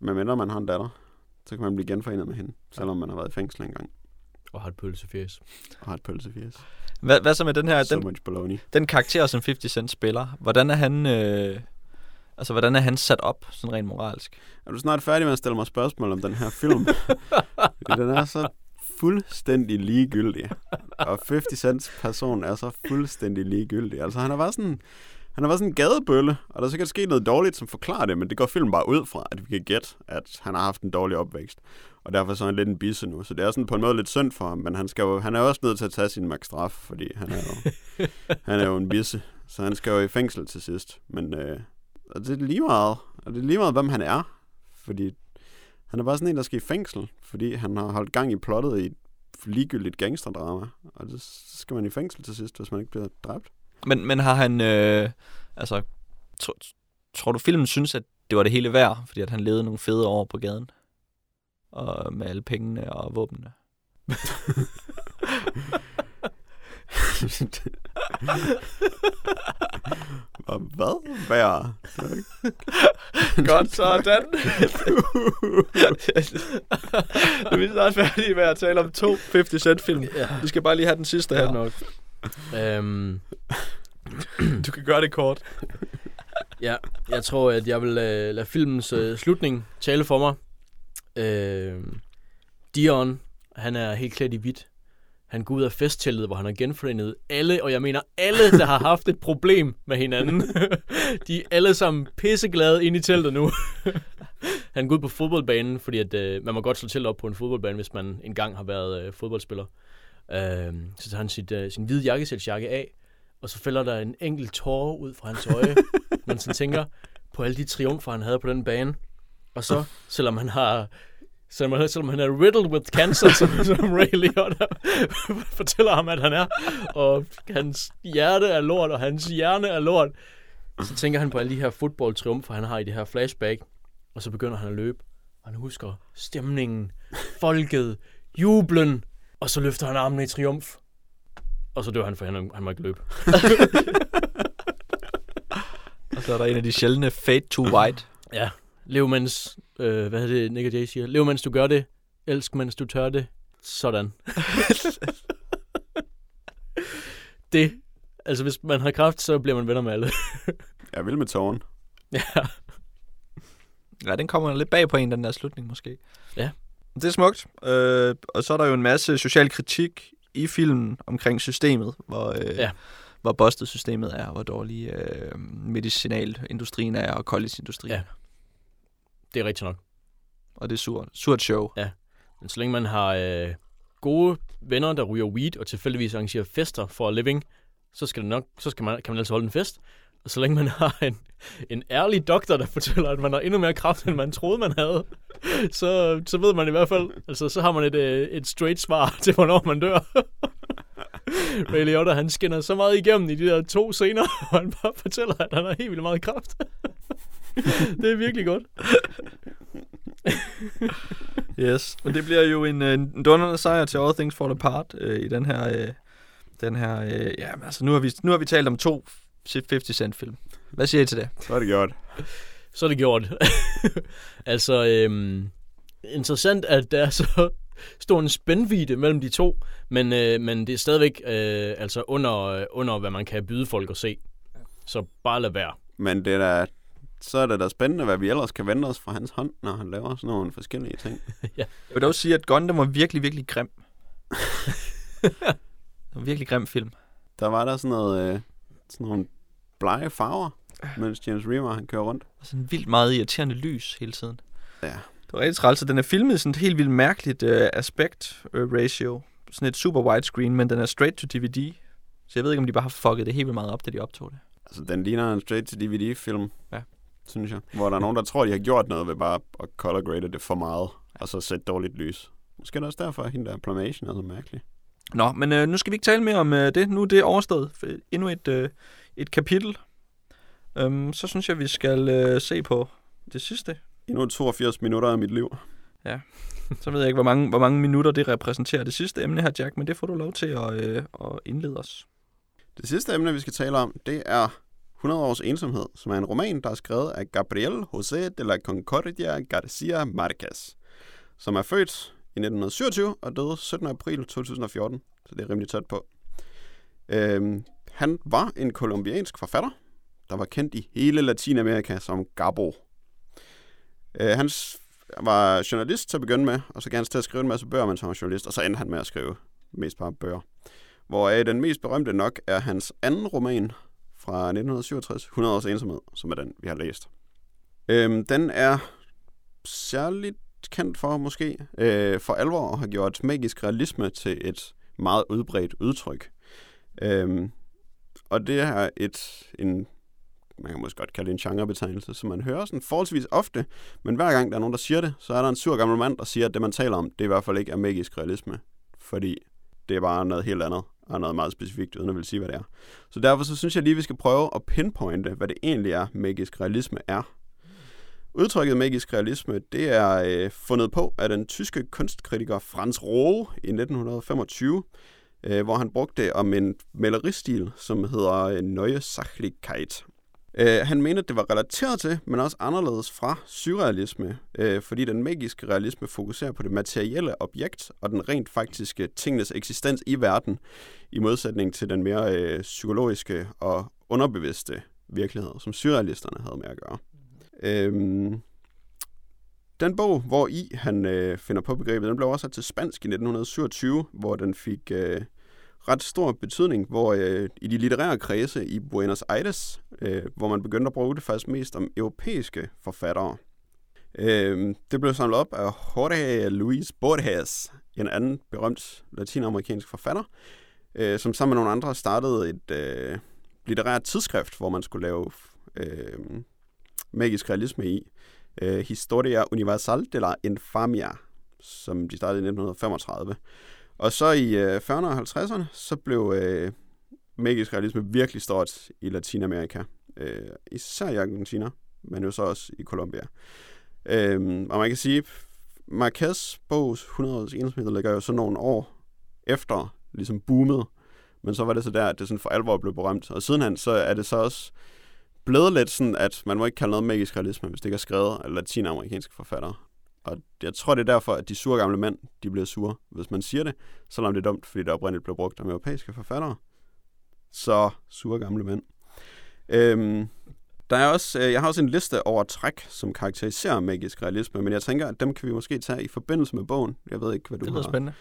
Speaker 3: men mindre man har en datter, så kan man blive genforenet med hende, selvom man har været i fængsel engang
Speaker 2: Og har et pølsefjæs.
Speaker 3: og har et pølsefjes.
Speaker 1: Hvad, hvad så med den her,
Speaker 3: So
Speaker 1: den,
Speaker 3: much baloney.
Speaker 1: den karakter, som 50 Cent spiller? Hvordan er han, øh, altså, hvordan er han sat op, sådan rent moralsk?
Speaker 3: Er du snart færdig med at stille mig spørgsmål om den her film? Fordi den er så fuldstændig ligegyldig. Og 50 Cents person er så fuldstændig ligegyldig. Altså han er bare sådan... Han er bare sådan en gadebølle, og der er sikkert sket noget dårligt, som forklarer det, men det går filmen bare ud fra, at vi kan gætte, at han har haft en dårlig opvækst. Og derfor så er han lidt en bisse nu. Så det er sådan på en måde lidt synd for ham, men han, skal jo, han er jo også nødt til at tage sin max straf, fordi han er jo, han er jo en bisse. Så han skal jo i fængsel til sidst. Men øh, og det er lige meget, og det er lige meget, hvem han er. Fordi han er bare sådan en, der skal i fængsel, fordi han har holdt gang i plottet i et ligegyldigt gangsterdrama. Og det, så skal man i fængsel til sidst, hvis man ikke bliver dræbt.
Speaker 1: Men, men har han, øh, altså, tro, tror du filmen synes, at det var det hele værd, fordi at han levede nogle fede år på gaden? Og med alle pengene og våbnene.
Speaker 3: Og hvad? Værd?
Speaker 1: Godt sådan. nu er vi snart færdige med at tale om to 50 Cent film.
Speaker 2: Ja.
Speaker 1: Vi skal bare lige have den sidste her.
Speaker 2: nok. Øhm,
Speaker 1: Du kan gøre det kort.
Speaker 2: ja, jeg tror, at jeg vil uh, lade filmens uh, slutning tale for mig. Uh, Dion, han er helt klædt i hvidt. Han går ud af festteltet, hvor han har genforenet alle, og jeg mener alle, der har haft et problem med hinanden. De er alle sammen pisseglade inde i teltet nu. han går ud på fodboldbanen, fordi at, uh, man må godt slå til op på en fodboldbane, hvis man engang har været uh, fodboldspiller. Uh, så tager han sit, uh, sin hvide jakkesætsjakke af, og så falder der en enkelt tårer ud fra hans øje, mens han tænker på alle de triumfer, han havde på den bane. Og så, selvom han har selvom, han- selvom han er riddled with cancer, som, som Ray Liotta fortæller ham, at han er, og hans hjerte er lort, og hans hjerne er lort, så tænker han på alle de her fodboldtriumfer, han har i det her flashback, og så begynder han at løbe, og han husker stemningen, folket, jublen, og så løfter han armene i triumf, og så dør han, for han, han må ikke løbe.
Speaker 1: Og så er der en af de sjældne fade to white.
Speaker 2: Ja, lev mens, øh, hvad er det, Nick og Jay siger? Lev mens du gør det, elsk mens du tør det. Sådan. det, altså hvis man har kraft, så bliver man venner med alle.
Speaker 3: Jeg vil med tåren.
Speaker 2: ja.
Speaker 1: Ja, den kommer lidt bag på en, den der slutning måske.
Speaker 2: Ja.
Speaker 1: Det er smukt. Øh, og så er der jo en masse social kritik i filmen omkring systemet, hvor, øh,
Speaker 2: Ja.
Speaker 1: hvor bustet systemet er, og hvor dårlig øh, medicinalindustrien er, og koldingsindustrien.
Speaker 2: Ja. Det er rigtigt nok.
Speaker 1: Og det er surt, surt show.
Speaker 2: Men så længe man har øh, gode venner, der ryger weed og tilfældigvis arrangerer fester for a living, så skal, det nok, så skal man, kan man altså holde en fest. Og så længe man har en, en ærlig doktor, der fortæller, at man har endnu mere kraft, end man troede, man havde, så, så ved man i hvert fald, altså så har man et, øh, et straight svar til, hvornår man dør. Ray Liotta, han skinner så meget igennem i de der to scener, og han bare fortæller, at han har helt vildt meget kraft. det er virkelig godt.
Speaker 1: Yes. Men det bliver jo en, øh, en dundrende sejr til All Things Fall Apart øh, i den her... Øh, den her øh, ja, men altså, nu har, vi, nu har vi talt om to 50 Cent film. Hvad siger I til det?
Speaker 3: Så er det gjort.
Speaker 2: Så er det gjort. altså, øhm, interessant, at der er så stor en spændvide mellem de to, men, øh, men det er stadigvæk øh, altså under, under, hvad man kan byde folk at se. Så bare lad være.
Speaker 3: Men det er da, så er det da spændende, hvad vi ellers kan vente os fra hans hånd, når han laver sådan nogle forskellige ting.
Speaker 1: Jeg vil dog sige, at Gundam var virkelig, virkelig grim. det var en virkelig grim film.
Speaker 3: Der var der sådan noget, øh, sådan nogle blege farver, mens James Remar han kører rundt.
Speaker 1: Og sådan vildt meget irriterende lys hele tiden.
Speaker 3: Ja.
Speaker 1: Det var rigtig træls, den er filmet i sådan et helt vildt mærkeligt øh, aspect øh, ratio. Sådan et super widescreen, men den er straight to DVD. Så jeg ved ikke, om de bare har fucket det helt vildt meget op, da de optog det.
Speaker 3: Altså, den ligner en straight-to-DVD-film,
Speaker 1: Ja.
Speaker 3: Synes jeg. Hvor der er nogen, der tror, de har gjort noget ved bare at color grade det for meget, og så sætte dårligt lys. Måske er det også derfor, at hende der Plumation er så mærkelig.
Speaker 1: Nå, men øh, nu skal vi ikke tale mere om øh, det. Nu er det overstået. Endnu et, øh, et kapitel. Øhm, så synes jeg, vi skal øh, se på det sidste.
Speaker 3: Endnu 82 minutter af mit liv.
Speaker 1: Så ved jeg ikke, hvor mange, hvor mange minutter det repræsenterer det sidste emne her, Jack, men det får du lov til at, øh, at indlede os.
Speaker 3: Det sidste emne, vi skal tale om, det er 100 års ensomhed, som er en roman, der er skrevet af Gabriel José de la Concordia García Marquez, som er født i 1927 og døde 17. april 2014, så det er rimelig tæt på. Øhm, han var en kolumbiansk forfatter, der var kendt i hele Latinamerika som Gabo. Øh, han var journalist til at begynde med, og så gav han til at skrive en masse bøger, mens han var journalist, og så endte han med at skrive mest bare bøger. Hvor den mest berømte nok er hans anden roman fra 1967, 100 års ensomhed, som er den, vi har læst. Øhm, den er særligt kendt for, måske, øh, for alvor har gjort magisk realisme til et meget udbredt udtryk. Øhm, og det er et, en, man kan måske godt kalde det en genrebetegnelse, som man hører sådan forholdsvis ofte, men hver gang der er nogen, der siger det, så er der en sur gammel mand, der siger, at det, man taler om, det i hvert fald ikke er magisk realisme, fordi det er bare noget helt andet, og noget meget specifikt, uden at vil sige, hvad det er. Så derfor så synes jeg lige, vi skal prøve at pinpointe, hvad det egentlig er, magisk realisme er. Udtrykket magisk realisme, det er øh, fundet på af den tyske kunstkritiker Franz Rohe i 1925, øh, hvor han brugte det om en maleristil, som hedder øh, Neue Sachlichkeit. Øh, han mente, at det var relateret til, men også anderledes fra surrealisme, øh, fordi den magiske realisme fokuserer på det materielle objekt og den rent faktiske tingenes eksistens i verden, i modsætning til den mere øh, psykologiske og underbevidste virkelighed, som surrealisterne havde med at gøre. Øhm, den bog, hvor i han øh, finder på begrebet, den blev også til spansk i 1927, hvor den fik øh, ret stor betydning, hvor øh, i de litterære kredse i Buenos Aires, øh, hvor man begyndte at bruge det faktisk mest om europæiske forfattere. Øh, det blev samlet op af Jorge Luis Borges, en anden berømt latinamerikansk forfatter, øh, som sammen med nogle andre startede et øh, litterært tidsskrift, hvor man skulle lave øh, magisk realisme i. Øh, Historia Universal de la Infamia, som de startede i 1935. Og så i øh, 40'erne og 50'erne, så blev øh, magisk realisme virkelig stort i Latinamerika. Øh, især i Argentina, men jo så også i Colombia. Øh, og man kan sige, Marquez bogs 100 års ensomhed ligger jo så nogle år efter ligesom boomet, men så var det så der, at det sådan for alvor blev berømt. Og sidenhen, så er det så også blevet lidt sådan, at man må ikke kalde noget magisk realisme, hvis det ikke er skrevet af latinamerikanske forfattere. Og jeg tror, det er derfor, at de sure gamle mænd, de bliver sure, hvis man siger det, selvom det er dumt, fordi det oprindeligt blev brugt af europæiske forfattere. Så sure gamle mænd. Øhm, der er også, øh, jeg har også en liste over træk, som karakteriserer magisk realisme, men jeg tænker, at dem kan vi måske tage i forbindelse med bogen. Jeg ved ikke, hvad du
Speaker 1: Det lyder
Speaker 3: har.
Speaker 1: spændende.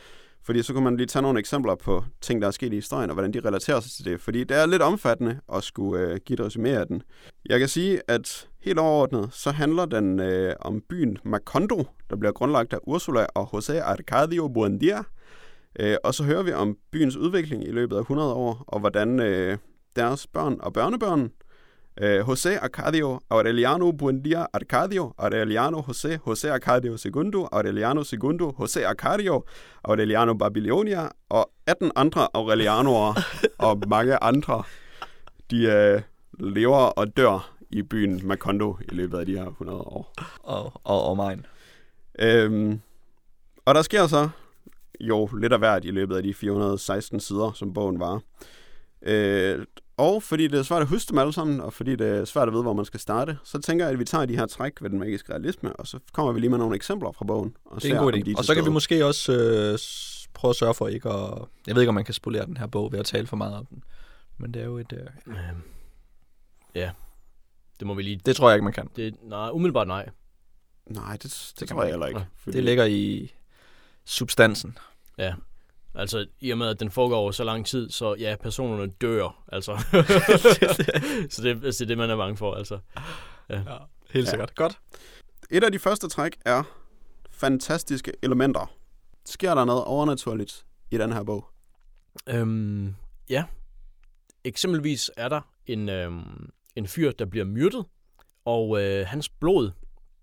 Speaker 3: Fordi så kan man lige tage nogle eksempler på ting, der er sket i historien, og hvordan de relaterer sig til det. Fordi det er lidt omfattende at skulle øh, give et resumé af den. Jeg kan sige, at helt overordnet, så handler den øh, om byen Macondo, der bliver grundlagt af Ursula og José Arcadio Buendia Øh, og så hører vi om byens udvikling i løbet af 100 år, og hvordan øh, deres børn og børnebørn, øh, José Arcadio Aureliano Buendia Arcadio, Aureliano José, José Arcadio Segundo, Aureliano Segundo, José Arcadio, Aureliano Babylonia og 18 andre Aurelianoer og mange andre, de øh, lever og dør i byen Macondo i løbet af de her 100 år.
Speaker 1: Og, og, og mine.
Speaker 3: Øhm, og der sker så jo lidt af hvert i løbet af de 416 sider, som bogen var. Øh, og fordi det er svært at huske dem alle sammen, og fordi det er svært at vide, hvor man skal starte, så tænker jeg, at vi tager de her træk ved den magiske realisme, og så kommer vi lige med nogle eksempler fra bogen. Og
Speaker 1: Det er en god idé. Og så kan vi
Speaker 3: stede.
Speaker 1: måske også øh, prøve at sørge for ikke at... Jeg ved ikke, om man kan spolere den her bog ved at tale for meget om den. Men det er jo et... Øh,
Speaker 2: Øhm, ja, det må vi lige...
Speaker 1: det tror jeg ikke, man kan.
Speaker 2: Det, nej, umiddelbart nej.
Speaker 3: Nej, det, det,
Speaker 1: kan
Speaker 3: tror
Speaker 1: man
Speaker 3: jeg heller ikke.
Speaker 2: ikke.
Speaker 3: Fordi,
Speaker 1: Det ligger i substansen.
Speaker 2: Ja. Altså, i og med, at den foregår over så lang tid, så ja, personerne dør, altså. så det, altså, det er det, man er bange for, altså.
Speaker 1: Ja, helt
Speaker 3: Ja.
Speaker 1: sikkert. Godt.
Speaker 3: Et af de første træk er fantastiske elementer. Sker der noget overnaturligt i den her bog?
Speaker 2: Øhm, ja. Eksempelvis er der en, øhm, en fyr, der bliver myrdet, og øh, hans blod,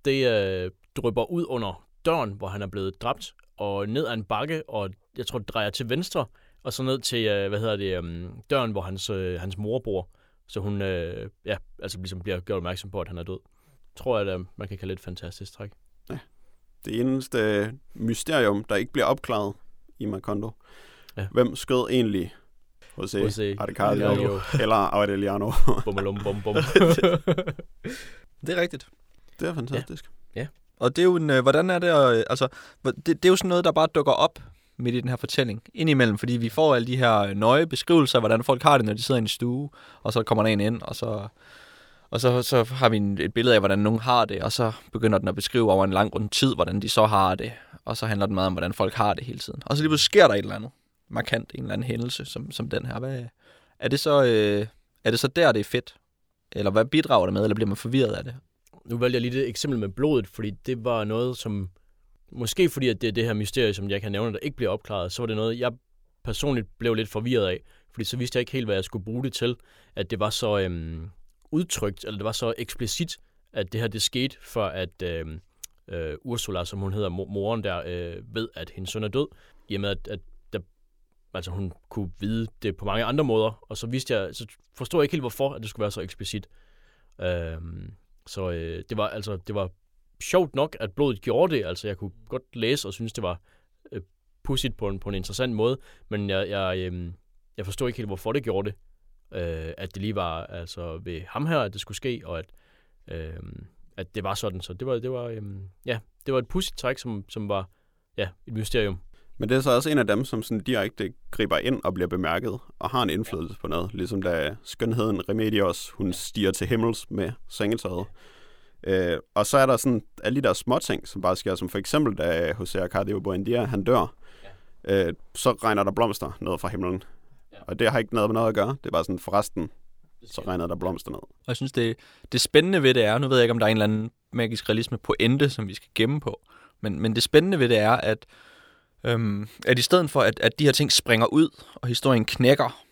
Speaker 2: det øh, drypper ud under døren, hvor han er blevet dræbt, og ned ad en bakke, og jeg tror, det drejer til venstre, og så ned til, øh, hvad hedder det, øhm, døren, hvor hans, øh, hans mor bor. Så hun, øh, ja, altså ligesom bliver gjort opmærksom på, at han er død. Tror jeg, at man kan kalde det et fantastisk træk.
Speaker 3: Det eneste mysterium, der ikke bliver opklaret i Macondo.
Speaker 2: Ja.
Speaker 3: Hvem skød egentlig José
Speaker 2: José
Speaker 3: Arcadio eller Aureliano?
Speaker 2: Bummelum, bum, bum.
Speaker 1: Det er rigtigt.
Speaker 3: det er fantastisk.
Speaker 1: Og det er jo en, øh, hvordan er det, øh, altså, det, det er jo sådan noget, der bare dukker op midt i den her fortælling, indimellem, fordi vi får alle de her øh, nøje beskrivelser af, hvordan folk har det, når de sidder i en stue, og så kommer der en ind, og så, og så, så har vi en, et billede af, hvordan nogen har det, og så begynder den at beskrive over en lang rund tid, hvordan de så har det, og så handler det meget om, hvordan folk har det hele tiden. Og så lige pludselig sker der et eller andet markant, en eller anden hændelse, som, som den her. Hvad, er, det så, øh, er det så der, det er fedt? Eller hvad bidrager det med, eller bliver man forvirret af det?
Speaker 2: Nu valgte jeg lige det eksempel med blodet, fordi det var noget, som... Måske fordi, at det er det her mysterie, som jeg kan nævne, der ikke bliver opklaret, så var det noget, jeg personligt blev lidt forvirret af. Fordi så vidste jeg ikke helt, hvad jeg skulle bruge det til. At det var så øhm, udtrykt, eller det var så eksplicit, at det her det skete, for at øhm, øh, Ursula, som hun hedder, moren der, øh, ved, at hendes søn er død. I og med, at, at der, altså hun kunne vide det på mange andre måder. Og så vidste jeg, så forstod jeg ikke helt, hvorfor at det skulle være så eksplicit. Øhm, så øh, det var altså det var sjovt nok, at blodet gjorde det. Altså jeg kunne godt læse og synes, det var øh, pudsigt på en, på en interessant måde. Men jeg, jeg, øh, jeg forstod ikke helt, hvorfor det gjorde det. Øh, at det lige var altså ved ham her, at det skulle ske, og at, øh, at det var sådan. Så det var, det var, øh, ja, det var et pudsigt træk, som, som var ja, et mysterium.
Speaker 3: Men det er så også en af dem, som sådan direkte griber ind og bliver bemærket og har en indflydelse på noget. Ligesom da skønheden Remedios, hun stiger til himmels med sengetøjet. Øh, og så er der sådan alle de der små ting, som bare sker, som for eksempel da José Arcadio Buendia, han dør, øh, så regner der blomster ned fra himlen.
Speaker 2: Ja.
Speaker 3: Og det har ikke noget med noget at gøre. Det er bare sådan, forresten, så regner der blomster ned.
Speaker 1: Og jeg synes, det, det spændende ved det er, nu ved jeg ikke, om der er en eller anden magisk realisme pointe, som vi skal gemme på, men, men det spændende ved det er, at, øhm, at i stedet for, at, at de her ting springer ud, og historien knækker,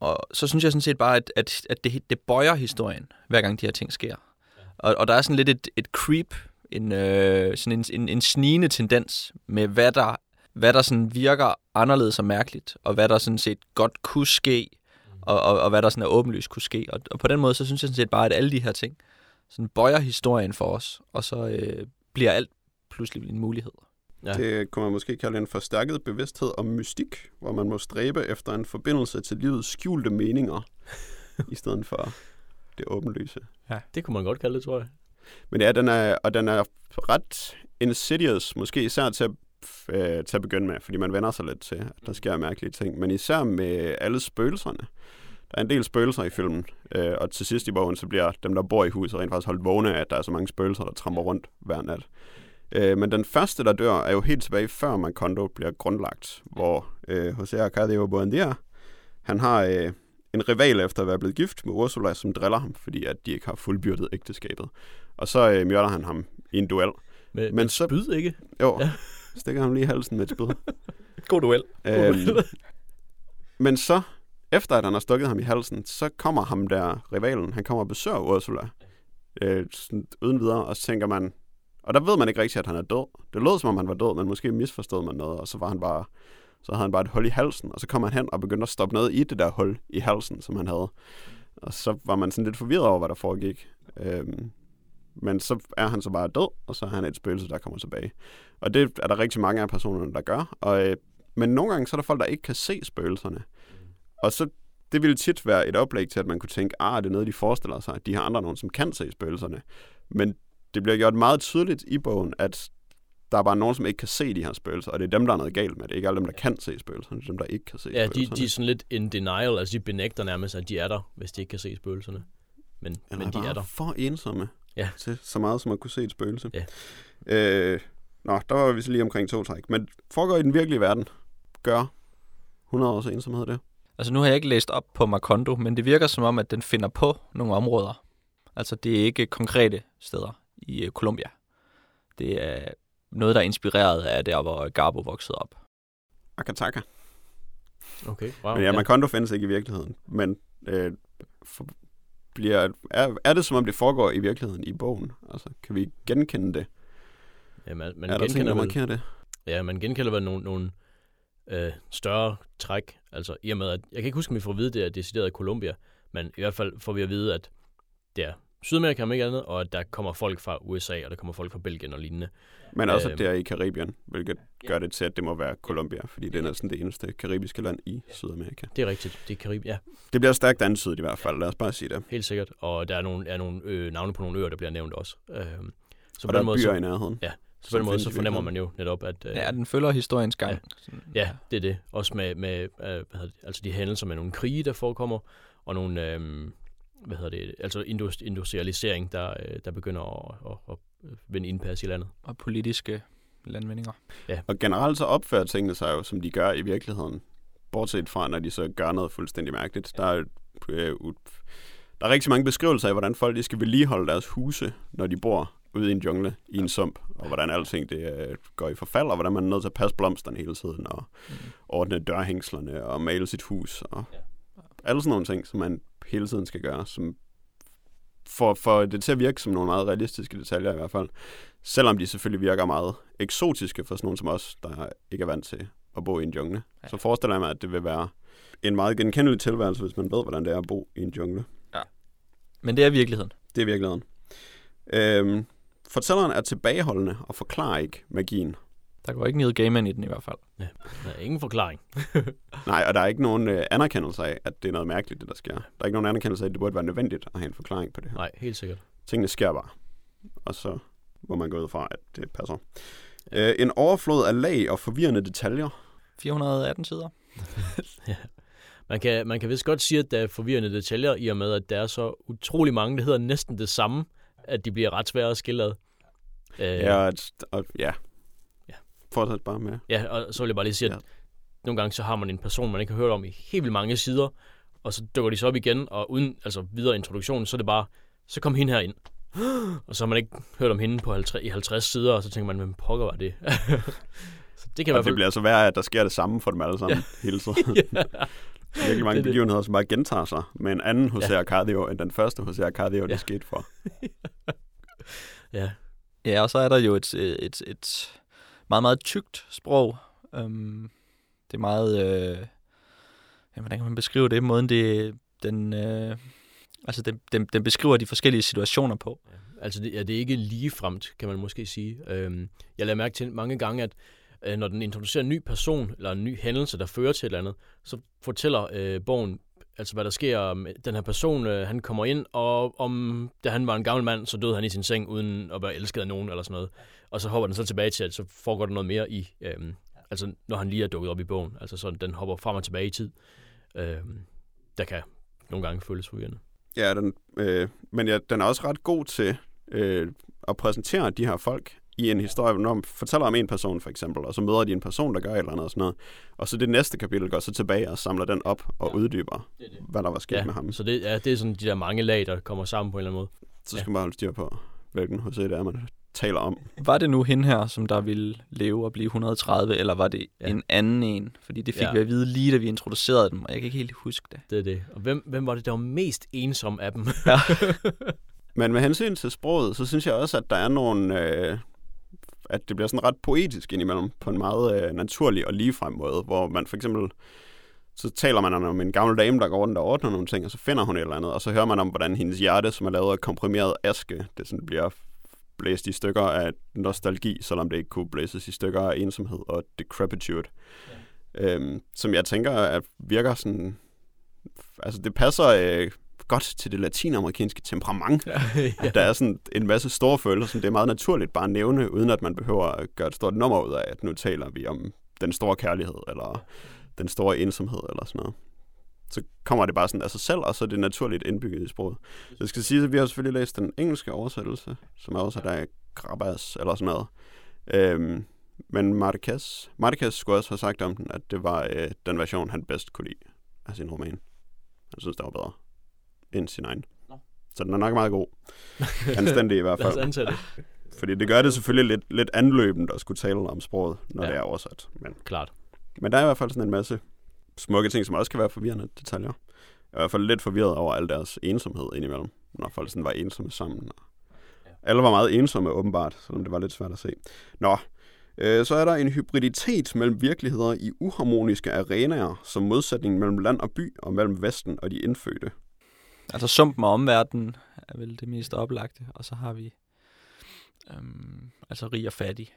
Speaker 1: og så synes jeg sådan set bare, at, at, at det, det bøjer historien, hver gang de her ting sker. Og, og der er sådan lidt et, et creep, en, øh, sådan en, en, en snigende tendens med, hvad der, hvad der sådan virker anderledes og mærkeligt, og hvad der sådan set godt kunne ske, og, og, og hvad der sådan er åbenlyst kunne ske. Og, og på den måde, så synes jeg sådan set bare, at alle de her ting sådan bøjer historien for os, og så øh, bliver alt pludselig en mulighed.
Speaker 2: Ja.
Speaker 3: Det kunne man måske kalde en forstærket bevidsthed om mystik, hvor man må stræbe efter en forbindelse til livets skjulte meninger, i stedet for det åbenlyse.
Speaker 2: Det kunne man godt kalde det, tror jeg.
Speaker 3: Men ja, den er, og den er ret insidious, måske især til at, øh, til at begynde med, fordi man vender sig lidt til, at der sker mærkelige ting. Men især med alle spøgelserne. Der er en del spøgelser i filmen, øh, og til sidst i bogen, så bliver dem, der bor i huset, rent faktisk holdt vågne af, at der er så mange spøgelser, der tramper rundt hver nat. Øh, men den første, der dør, er jo helt tilbage før Macondo bliver grundlagt, hvor øh, José Arcadio Buendia, han har øh, en rival efter at være blevet gift med Ursula, som driller ham, fordi at de ikke har fuldbyrdet ægteskabet. Og så øh, myrder han ham i en duel.
Speaker 2: Med,
Speaker 3: Men
Speaker 2: med
Speaker 3: så-
Speaker 2: spyd, ikke?
Speaker 3: Jo,
Speaker 2: Ja.
Speaker 3: ja. Stikker ham lige i halsen med et spyd.
Speaker 1: God duel.
Speaker 3: Øhm, men så, efter at han har stukket ham i halsen, så kommer ham der, rivalen, han kommer og besøger Ursula. Øh, sådan, uden videre, og så tænker man, og der ved man ikke rigtigt, at han er død. Det lød som om han var død, men måske misforstod man noget, og så var han bare, så havde han bare et hul i halsen, og så kom han hen og begyndte at stoppe noget i det der hul i halsen, som han havde. Og så var man sådan lidt forvirret over, hvad der foregik. Øhm, men så er han så bare død, og så er han et spøgelse, der kommer tilbage. Og det er der rigtig mange af personerne, der gør. Og, øh, men nogle gange så er der folk, der ikke kan se spøgelserne. Og så det ville tit være et oplæg til, at man kunne tænke, ah, det er noget, de forestiller sig, at de har andre nogen, som kan se spøgelserne. Men det bliver gjort meget tydeligt i bogen, at der er bare nogen, som ikke kan se de her spøgelser, og det er dem, der er noget galt med. Det er ikke alle dem, der kan se spøgelserne, det er dem, der ikke kan se
Speaker 2: Ja, de,
Speaker 3: spøgelserne.
Speaker 2: de er sådan lidt in denial, altså de benægter nærmest, at de er der, hvis de ikke kan se spøgelserne. Men,
Speaker 3: Eller
Speaker 2: men de er der.
Speaker 3: for ensomme
Speaker 2: Ja.
Speaker 3: til så meget, som at kunne se et spøgelse.
Speaker 2: Ja.
Speaker 3: Øh, nå, der var vi så lige omkring to træk. Men foregår i den virkelige verden. Gør 100 års ensomhed det?
Speaker 1: Altså nu har jeg ikke læst op på Macondo, men det virker som om, at den finder på nogle områder. Altså det er ikke konkrete steder i øh, Colombia. Det er noget, der er inspireret af der, hvor Garbo voksede op.
Speaker 3: Akataka.
Speaker 2: Okay, wow.
Speaker 3: Men ja, Macondo findes ikke i virkeligheden. Men øh, for, bliver, er, er det som om det foregår i virkeligheden i bogen? Altså, kan vi genkende det?
Speaker 2: ja, man, man
Speaker 3: er der ting,
Speaker 2: genkender
Speaker 3: der
Speaker 2: vel,
Speaker 3: det?
Speaker 2: ja, man genkender vel nogle, nogle øh, større træk. Altså i og med, at jeg kan ikke huske, om vi får at vide, det er decideret i Colombia, men i hvert fald får vi at vide, at det er Sydamerika om ikke andet, og at der kommer folk fra USA, og der kommer folk fra Belgien og lignende.
Speaker 3: Men også,
Speaker 2: Øhm.
Speaker 3: at det er i Karibien, hvilket gør det til, at det må være Colombia, fordi det er næsten det eneste karibiske land i Sydamerika.
Speaker 2: Det er rigtigt, det er Karib, ja,
Speaker 3: Det bliver stærkt antydet i hvert fald, lad os bare sige det.
Speaker 2: helt sikkert. Og der er nogle, er nogle øh, navne på nogle øer, der bliver nævnt også. Øh, så
Speaker 3: Og der er byer i nærheden.
Speaker 2: Ja, så på den måde, så fornemmer man jo netop, at... Øh,
Speaker 1: Ja, den følger historiens gang.
Speaker 2: Ja. Ja, det er det. Også med, med øh, hvad hedder det, altså de hændelser med nogle krige, der forekommer, og nogle, øh, hvad hedder det, altså indus- industrialisering, der, øh, der begynder at, at, at vinde indpas i landet.
Speaker 1: Og politiske landvindinger.
Speaker 3: Og generelt så opfører tingene sig jo, som de gør i virkeligheden. Bortset fra, når de så gør noget fuldstændig mærkeligt. Der er, øh, ud- der er rigtig mange beskrivelser af, hvordan folk de skal vedligeholde deres huse, når de bor ude i en jungle, i en sump, og hvordan alting det øh, går i forfald, og hvordan man er nødt til at passe blomsterne hele tiden, og
Speaker 1: Mm.
Speaker 3: ordne dørhængslerne, og male sit hus, og
Speaker 2: Ja.
Speaker 3: alle sådan nogle ting, som man hele tiden skal gøre, som får, får det til at virke som nogle meget realistiske detaljer i hvert fald. Selvom de selvfølgelig virker meget eksotiske for sådan nogen som os, der ikke er vant til at bo i en jungle.
Speaker 1: Ja.
Speaker 3: Så forestiller jeg mig, at det vil være en meget genkendelig tilværelse, hvis man ved, hvordan det er at bo i en jungle.
Speaker 1: Men det er virkeligheden.
Speaker 3: Det er virkeligheden. Øhm, fortælleren er tilbageholdende og forklarer ikke magien.
Speaker 1: Der går ikke Neil Gaiman i den i hvert fald.
Speaker 2: Der er ingen forklaring.
Speaker 3: Nej, og der er ikke nogen øh, anerkendelse af, at det er noget mærkeligt, det der sker. Der er ikke nogen anerkendelse af, at det burde være nødvendigt at have en forklaring på det her.
Speaker 2: Nej, helt sikkert.
Speaker 3: Tingene sker bare. Og så må man gå ud fra, at det passer. Øh, en overflod af lag og forvirrende detaljer.
Speaker 1: 418 sider.
Speaker 2: Man kan, man kan vist godt sige, at der er forvirrende detaljer, i og med, at der er så utrolig mange, der hedder næsten det samme, at de bliver ret svære at skille ad. Øh,
Speaker 3: Ja, og, og, ja. Fortsæt bare med.
Speaker 2: Ja, og så vil jeg bare lige sige, at
Speaker 3: Ja.
Speaker 2: nogle gange så har man en person, man ikke har hørt om i helt vildt mange sider, og så dukker de så op igen, og uden altså videre introduktion, så er det bare, så kom hende her ind. Og så har man ikke hørt om hende på 50, i 50 sider, og så tænker man, hvem pokker var det? så det kan i
Speaker 3: Og
Speaker 2: hvert
Speaker 3: det
Speaker 2: fald...
Speaker 3: bliver så værre, at der sker det samme for dem alle sammen ja. hele tiden.
Speaker 2: ja.
Speaker 3: Virkelig mange
Speaker 2: Det er det.
Speaker 3: begivenheder, som bare gentager sig med en anden José
Speaker 2: Ja.
Speaker 3: Arcadio, end den første José Arcadio, det
Speaker 2: Ja.
Speaker 3: skete for.
Speaker 2: ja.
Speaker 1: Ja, og så er der jo et, et, et meget, meget tykt sprog. Øhm, det er meget... Øh, ja, hvordan kan man beskrive det? Måden, det, den, øh, altså den, den, den beskriver de forskellige situationer på.
Speaker 2: Altså, det, ja, det er ikke ligefremt, kan man måske sige. Øhm, jeg lader mærke til mange gange, at øh, når den introducerer en ny person, eller en ny hændelse, der fører til et eller andet, så fortæller øh, bogen, altså hvad der sker. Den her person, øh, han kommer ind, og om da han var en gammel mand, så døde han i sin seng, uden at være elsket af nogen, eller sådan noget. Og så hopper den så tilbage til, at så foregår der noget mere i, øhm, altså når han lige er dukket op i bogen. Altså så den hopper frem og tilbage i tid. Øhm, der kan nogle gange føles forvirrende.
Speaker 3: Ja, den, øh, men ja, den er også ret god til øh, at præsentere de her folk i en historie, når man fortæller om en person for eksempel, og så møder de en person, der gør et eller andet og sådan noget. Og så det næste kapitel går så tilbage og samler den op og uddyber, hvad der var sket
Speaker 2: Ja,
Speaker 3: med ham.
Speaker 2: så det, ja, det er sådan de der mange lag, der kommer sammen på en eller anden måde.
Speaker 3: Så skal man holde styr på, hvilken HC det er, man taler om.
Speaker 1: Var det nu hende her, som der ville leve og blive 130, eller var det
Speaker 2: Ja.
Speaker 1: ja. en anden en? Fordi det fik
Speaker 2: Ja.
Speaker 1: ja. vi at vide lige, da vi introducerede dem, og jeg kan ikke helt huske det.
Speaker 2: Det er det. Og hvem, hvem var det, der var mest ensom af dem?
Speaker 1: Ja.
Speaker 3: Men med hensyn til sproget, så synes jeg også, at der er nogle... Øh, at det bliver sådan ret poetisk indimellem, på en meget øh, naturlig og ligefrem måde, hvor man for eksempel, så taler man om en gammel dame, der går rundt og ordner nogle ting, og så finder hun et eller andet, og så hører man om, hvordan hendes hjerte, som er lavet af komprimeret aske, det sådan bliver blæst i stykker af nostalgi, selvom det ikke kunne blæses i stykker af ensomhed og decrepitude. Ja. Øhm, som jeg tænker, at virker sådan... Altså, det passer øh, godt til det latinamerikanske temperament,
Speaker 2: ja.
Speaker 3: at der er sådan en masse store følelser, som det er meget naturligt bare at nævne, uden at man behøver at gøre et stort nummer ud af, at nu taler vi om den store kærlighed, eller den store ensomhed, eller sådan noget. Så kommer det bare sådan af sig selv, og så er det naturligt indbygget i sproget. Jeg skal sige, at vi har selvfølgelig læst den engelske oversættelse, som er oversat af Grabas, eller sådan noget. Øhm, men Marquez, Marquez skulle også have sagt om den, at det var øh, den version, han bedst kunne lide af sin roman. Han synes, det var bedre end sin egen.
Speaker 2: Nå.
Speaker 3: Så den er nok meget god. Anstændig i hvert
Speaker 2: Lad os
Speaker 3: fald.
Speaker 2: antage det.
Speaker 3: Fordi det gør det selvfølgelig lidt, lidt anløbende at skulle tale om sproget, når
Speaker 2: Ja.
Speaker 3: det er oversat. Men,
Speaker 2: Klart.
Speaker 3: men der er i hvert fald sådan en masse smukke ting, som også kan være forvirrende detaljer. Jeg er i hvert fald lidt forvirret over al deres ensomhed indimellem, når folk sådan var ensomme sammen. Alle var meget ensomme åbenbart, selvom det var lidt svært at se. Nå, øh, så er der en hybriditet mellem virkeligheder i uharmoniske arenaer, som modsætning mellem land og by og mellem Vesten og de indfødte.
Speaker 1: Altså sumpen og omverdenen er vel det mest oplagte, og så har vi øhm, altså rig og fattig,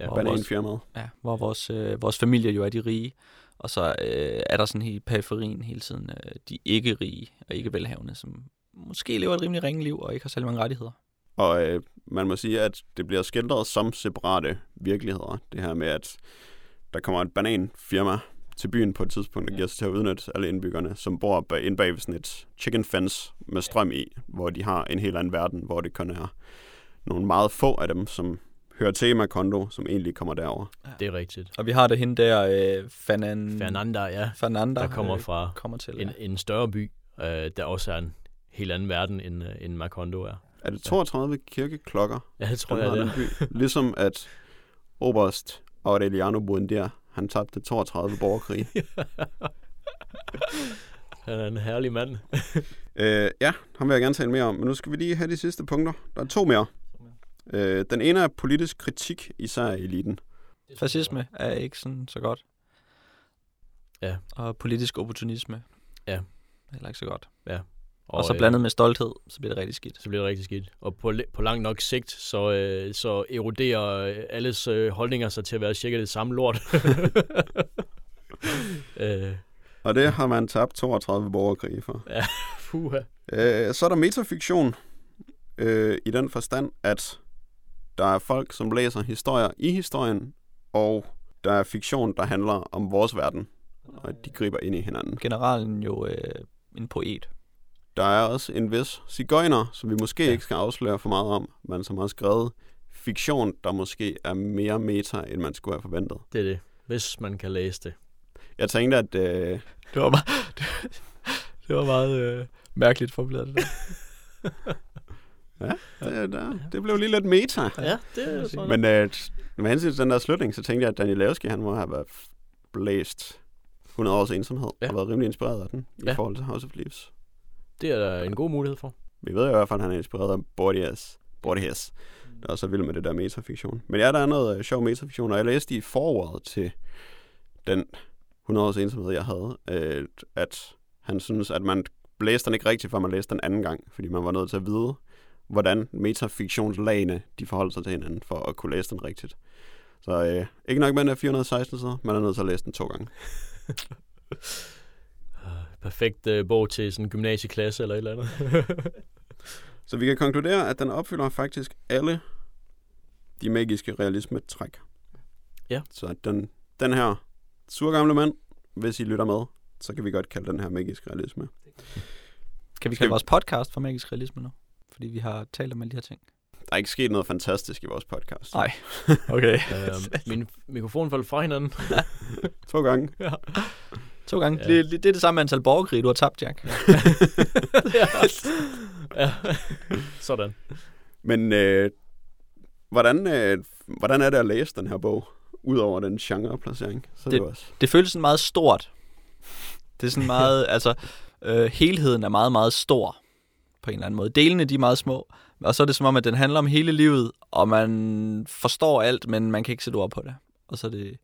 Speaker 2: Ja,
Speaker 3: Bananfirmaet.
Speaker 1: ja, hvor vores, øh, vores familie jo er de rige, og så øh, er der sådan helt periferien hele tiden øh, de ikke rige og ikke velhavende, som måske lever et rimelig ringe liv og ikke har særlig mange rettigheder.
Speaker 3: Og øh, man må sige, at det bliver skildret som separate virkeligheder. Det her med, at der kommer et bananfirma til byen på et tidspunkt, der
Speaker 1: Ja.
Speaker 3: giver sig til at udnytte alle indbyggerne, som bor bag, inde bag ved sådan et chicken fence med strøm i, hvor de har en helt anden verden, hvor det kun er nogle meget få af dem, som hører til i Macondo, som egentlig kommer derover.
Speaker 2: det er rigtigt.
Speaker 1: Og vi har det hende der, øh, Fanan...
Speaker 2: Fernanda, ja,
Speaker 1: Fernanda,
Speaker 2: der kommer
Speaker 1: øh,
Speaker 2: fra
Speaker 1: kommer til.
Speaker 2: en,
Speaker 1: ja.
Speaker 2: en større by, øh, der også er en helt anden verden, end, øh, end Macondo er.
Speaker 3: Er det 32 kirkeklokker,
Speaker 2: Ja, det tror jeg, det
Speaker 3: den
Speaker 2: er.
Speaker 3: by? Ligesom at Oberst Aureliano Buendia, han tabte 32 borgerkrige.
Speaker 2: Han er en herlig mand.
Speaker 3: Øh, ja, ham vil jeg gerne tale mere om, men nu skal vi lige have de sidste punkter. Der er to mere. Øh, den ene er politisk kritik, især af eliten.
Speaker 1: Fascisme er ikke sådan så godt.
Speaker 2: Ja.
Speaker 1: Og politisk opportunisme.
Speaker 2: Ja.
Speaker 1: Heller ikke så godt.
Speaker 2: Og,
Speaker 1: Og så
Speaker 2: øh,
Speaker 1: blandet med stolthed, så bliver det rigtig skidt.
Speaker 2: så bliver det rigtig skidt. Og på, på lang nok sigt, så, øh, så eroderer øh, alles øh, holdninger sig til at være cirka det samme lort. øh,
Speaker 3: Og det har man tabt 32 borgerkrige for.
Speaker 2: puha.
Speaker 3: Øh, så er der metafiktion, øh, i den forstand, at der er folk, som læser historier i historien, og der er fiktion, der handler om vores verden, og de griber ind i hinanden.
Speaker 1: Generalen jo øh, en poet.
Speaker 3: Der er også en vis cigøjner, som vi måske
Speaker 2: Ja.
Speaker 3: ja. ikke skal afsløre for meget om, men som har skrevet fiktion, der måske er mere meta, end man skulle have forventet.
Speaker 2: Det er det. Hvis man kan læse det.
Speaker 3: Jeg tænkte, at øh,
Speaker 1: Det var meget, det var meget øh, mærkeligt formuleret, det der.
Speaker 3: det, der, det blev lige lidt meta.
Speaker 2: Ja, det er sådan.
Speaker 3: Men øh, med hensyn til den der slutning, så tænkte jeg, at Daniel Levski, han må have været blæst 100 års ensomhed,
Speaker 2: Ja.
Speaker 3: ja. og været rimelig inspireret af den, i
Speaker 2: Ja.
Speaker 3: forhold til House of Leaves.
Speaker 2: Det er der en god mulighed for.
Speaker 3: Vi ved jo i hvert fald, at han er inspireret af Borges. Borges. Der er så vild med det der metafiktion. Men ja, der er noget øh, sjov metafiktion, og jeg læste i forordet til den 100 års ensomhed, jeg havde, øh, at han synes, at man læste den ikke rigtigt, før man læste den anden gang, fordi man var nødt til at vide, hvordan metafiktionslagene de forholder sig til hinanden, for at kunne læse den rigtigt. Så øh, ikke nok med, den er 416 sider, man er nødt til at læse den to gange.
Speaker 2: Perfekt øh, bog til sådan en gymnasieklasse eller et eller andet.
Speaker 3: Så vi kan konkludere, at den opfylder faktisk alle de magiske realisme-træk.
Speaker 2: Ja.
Speaker 3: Så at den, den her surgamle mand, hvis I lytter med, så kan vi godt kalde den her magisk realisme.
Speaker 1: Kan vi kalde
Speaker 3: vi-
Speaker 1: vores podcast for magisk realisme nu? Fordi vi har talt om alle de her ting.
Speaker 3: Der er ikke sket noget fantastisk i vores podcast.
Speaker 1: Nej. Okay.
Speaker 2: øh, min mikrofon faldt fra hinanden.
Speaker 3: To gange.
Speaker 1: To gange.
Speaker 2: Ja.
Speaker 1: Det, det, det er det samme antal borgerkrige, du har tabt, Jack.
Speaker 2: ja. ja. Sådan.
Speaker 3: Men øh, hvordan, øh, hvordan er det at læse den her bog? Udover den genreplacering. Så det,
Speaker 1: Det-
Speaker 3: det også.
Speaker 1: Det føles sådan meget stort. Det er sådan meget, altså, øh, helheden er meget, meget stor på en eller anden måde. Delene, de er meget små, og så er det som om, at den handler om hele livet, og man forstår alt, men man kan ikke sætte ord på det. Og så er det,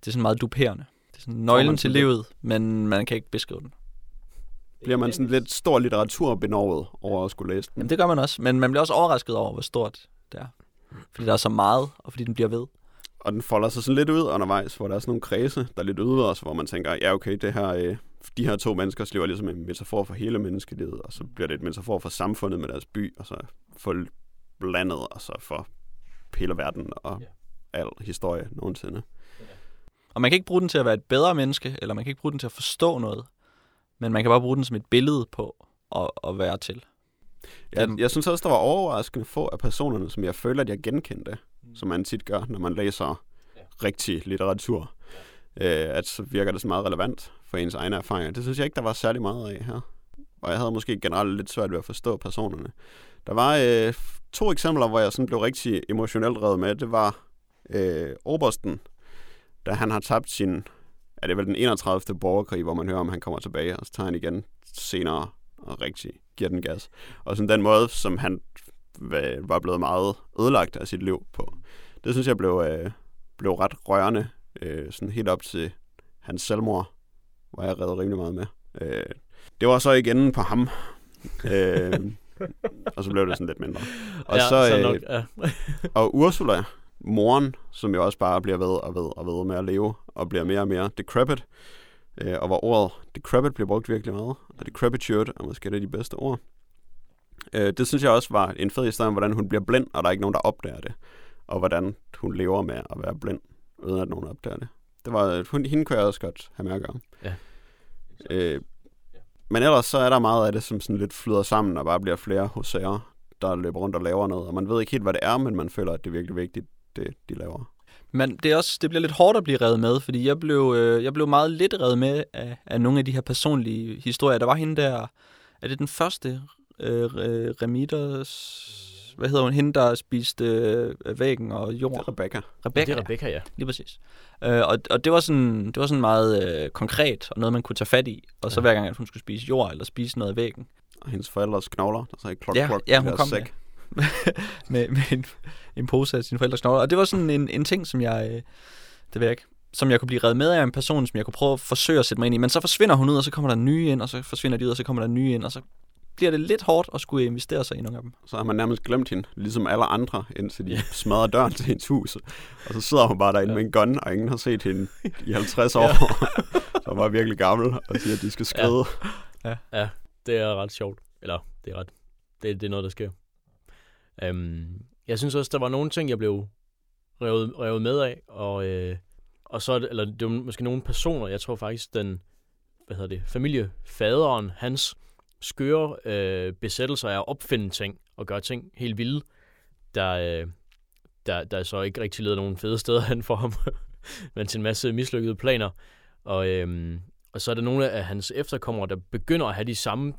Speaker 1: det er sådan meget duperende. Det er sådan nøglen til livet, men man kan ikke beskrive den.
Speaker 3: Bliver man sådan lidt stor litteraturbenovet over at skulle læse den?
Speaker 1: Jamen, det gør man også, men man bliver også overrasket over, hvor stort det er. Fordi der er så meget, og fordi den bliver ved.
Speaker 3: Og den folder sig sådan lidt ud undervejs, hvor der er sådan nogle kredse, der er lidt ude os, hvor man tænker, ja okay, det her, øh, de her to menneskers liv er ligesom en metafor for hele menneskelivet, og så bliver det et metafor for samfundet med deres by, og så for blandet, og så for hele verden og al historie nogensinde.
Speaker 1: Og man kan ikke bruge den til at være et bedre menneske, eller man kan ikke bruge den til at forstå noget, men man kan bare bruge den som et billede på at, at være til.
Speaker 3: Jeg,
Speaker 1: Den-
Speaker 3: jeg synes også, der var overraskende få af personerne, som jeg føler, at jeg genkendte, som man tit gør, når man læser rigtig litteratur. Øh, at så virker det så meget relevant for ens egne erfaringer. Det synes jeg ikke, der var særlig meget af her. Og jeg havde måske generelt lidt svært ved at forstå personerne. Der var øh, to eksempler, hvor jeg sådan blev rigtig emotionelt revet med. Det var øh, Obersten, da han har tabt sin, er det vel den 31. borgerkrig, hvor man hører, om han kommer tilbage, og så tager han igen senere og rigtig giver den gas. Og sådan den måde, som han va- var blevet meget ødelagt af sit liv på. Det synes jeg blev, øh, blev ret rørende, øh, sådan helt op til hans selvmord, var jeg reddet rimelig meget med. Øh, det var så igen på ham. øh, og så blev det sådan lidt mindre. Og
Speaker 2: ja,
Speaker 3: så, øh,
Speaker 2: nok, ja.
Speaker 3: og Ursula, moren, som jo også bare bliver ved og ved og ved med at leve, og bliver mere og mere decrepit, øh, og hvor ordet decrepit bliver brugt virkelig meget, og decrepitude er måske et af de bedste ord. Øh, det synes jeg også var en fed historie om, hvordan hun bliver blind, og der er ikke nogen, der opdager det, og hvordan hun lever med at være blind, uden at nogen opdager det. Det var, hun, hende kunne jeg også godt have med at gøre.
Speaker 2: Ja.
Speaker 3: Øh, men ellers så er der meget af det, som sådan lidt flyder sammen, og bare bliver flere hosager, der løber rundt og laver noget. Og man ved ikke helt, hvad det er, men man føler, at det er virkelig vigtigt, det de laver.
Speaker 1: Men det, er også, det bliver lidt hårdt at blive revet med, fordi jeg blev, øh, jeg blev meget lidt revet med af, af nogle af de her personlige historier. Der var hende der, er det den første øh, Remitters, hvad hedder hun, hende der spiste øh, væggen og
Speaker 3: Det
Speaker 1: jord?
Speaker 3: er Rebecca.
Speaker 1: Rebecca.
Speaker 2: Det er Rebecca, ja.
Speaker 1: Lige præcis. Øh, og, og det var sådan, det var sådan meget øh, konkret, og noget man kunne tage fat i. Og så
Speaker 2: Ja.
Speaker 1: hver gang, at hun skulle spise jord, eller spise noget af væggen,
Speaker 3: Og hendes forældres knogler, der sagde klok,
Speaker 1: Ja,
Speaker 3: klok
Speaker 1: ja,
Speaker 3: i
Speaker 1: hun kom
Speaker 3: sæk.
Speaker 1: med, med en, en pose af sine forældres knogler. Og det var sådan en, en ting, som jeg, øh, det ved jeg ikke, som jeg kunne blive reddet med af en person, som jeg kunne prøve at forsøge at sætte mig ind i. Men så forsvinder hun ud, og så kommer der nye ind, og så forsvinder de ud, og så kommer der nye ind, og så bliver det lidt hårdt at skulle investere sig i nogle af dem.
Speaker 3: Så har man nærmest glemt hende, ligesom alle andre, indtil de smadrer døren til hendes hus. Og så sidder hun bare derinde
Speaker 2: Ja.
Speaker 3: med en gun, og ingen har set hende i 50 år. så hun var virkelig gammel og siger, at de skal skride.
Speaker 2: Ja, det er ret sjovt. Eller, det er ret... Det, det er noget, der sker. Øhm, jeg synes også, der var nogle ting, jeg blev revet, revet med af, og, øh, og så eller det var måske nogle personer, jeg tror faktisk, den, hvad hedder det, familiefaderen, hans skøre øh, besættelser af at opfinde ting, og gøre ting helt vilde, der, øh, der, der så ikke rigtig leder nogen fede steder hen for ham, men til en masse mislykkede planer. Og, øhm, og så er der nogle af hans efterkommere, der begynder at have de samme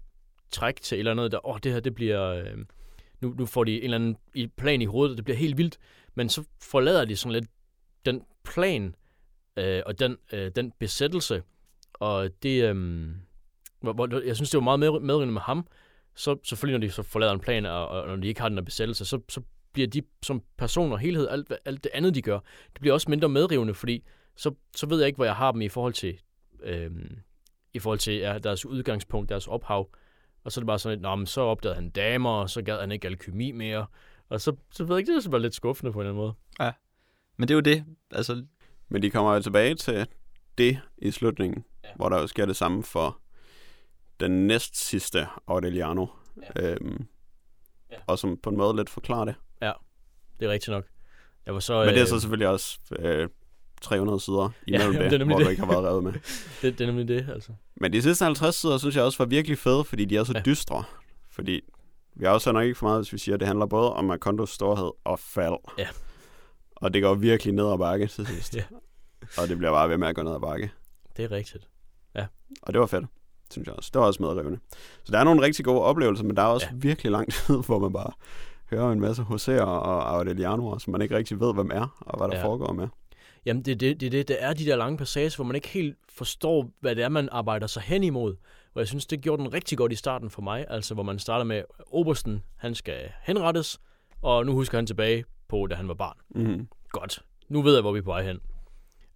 Speaker 2: træk til et eller andet, der, åh, oh, det her, det bliver, øh, nu, nu får de en eller anden i- plan i hovedet, og det bliver helt vildt, men så forlader de sådan lidt den plan, øh, og den, øh, den besættelse, og det, øh, hvor, hvor, jeg synes, det var meget med, medrivende med ham, så selvfølgelig, når de så forlader en plan, og, og når de ikke har den her besættelse, så, så bliver de som personer, helhed, alt, alt det andet, de gør, det bliver også mindre medrivende, fordi så, så ved jeg ikke, hvor jeg har dem i forhold til, øh, i forhold til ja, deres udgangspunkt, deres ophav. Og så er det bare sådan lidt, Nå, men så opdagede han damer, og så gad han ikke alkymi mere. Og så, så ved jeg ikke, det er bare lidt skuffende på en eller anden måde.
Speaker 1: Men det er jo det. Altså,
Speaker 3: Men de kommer jo tilbage til det i slutningen,
Speaker 2: Ja.
Speaker 3: ja. hvor der jo sker det samme for den næst sidste Aureliano.
Speaker 2: Ja.
Speaker 3: Øhm,
Speaker 2: Ja.
Speaker 3: Og som på en måde lidt forklarer det.
Speaker 2: Det er rigtigt nok. Jeg var så,
Speaker 3: Men det er
Speaker 2: øh,
Speaker 3: så selvfølgelig også øh, 300 sider imellem
Speaker 2: jamen,
Speaker 3: det, hvor
Speaker 2: det.
Speaker 3: du ikke har været revet med.
Speaker 2: det, det er nemlig det, altså.
Speaker 3: Men de sidste 50 sider, synes jeg også var virkelig fede, fordi de er så
Speaker 2: Ja.
Speaker 3: ja. dystre. Fordi vi også nok ikke for meget, hvis vi siger, at det handler både om Akondos storhed og fald.
Speaker 2: Ja.
Speaker 3: Og det går virkelig ned ad bakke til sidst.
Speaker 2: Ja.
Speaker 3: Og det bliver bare ved med at gå ned ad bakke.
Speaker 2: Det er rigtigt.
Speaker 3: Og det var fedt, synes jeg også. Det var også medrivende. Så der er nogle rigtig gode oplevelser, men der er også
Speaker 2: Ja.
Speaker 3: ja. virkelig lang tid, hvor man bare hører en masse Hoseer og Aurelianoer, som man ikke rigtig ved, hvem er, og hvad der
Speaker 2: Ja.
Speaker 3: ja. foregår med.
Speaker 2: Jamen, det er det, det, det, det er de der lange passager, hvor man ikke helt forstår, hvad det er, man arbejder sig hen imod. Og jeg synes, det gjorde den rigtig godt i starten for mig. Altså, hvor man starter med, Obersten, han skal henrettes, og nu husker han tilbage på, da han var barn.
Speaker 3: Mm.
Speaker 2: Godt. Nu ved jeg, hvor vi er på vej hen.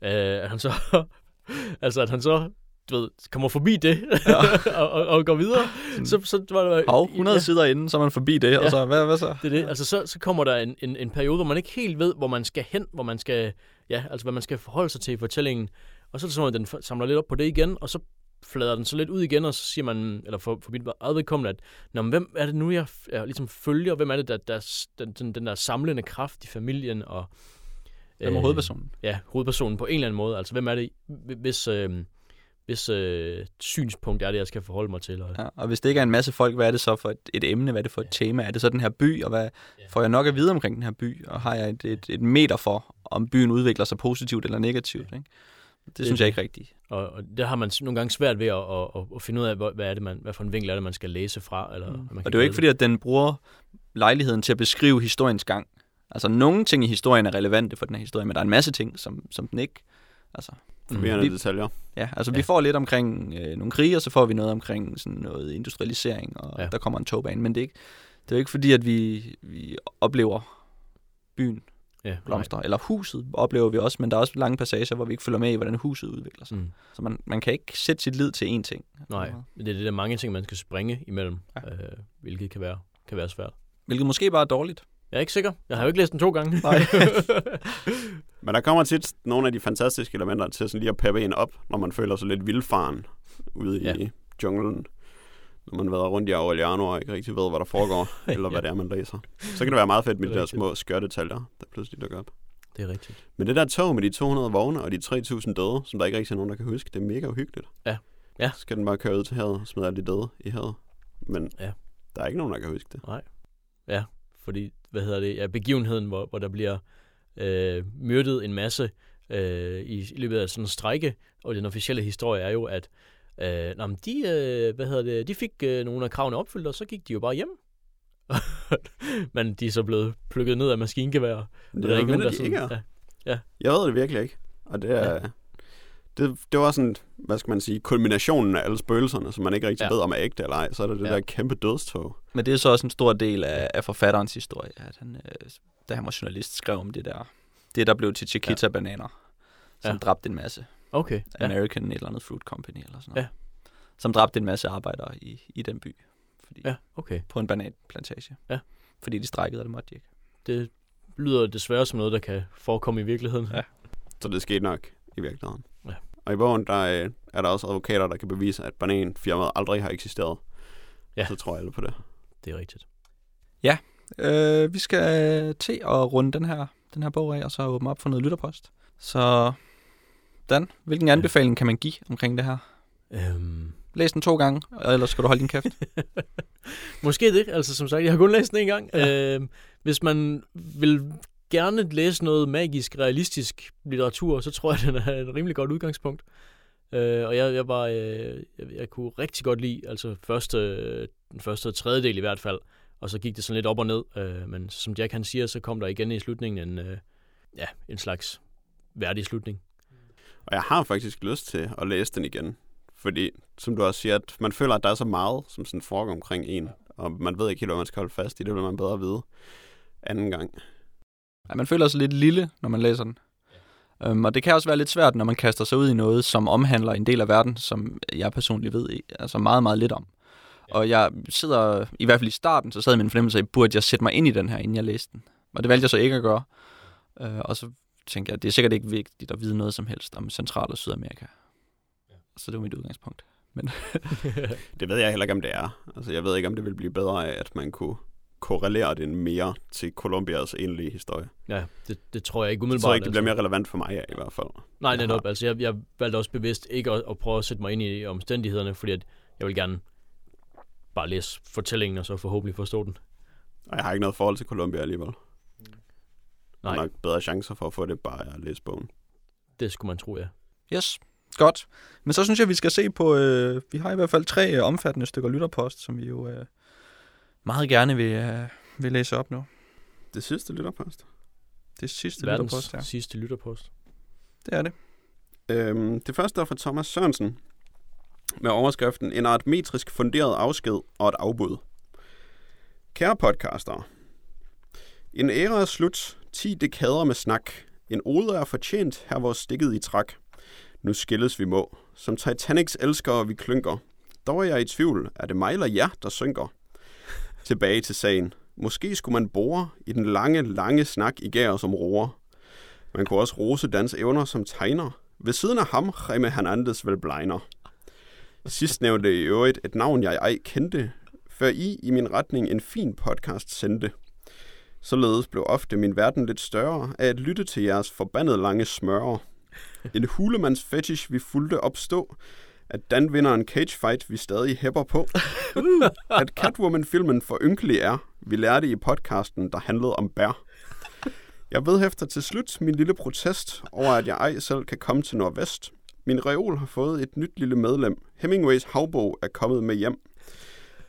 Speaker 2: Øh, at han så... altså, at han så du ved, kommer forbi det ja. og, og, og, går videre. Så, så var der...
Speaker 1: Hov, 100 ja. sider inden, så er man forbi det. Ja. og så, hvad, hvad så?
Speaker 2: Det er det. Altså, så, så kommer der en, en, en periode, hvor man ikke helt ved, hvor man skal hen, hvor man skal, ja, altså, hvad man skal forholde sig til i fortællingen. Og så er det sådan, at den samler lidt op på det igen, og så flader den så lidt ud igen, og så siger man, eller for, for mit eget vedkommende, at Nå, men hvem er det nu, jeg, jeg ligesom følger? Hvem er det, der, der den, den, den der samlende kraft i familien? Og,
Speaker 1: Hvem er hovedpersonen?
Speaker 2: Ja, hovedpersonen på en eller anden måde. Altså, hvem er det, hvis, øh, hvis øh, synspunkt er det, jeg skal forholde mig til? Og,
Speaker 1: Ja, og hvis det ikke er en masse folk, hvad er det så for et, et emne? Hvad er det for et tema? Er det så den her by, og hvad får jeg nok at vide omkring den her by? Og har jeg et, et, et meter for, om byen udvikler sig positivt eller negativt? Ikke? Det, det synes jeg ikke rigtigt.
Speaker 2: Og, og der har man nogle gange svært ved at, at, at, finde ud af, hvad, er det, man, hvad for en vinkel er det, man skal læse fra. Eller, mm. man
Speaker 1: Og det er jo ikke fordi, at den bruger lejligheden til at beskrive historiens gang. Altså, nogle ting i historien er relevante for den her historie, men der er en masse ting, som, som den ikke... Altså,
Speaker 3: Forvirrende
Speaker 1: Vi-
Speaker 3: detaljer.
Speaker 1: ja, altså
Speaker 2: Ja.
Speaker 1: vi får lidt omkring øh, nogle krige, og så får vi noget omkring sådan noget industrialisering, og
Speaker 2: Ja.
Speaker 1: der kommer en togbane. Men det er, ikke, det er jo ikke fordi, at vi, vi oplever byen
Speaker 2: ja, nej.
Speaker 1: blomstre. Eller huset oplever vi også, men der er også lange passager, hvor vi ikke følger med i, hvordan huset udvikler sig.
Speaker 2: Mm.
Speaker 1: Så man, man kan ikke sætte sit lid til én ting.
Speaker 2: Nej, men det er det der mange ting, man skal springe imellem. Ja. øh, hvilket kan være, kan være svært.
Speaker 1: Hvilket måske bare er dårligt.
Speaker 2: Jeg er ikke sikker. Jeg har jo ikke læst den to gange.
Speaker 1: Nej.
Speaker 3: Men der kommer tit nogle af de fantastiske elementer til sådan lige at peppe en op, når man føler sig lidt vildfaren ude
Speaker 2: Ja.
Speaker 3: i junglen. Når man været rundt i Aureliano og ikke rigtig ved, hvad der foregår, eller hvad
Speaker 2: Ja.
Speaker 3: det er, man læser. Så kan det være meget fedt med de
Speaker 2: er
Speaker 3: der små skørdetaljer, der pludselig dukker op.
Speaker 2: det er rigtigt.
Speaker 3: Men det der tog med de 200 vogne og de 3000 døde, som der ikke rigtig er nogen, der kan huske, det er mega uhyggeligt.
Speaker 2: Ja. Ja.
Speaker 3: Så skal den bare køre ud til havet og smide alle de døde i havet. Men
Speaker 2: Ja.
Speaker 3: der er ikke nogen, der kan huske det.
Speaker 2: Ja, fordi, hvad hedder det, ja, begivenheden, hvor, hvor der bliver øh, myrdet en masse øh, i, i løbet af sådan en strække, og den officielle historie er jo, at øh, nå, men de, øh, hvad hedder det, de fik øh, nogle af kravene opfyldt, og så gik de jo bare hjem. Men de er så blevet plukket ned af maskingevær.
Speaker 3: Det,
Speaker 2: Og der er ikke nogen, der
Speaker 3: de
Speaker 2: sådan,
Speaker 3: ikke er.
Speaker 2: ja,
Speaker 3: Jeg ved det virkelig ikke. Og det er... Det, det var sådan, hvad skal man sige, kulminationen af alle spøgelserne, som man ikke rigtig
Speaker 2: Ja.
Speaker 3: ja. ved, om er ægte eller ej. Så er det det
Speaker 2: Ja.
Speaker 3: ja. der kæmpe dødstog.
Speaker 1: Men det er så også en stor del af, af forfatterens historie, at han, øh, da han var journalist, skrev om det der, det der blev til Chiquita-bananer, som
Speaker 2: Ja.
Speaker 1: ja. dræbte en masse.
Speaker 2: okay. Ja.
Speaker 1: American et eller andet fruit company eller sådan noget.
Speaker 2: Ja.
Speaker 1: Som dræbte en masse arbejdere i, i den by. Fordi,
Speaker 2: ja, okay.
Speaker 1: På en bananplantage.
Speaker 2: Ja.
Speaker 1: Fordi de strækkede, og det måtte de ikke.
Speaker 2: Det lyder desværre som noget, der kan forekomme i virkeligheden.
Speaker 1: Ja.
Speaker 3: Så det skete nok i virkeligheden.
Speaker 2: Ja.
Speaker 3: Og i bogen, der øh, er der også advokater, der kan bevise, at bananfirmaet aldrig har eksisteret.
Speaker 2: Ja.
Speaker 3: Så tror alle på det.
Speaker 2: Det er rigtigt.
Speaker 1: Øh, vi skal til at runde den her, den her bog af, og så åbne op for noget lytterpost. Så Dan, hvilken anbefaling kan man give omkring det her?
Speaker 2: Øhm,
Speaker 1: Læs den to gange, eller skal du holde din kæft?
Speaker 2: Måske det. Altså som sagt, jeg har kun læst den en gang. Ja. Øh, hvis man vil gerne læse noget magisk, realistisk litteratur, så tror jeg, den er et rimelig godt udgangspunkt. Øh, og jeg, jeg var, øh, jeg, jeg kunne rigtig godt lide, altså første, den første tredjedel i hvert fald, og så gik det sådan lidt op og ned. Øh, men som Jack han siger, så kom der igen i slutningen en, øh, ja, en slags værdig slutning.
Speaker 3: Og jeg har faktisk lyst til at læse den igen. Fordi, som du også siger, at man føler, at der er så meget, som sådan foregår omkring en. Og man ved ikke helt, hvad man skal holde fast i. Det vil man bedre vide anden gang.
Speaker 1: Ja, man føler sig lidt lille, når man læser den. Um, og det kan også være lidt svært, når man kaster sig ud i noget, som omhandler en del af verden, som jeg personligt ved altså meget, meget lidt om. Og jeg sidder, i hvert fald i starten, så sad en fornemmelse af, burde jeg sætte mig ind i den her, inden jeg læste den. Og det valgte jeg så ikke at gøre. Uh, og så tænkte jeg, det er sikkert ikke vigtigt at vide noget som helst om Central- og Sydamerika. Så det var mit udgangspunkt.
Speaker 3: Det ved jeg heller ikke, om det er. Altså, jeg ved ikke, om det vil blive bedre af, at man kunne korrelere det mere til Colombias egentlige historie.
Speaker 2: ja, det, det tror jeg ikke
Speaker 3: Jeg
Speaker 2: umiddelbart.
Speaker 3: tror ikke, det bliver
Speaker 2: altså.
Speaker 3: mere relevant for mig i hvert fald.
Speaker 2: Nej,
Speaker 3: Jeg
Speaker 2: netop. Altså, jeg, jeg valgte også bevidst ikke at, at prøve at sætte mig ind i omstændighederne, fordi at jeg vil gerne bare læse fortællingen, og så forhåbentlig forstå den.
Speaker 3: Og jeg har ikke noget forhold til Colombia alligevel.
Speaker 2: Nej.
Speaker 3: er nok bedre chancer for at få det bare at læse bogen.
Speaker 2: Det skulle man tro, ja.
Speaker 1: Yes, godt. Men så synes jeg, vi skal se på, øh, vi har i hvert fald tre øh, omfattende stykker lytterpost, som vi jo øh, meget gerne vil, øh, vil læse op nu.
Speaker 3: Det sidste lytterpost.
Speaker 1: Det sidste
Speaker 2: Verdens
Speaker 1: lytterpost her.
Speaker 2: sidste lytterpost.
Speaker 1: Det er det.
Speaker 3: Øhm, det første er fra Thomas Sørensen med overskriften En art metrisk funderet afsked og et afbud. Kære podcaster. En æra er slut. 10 dekader med snak. En ode er fortjent, her hvor stikket i træk. Nu skilles vi må. Som Titanics elskere vi klynker. Dog er jeg i tvivl. Er det mig eller jer, der synker? Tilbage til sagen. Måske skulle man bore i den lange, lange snak i gær som roer. Man kunne også rose dans evner som tegner. Ved siden af ham, Remme Hernandez vel blegner. Sidst nævnte i øvrigt et navn, jeg ej kendte, før I i min retning en fin podcast sendte. Således blev ofte min verden lidt større af at lytte til jeres forbandet lange smører. En hulemands fetish vi fulgte opstå, at Dan vinder en cagefight, vi stadig hæpper på. At Catwoman-filmen for ynkelig er, vi lærte i podcasten, der handlede om bær. Jeg vedhæfter til slut min lille protest over, at jeg ej selv kan komme til Nordvest. Min reol har fået et nyt lille medlem. Hemingways havbog er kommet med hjem.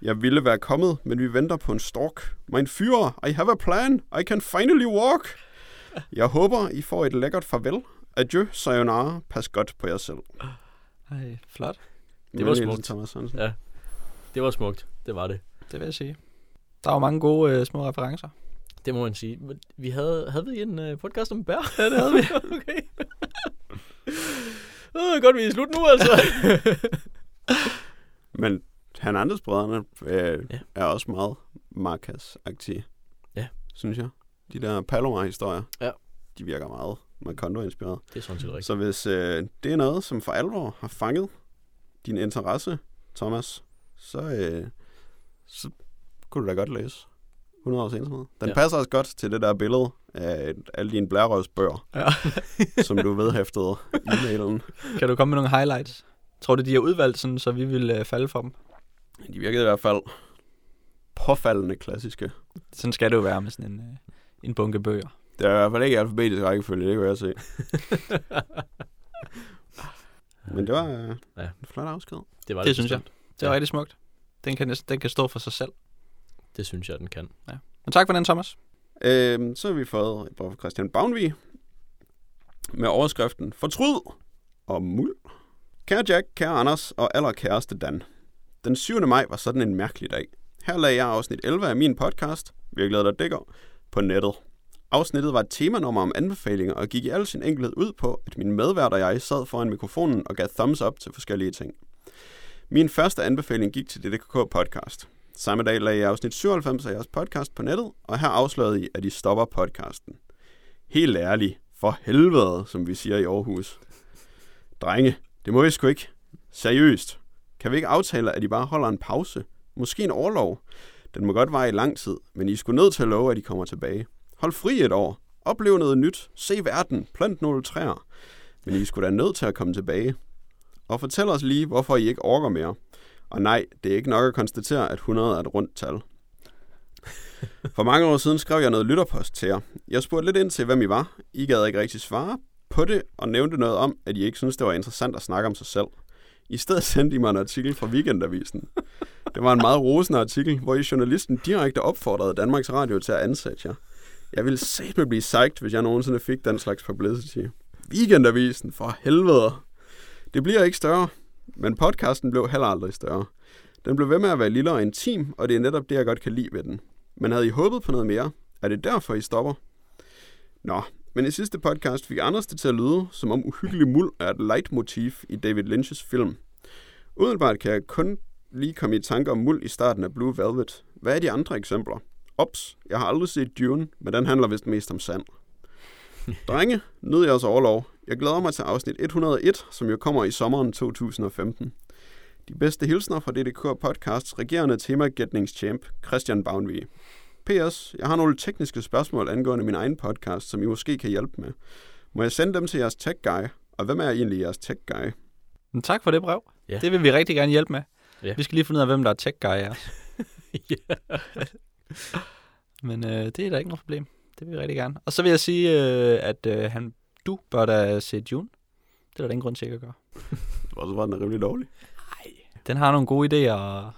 Speaker 3: Jeg ville være kommet, men vi venter på en stork. Min fyre, I have a plan. I can finally walk. Jeg håber, I får et lækkert farvel. Adieu, sayonara. Pas godt på jer selv.
Speaker 1: Ej, flot.
Speaker 2: Det var smukt.
Speaker 3: Thomas Sørensen.
Speaker 2: Ja, det var smukt. Det var det.
Speaker 1: Det vil jeg sige. Der er jo mange gode øh, små referencer.
Speaker 2: Det må man sige. Vi havde, havde vi en uh, podcast om bær?
Speaker 1: Ja, det havde vi.
Speaker 2: okay. Uh, godt, vi er slut nu, altså.
Speaker 3: Men Hernandez-brødrene øh,
Speaker 2: Ja.
Speaker 3: ja. er også meget Marcas-agtige.
Speaker 2: Ja.
Speaker 3: Synes jeg. De der Palomar-historier.
Speaker 2: Ja.
Speaker 3: De virker meget Macondo-inspireret.
Speaker 2: det er sådan set rigtigt.
Speaker 3: Så hvis øh, det er noget, som for alvor har fanget din interesse, Thomas, så, øh, så kunne du da godt læse 100 års ensomhed. Den
Speaker 2: Ja.
Speaker 3: passer også godt til det der billede af alle dine blærerøvsbøger,
Speaker 1: Ja.
Speaker 3: som du vedhæftede i e-mailen.
Speaker 1: Kan du komme med nogle highlights? Tror du, de er udvalgt, sådan, så vi vil øh, falde for dem?
Speaker 3: De virkede i hvert fald påfaldende klassiske.
Speaker 1: Sådan skal det jo være med sådan en, øh, en bunke bøger.
Speaker 3: Det er i hvert fald ikke alfabetisk rækkefølge, det kan jeg se. Men det var øh,
Speaker 2: Ja.
Speaker 3: en flot afsked.
Speaker 2: det var
Speaker 1: Det synes jeg. Det er
Speaker 2: Ja.
Speaker 1: ja. rigtig smukt. Den kan, næsten, den kan stå for sig selv.
Speaker 2: Det synes jeg, den kan.
Speaker 1: Men tak for den, Thomas.
Speaker 3: Øhm, så har vi fået et brev fra Christian Bavnvig med overskriften Fortryd og muld. Kære Jack, kære Anders og allerkæreste Dan. Den 7. maj var sådan en mærkelig dag. Her lagde jeg afsnit 11 af min podcast, Virkelighed der dækker, på nettet. Afsnittet var et temanummer om anbefalinger og gik i al sin enkelhed ud på, at min medvært og jeg sad foran mikrofonen og gav thumbs up til forskellige ting. Min første anbefaling gik til DDKK podcast. Samme dag lagde jeg afsnit 97 af jeres podcast på nettet, og her afslørede I, at I stopper podcasten. Helt ærligt, for helvede, som vi siger i Aarhus. Drenge, det må vi sgu ikke. Seriøst. Kan vi ikke aftale, at I bare holder en pause? Måske en overlov? Den må godt vare i lang tid, men I skulle nødt til at love, at I kommer tilbage. Hold fri et år. Oplev noget nyt. Se verden. Plant nogle træer. Men I skulle da nødt til at komme tilbage. Og fortæl os lige, hvorfor I ikke orker mere. Og nej, det er ikke nok at konstatere, at 100 er et rundt tal. For mange år siden skrev jeg noget lytterpost til jer. Jeg spurgte lidt ind til, hvem I var. I gad ikke rigtig svare på det, og nævnte noget om, at I ikke synes det var interessant at snakke om sig selv. I stedet sendte I mig en artikel fra Weekendavisen. Det var en meget rosende artikel, hvor I journalisten direkte opfordrede Danmarks Radio til at ansætte jer. Jeg ville satme blive psyched, hvis jeg nogensinde fik den slags publicity. Weekendavisen, for helvede. Det bliver ikke større, men podcasten blev heller aldrig større. Den blev ved med at være lille og intim, og det er netop det, jeg godt kan lide ved den. Men havde I håbet på noget mere? Er det derfor, I stopper? Nå, men i sidste podcast fik Anders det til at lyde, som om uhyggelig muld er et leitmotiv i David Lynch's film. Udenbart kan jeg kun lige komme i tanke om muld i starten af Blue Velvet. Hvad er de andre eksempler? Ops, jeg har aldrig set Dune, men den handler vist mest om sand. Drenge, nyd jeres overlov. Jeg glæder mig til afsnit 101, som jo kommer i sommeren 2015. De bedste hilsner fra DDK Podcasts regerende temagætningschamp, Christian Bavnvig. P.S. Jeg har nogle tekniske spørgsmål angående min egen podcast, som I måske kan hjælpe med. Må jeg sende dem til jeres tech guy? Og hvem er egentlig jeres tech guy?
Speaker 1: Men tak for det brev.
Speaker 2: Ja.
Speaker 1: Det vil vi rigtig gerne hjælpe med.
Speaker 2: Ja.
Speaker 1: Vi skal lige finde ud af, hvem der er tech guy er.
Speaker 2: ja.
Speaker 1: Men øh, det er da ikke noget problem. Det vil vi rigtig gerne. Og så vil jeg sige, øh, at øh, han, du bør da se June. Det er der ingen grund til ikke at gøre.
Speaker 3: Og så var den rimelig dårlig.
Speaker 1: Den har nogle gode idéer, og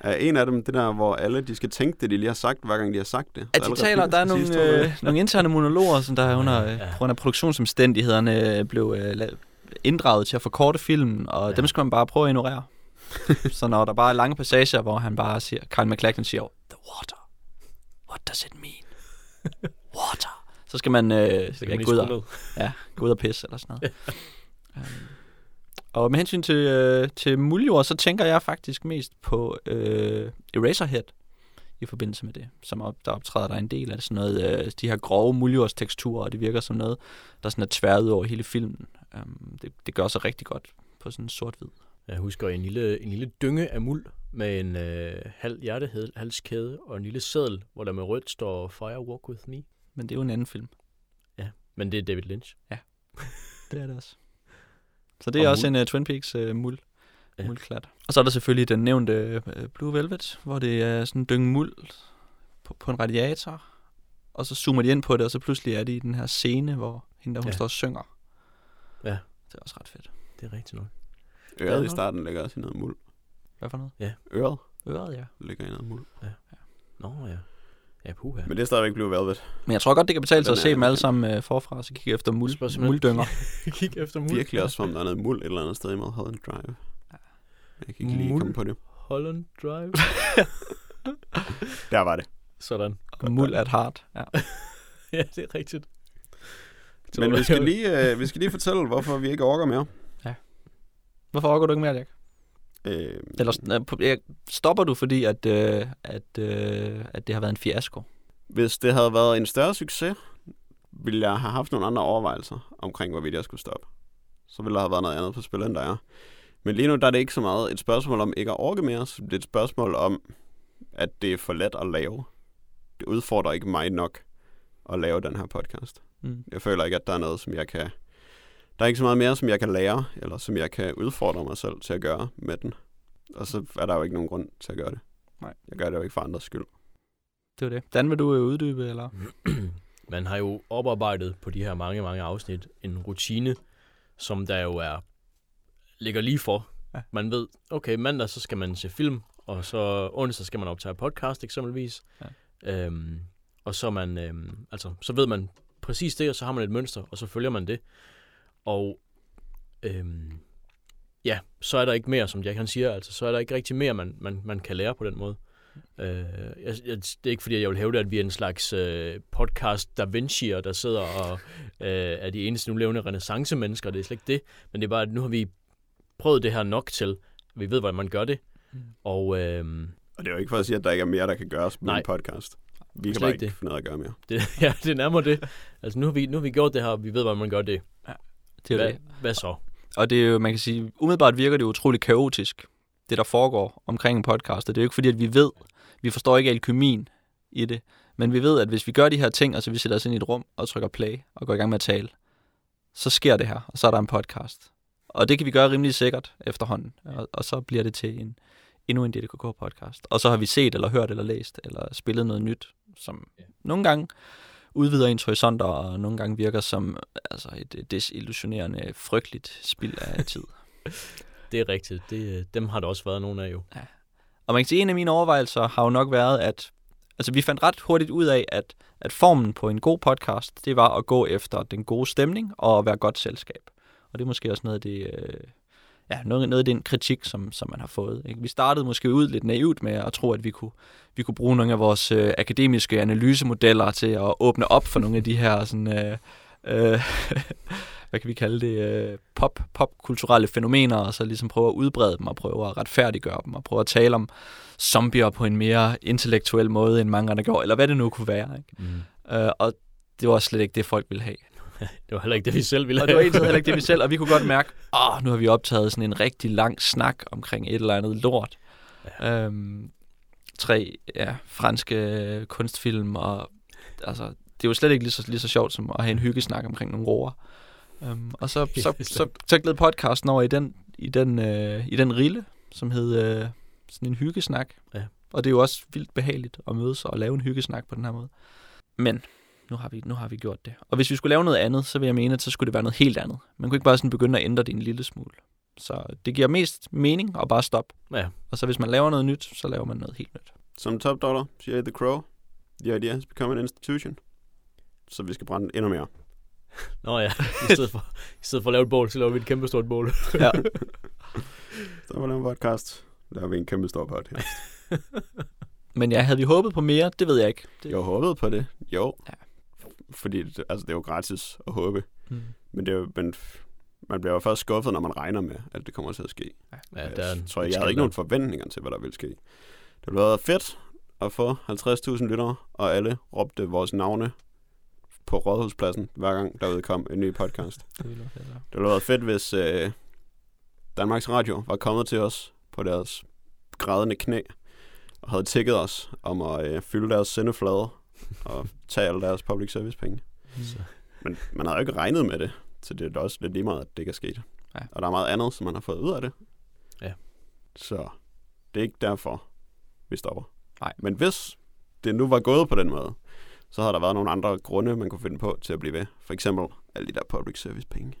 Speaker 3: Er en af dem det der, hvor alle de skal tænke det, de lige har sagt, hver gang de har sagt det?
Speaker 1: At de taler, der er nogle, øh, nogle interne monologer, som der under, øh,
Speaker 2: Ja.
Speaker 1: på grund af produktionsomstændighederne øh, blev øh, inddraget til at forkorte filmen, og
Speaker 2: Ja.
Speaker 1: ja. dem skal man bare prøve at ignorere. så når der bare er lange passager, hvor han bare siger, Carl McLachlan siger, water, what does it mean? Water. Så skal man, øh,
Speaker 2: Så kan man
Speaker 1: gå, ud og, ja, gå ud og pisse eller sådan noget. um, og med hensyn til, øh, til muljord, så tænker jeg faktisk mest på øh, Eraserhead i forbindelse med det, som op, der optræder der en del af sådan noget, øh, de her grove muljordsteksturer, og det virker som noget, der sådan er tværet over hele filmen. Um, det, det gør sig rigtig godt på sådan en sort-hvid.
Speaker 2: Jeg husker en lille, en lille dynge af muld med en øh, halv hjertehalskæde og en lille seddel, hvor der med rødt står Fire Walk With Me.
Speaker 1: Men det er jo en anden film.
Speaker 2: Men det er David Lynch.
Speaker 1: Det er det også. Så det er
Speaker 2: Og
Speaker 1: også en uh, Twin Peaks uh, muld.
Speaker 2: Ja.
Speaker 1: Ja. muldklat. Og så er der selvfølgelig den nævnte uh, Blue Velvet, hvor det er sådan en dynge muld på, på en radiator. Og så zoomer de ind på det, og så pludselig er de i den her scene, hvor hende der, hun
Speaker 2: Ja.
Speaker 1: ja. står og synger.
Speaker 2: Ja.
Speaker 1: Det er også ret fedt.
Speaker 2: Det er rigtigt nok.
Speaker 3: Øret i
Speaker 2: Ja.
Speaker 3: starten ligger også i noget muld.
Speaker 1: Hvad for noget?
Speaker 3: Øret
Speaker 1: Øret, ja.
Speaker 3: ligger i noget muld.
Speaker 2: Nå ja. Ja, puha.
Speaker 3: Men det er stadigvæk Blue Velvet.
Speaker 1: Men jeg tror godt, det kan betale sig at se dem alle sammen uh, forfra, og så kigge efter muld,
Speaker 2: simpelthen-
Speaker 1: mulddynger.
Speaker 2: Kig efter muld.
Speaker 3: Virkelig også, som der er noget muld et eller andet sted i Mulholland Drive. Jeg kan ikke lige
Speaker 2: Muld?
Speaker 3: komme på det.
Speaker 2: Holland Drive.
Speaker 3: Der var det.
Speaker 2: Sådan.
Speaker 1: Muld at heart. Ja.
Speaker 2: Ja, det er rigtigt.
Speaker 3: Men vi skal, lige, øh, vi skal lige fortælle, hvorfor vi ikke orker mere.
Speaker 1: Hvorfor overgår du ikke mere, Jack?
Speaker 3: Øh,
Speaker 1: Eller øh, stopper du, fordi at, øh, at, øh, at det har været en fiasko?
Speaker 3: Hvis det havde været en større succes, ville jeg have haft nogle andre overvejelser omkring, hvorvidt jeg skulle stoppe. Så ville der have været noget andet på spil, end der er. Men lige nu der er det ikke så meget et spørgsmål om ikke at orke mere, så det er et spørgsmål om, at det er for let at lave. Det udfordrer ikke mig nok at lave den her podcast.
Speaker 1: Mm.
Speaker 3: Jeg føler ikke, at der er noget, som jeg kan... Der er ikke så meget mere, som jeg kan lære, eller som jeg kan udfordre mig selv til at gøre med den. Og så er der jo ikke nogen grund til at gøre det.
Speaker 1: Nej.
Speaker 3: Jeg gør det jo ikke for andres skyld.
Speaker 1: Det var det. Dan, vil du øh, uddybe, eller?
Speaker 2: Man har jo oparbejdet på de her mange, mange afsnit en rutine, som der jo er ligger lige for.
Speaker 1: Ja.
Speaker 2: Man ved, okay, mandag så skal man se film, og så onsdag skal man optage podcast eksempelvis. Ja. Øhm, og så, man, øhm, altså, så ved man præcis det, og så har man et mønster, og så følger man det. Og øhm, ja, så er der ikke mere, som Jack han siger, altså, så er der ikke rigtig mere, man, man, man kan lære på den måde. Øh, jeg, jeg, det er ikke fordi, jeg vil hævde, at vi er en slags øh, podcast Da Vinci'er, der sidder og øh, er de eneste nu levende renaissance-mennesker. Det er slet ikke det. Men det er bare, at nu har vi prøvet det her nok til, vi ved, hvordan man gør det.
Speaker 1: Mm.
Speaker 2: Og øh,
Speaker 3: Og det er jo ikke for at sige, at der ikke er mere, der kan gøres på
Speaker 2: Nej.
Speaker 3: en podcast. Vi kan bare
Speaker 2: ikke det.
Speaker 3: finde af at gøre mere.
Speaker 2: det, ja, det er nærmere det. Altså, nu har, vi, nu har vi gjort det her, og vi ved, hvordan man gør det.
Speaker 1: Det er
Speaker 2: Hvad,
Speaker 1: det.
Speaker 2: hvad så?
Speaker 1: Og det er jo, man kan sige, umiddelbart virker det utroligt kaotisk, det der foregår omkring en podcast. Og det er jo ikke fordi, at vi ved, vi forstår ikke alkymien i det, men vi ved, at hvis vi gør de her ting, altså vi sætter os ind i et rum og trykker play og går i gang med at tale, så sker det her, og så er der en podcast. Og det kan vi gøre rimelig sikkert efterhånden, og, og så bliver det til en, endnu en DDKK-podcast. Og så har vi set, eller hørt, eller læst, eller spillet noget nyt, som
Speaker 2: Ja.
Speaker 1: nogle gange udvider ens horisonter, og nogle gange virker som altså et desillusionerende, frygteligt spild af tid.
Speaker 2: Det er rigtigt. Det, øh, dem har der også været nogle af jo.
Speaker 1: Og man kan sige, at en af mine overvejelser har jo nok været, at altså, vi fandt ret hurtigt ud af, at, at formen på en god podcast, det var at gå efter den gode stemning og at være godt selskab. Og det er måske også noget af det, øh, ja, noget, noget af den kritik, som, som man har fået. Ikke? Vi startede måske ud lidt naivt med at tro, at vi kunne, vi kunne bruge nogle af vores øh, akademiske analysemodeller til at åbne op for nogle af de her sådan, øh, øh, hvad kan vi kalde det, øh, pop, popkulturelle fænomener, og så ligesom prøve at udbrede dem og prøve at retfærdiggøre dem og prøve at tale om zombier på en mere intellektuel måde, end mange andre gjorde, eller hvad det nu kunne være. Ikke?
Speaker 2: Mm.
Speaker 1: Øh, og det var slet ikke det, folk ville have.
Speaker 2: Det var heller ikke det, vi selv ville
Speaker 1: Og det var egentlig heller ikke det, vi selv, og vi kunne godt mærke, åh, nu har vi optaget sådan en rigtig lang snak omkring et eller andet lort. Ja. Øhm, tre ja, franske kunstfilm, og altså, det er jo slet ikke lige så, lige så sjovt som at have en hyggesnak omkring nogle roer. Øhm, og så, så, så, så gled podcasten over i den, i den, øh, i den rille, som hed øh, sådan en hyggesnak.
Speaker 2: Ja.
Speaker 1: Og det er jo også vildt behageligt at mødes og lave en hyggesnak på den her måde. Men nu har, vi, nu har vi gjort det. Og hvis vi skulle lave noget andet, så vil jeg mene, at så skulle det være noget helt andet. Man kunne ikke bare sådan begynde at ændre det en lille smule. Så det giver mest mening at bare stoppe.
Speaker 2: Ja.
Speaker 1: Og så hvis man laver noget nyt, så laver man noget helt nyt.
Speaker 3: Som top dollar siger The Crow, the idea has become an institution. Så vi skal brænde endnu mere.
Speaker 2: Nå ja, i stedet for, i stedet for at lave et bål, så laver vi et kæmpe stort bål.
Speaker 1: Ja.
Speaker 3: Så var der en podcast. Der har vi en kæmpe stor podcast.
Speaker 1: Men ja, havde vi håbet på mere? Det ved jeg ikke. Det,
Speaker 3: Jeg håbede på det. Jo.
Speaker 1: Ja.
Speaker 3: Fordi det, altså, det er jo gratis at håbe.
Speaker 1: Mm.
Speaker 3: Men det er jo, men man bliver jo først skuffet, når man regner med, at det kommer til at ske.
Speaker 2: Ja, der er
Speaker 3: jeg tror, jeg, jeg havde ikke nogen forventninger til, hvad der ville ske. Det ville have været fedt at få 50.000 lyttere, og alle råbte vores navne på Rådhuspladsen, hver gang der udkom en ny podcast.
Speaker 1: Det ville
Speaker 3: have været fedt, hvis øh, Danmarks Radio var kommet til os på deres grædende knæ, og havde tækket os om at øh, fylde deres sendeflade og tage alle deres public service penge.
Speaker 2: Så,
Speaker 3: Men man havde jo ikke regnet med det, så det er da også lidt lige meget, at det ikke er sket.
Speaker 1: Ja.
Speaker 3: Og der er meget andet, som man har fået ud af det.
Speaker 2: Ja.
Speaker 3: Så det er ikke derfor, vi stopper.
Speaker 1: Nej.
Speaker 3: Men hvis det nu var gået på den måde, så havde der været nogle andre grunde, man kunne finde på til at blive ved. For eksempel alle de der public service penge.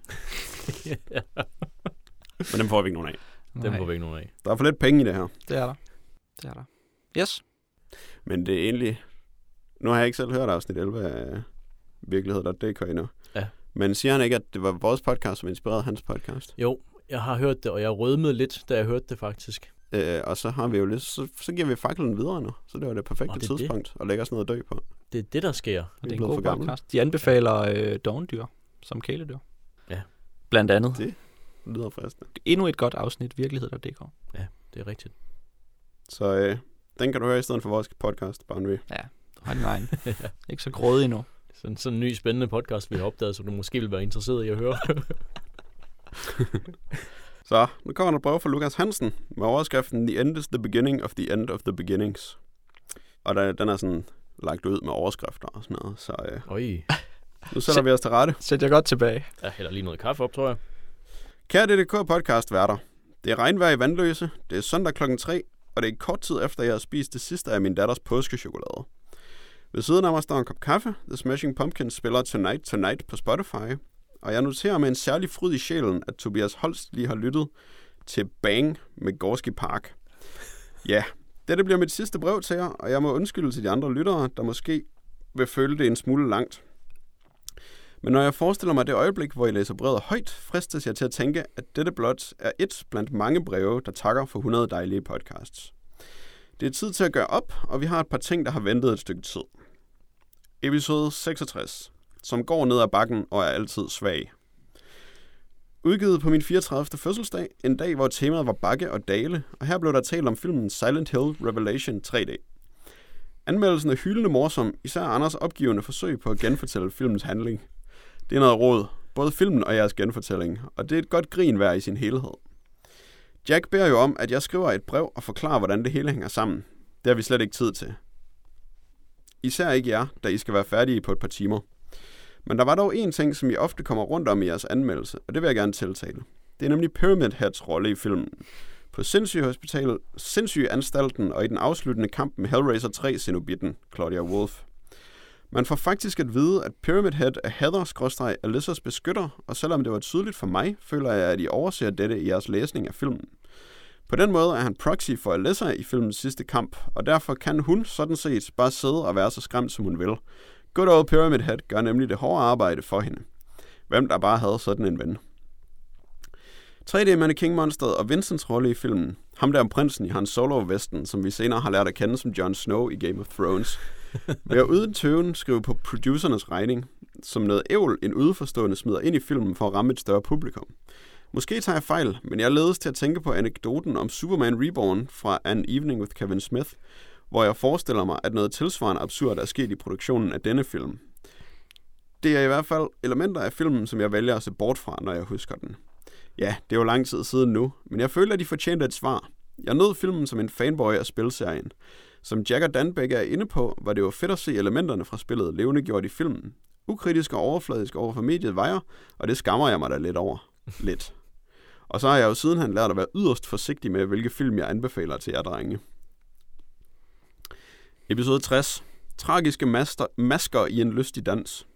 Speaker 2: ja,
Speaker 3: Men dem får vi ikke nogen af.
Speaker 2: dem
Speaker 1: Nej,
Speaker 2: får vi ikke nogen af.
Speaker 3: Der er for lidt penge i det her.
Speaker 1: det er der. Det er der. Yes.
Speaker 3: Men det er egentlig... Nu har jeg ikke selv hørt afsnit 11 af virkelighed.dk endnu.
Speaker 2: Ja.
Speaker 3: Men siger han ikke, at det var vores podcast, som inspirerede hans podcast?
Speaker 2: Jo, jeg har hørt det, og jeg rødmede lidt, da jeg hørte det faktisk.
Speaker 3: Øh, og så har vi jo lidt, så, så giver vi faklen videre nu. Så det var det perfekte
Speaker 2: Nå, det er det.
Speaker 3: tidspunkt at lægge os ned og dø på.
Speaker 2: Det er det, der sker.
Speaker 1: Og det
Speaker 3: er
Speaker 1: en god podcast. De anbefaler øh, dovendyr som kæledyr.
Speaker 2: Ja.
Speaker 1: Blandt andet.
Speaker 3: Det lyder fristende.
Speaker 1: Endnu et godt afsnit, virkelighed.dk.
Speaker 2: Det er rigtigt.
Speaker 3: Så øh, den kan du høre i stedet for vores podcast, Boundary.
Speaker 1: Har din egen. Ikke så grådig endnu.
Speaker 2: Sådan, sådan en ny spændende podcast, vi har opdaget, som du måske vil være interesseret i at høre.
Speaker 3: Så nu kommer der et brev fra Lukas Hansen med overskriften The end is the beginning of the end of the beginnings. Og der, den er sådan lagt ud med overskrifter og sådan noget. Så øh,
Speaker 2: Oj.
Speaker 3: nu sætter vi os til rette.
Speaker 1: Sæt jer godt tilbage.
Speaker 2: Jeg hælder lige noget kaffe op, tror jeg.
Speaker 3: Kære DDK podcast værter. Det er regnvejr i Vandløse. Det er søndag klokken 3, og det er kort tid efter, jeg har spist det sidste af min datters påskechokolade. Ved siden af mig står en kop kaffe. The Smashing Pumpkins spiller Tonight Tonight på Spotify. Og jeg noterer med en særlig fryd i sjælen, at Tobias Holst lige har lyttet til Bang med Gorski Park. Ja, dette bliver mit sidste brev til jer, og jeg må undskylde til de andre lyttere, der måske vil føle det en smule langt. Men når jeg forestiller mig det øjeblik, hvor I læser brevet højt, fristes jeg til at tænke, at dette blot er et blandt mange breve, der takker for 100 dejlige podcasts. Det er tid til at gøre op, og vi har et par ting, der har ventet et stykke tid. Episode 66, som går ned ad bakken og er altid svag. Udgivet på min 34. fødselsdag, en dag, hvor temaet var bakke og dale, og her blev der talt om filmen Silent Hill Revelation 3D. Anmeldelsen er hyldende morsom, især Anders opgivende forsøg på at genfortælle filmens handling. Det er noget råd, både filmen og jeres genfortælling, og det er et godt grin værd i sin helhed. Jack beder jo om, at jeg skriver et brev og forklarer, hvordan det hele hænger sammen. Det har vi slet ikke tid til. Især ikke jer, da I skal være færdige på et par timer. Men der var dog en ting, som I ofte kommer rundt om i jeres anmeldelse, og det vil jeg gerne tiltale. Det er nemlig Pyramid Heads rolle i filmen. På Sindssyge Hospital, Sindssyge Anstalten og i den afsluttende kamp med Hellraiser 3 Cenobitten, Claudia Wolf. Man får faktisk at vide, at Pyramid Head er Heather Alyssas beskytter, og selvom det var tydeligt for mig, føler jeg, at I overser dette i jeres læsning af filmen. På den måde er han proxy for Alyssa i filmens sidste kamp, og derfor kan hun sådan set bare sidde og være så skræmt, som hun vil. Good old Pyramid Head gør nemlig det hårde arbejde for hende. Hvem der bare havde sådan en ven. 3D Mannequin Monsteret og Vincents rolle i filmen. Ham der om prinsen i hans solo-vesten, som vi senere har lært at kende som Jon Snow i Game of Thrones. Vil jeg uden tøven skrive på producernes regning, som noget ævl en udeforstående smider ind i filmen for at ramme et større publikum. Måske tager jeg fejl, men jeg ledes til at tænke på anekdoten om Superman Reborn fra An Evening with Kevin Smith, hvor jeg forestiller mig, at noget tilsvarende absurd er sket i produktionen af denne film. Det er i hvert fald elementer af filmen, som jeg vælger at se bort fra, når jeg husker den. Ja, det er jo lang tid siden nu, men jeg føler, at de fortjente et svar. Jeg nød filmen som en fanboy af spilserien. Som Jack og Dan begge er inde på, var det jo fedt at se elementerne fra spillet levende gjort i filmen. Ukritisk og overfladisk over for mediet vejer, og det skammer jeg mig da lidt over. Lidt. Og så har jeg jo sidenhen lært at være yderst forsigtig med, hvilke film jeg anbefaler til jer drenge. Episode 60. Tragiske master, masker i en lystig dans.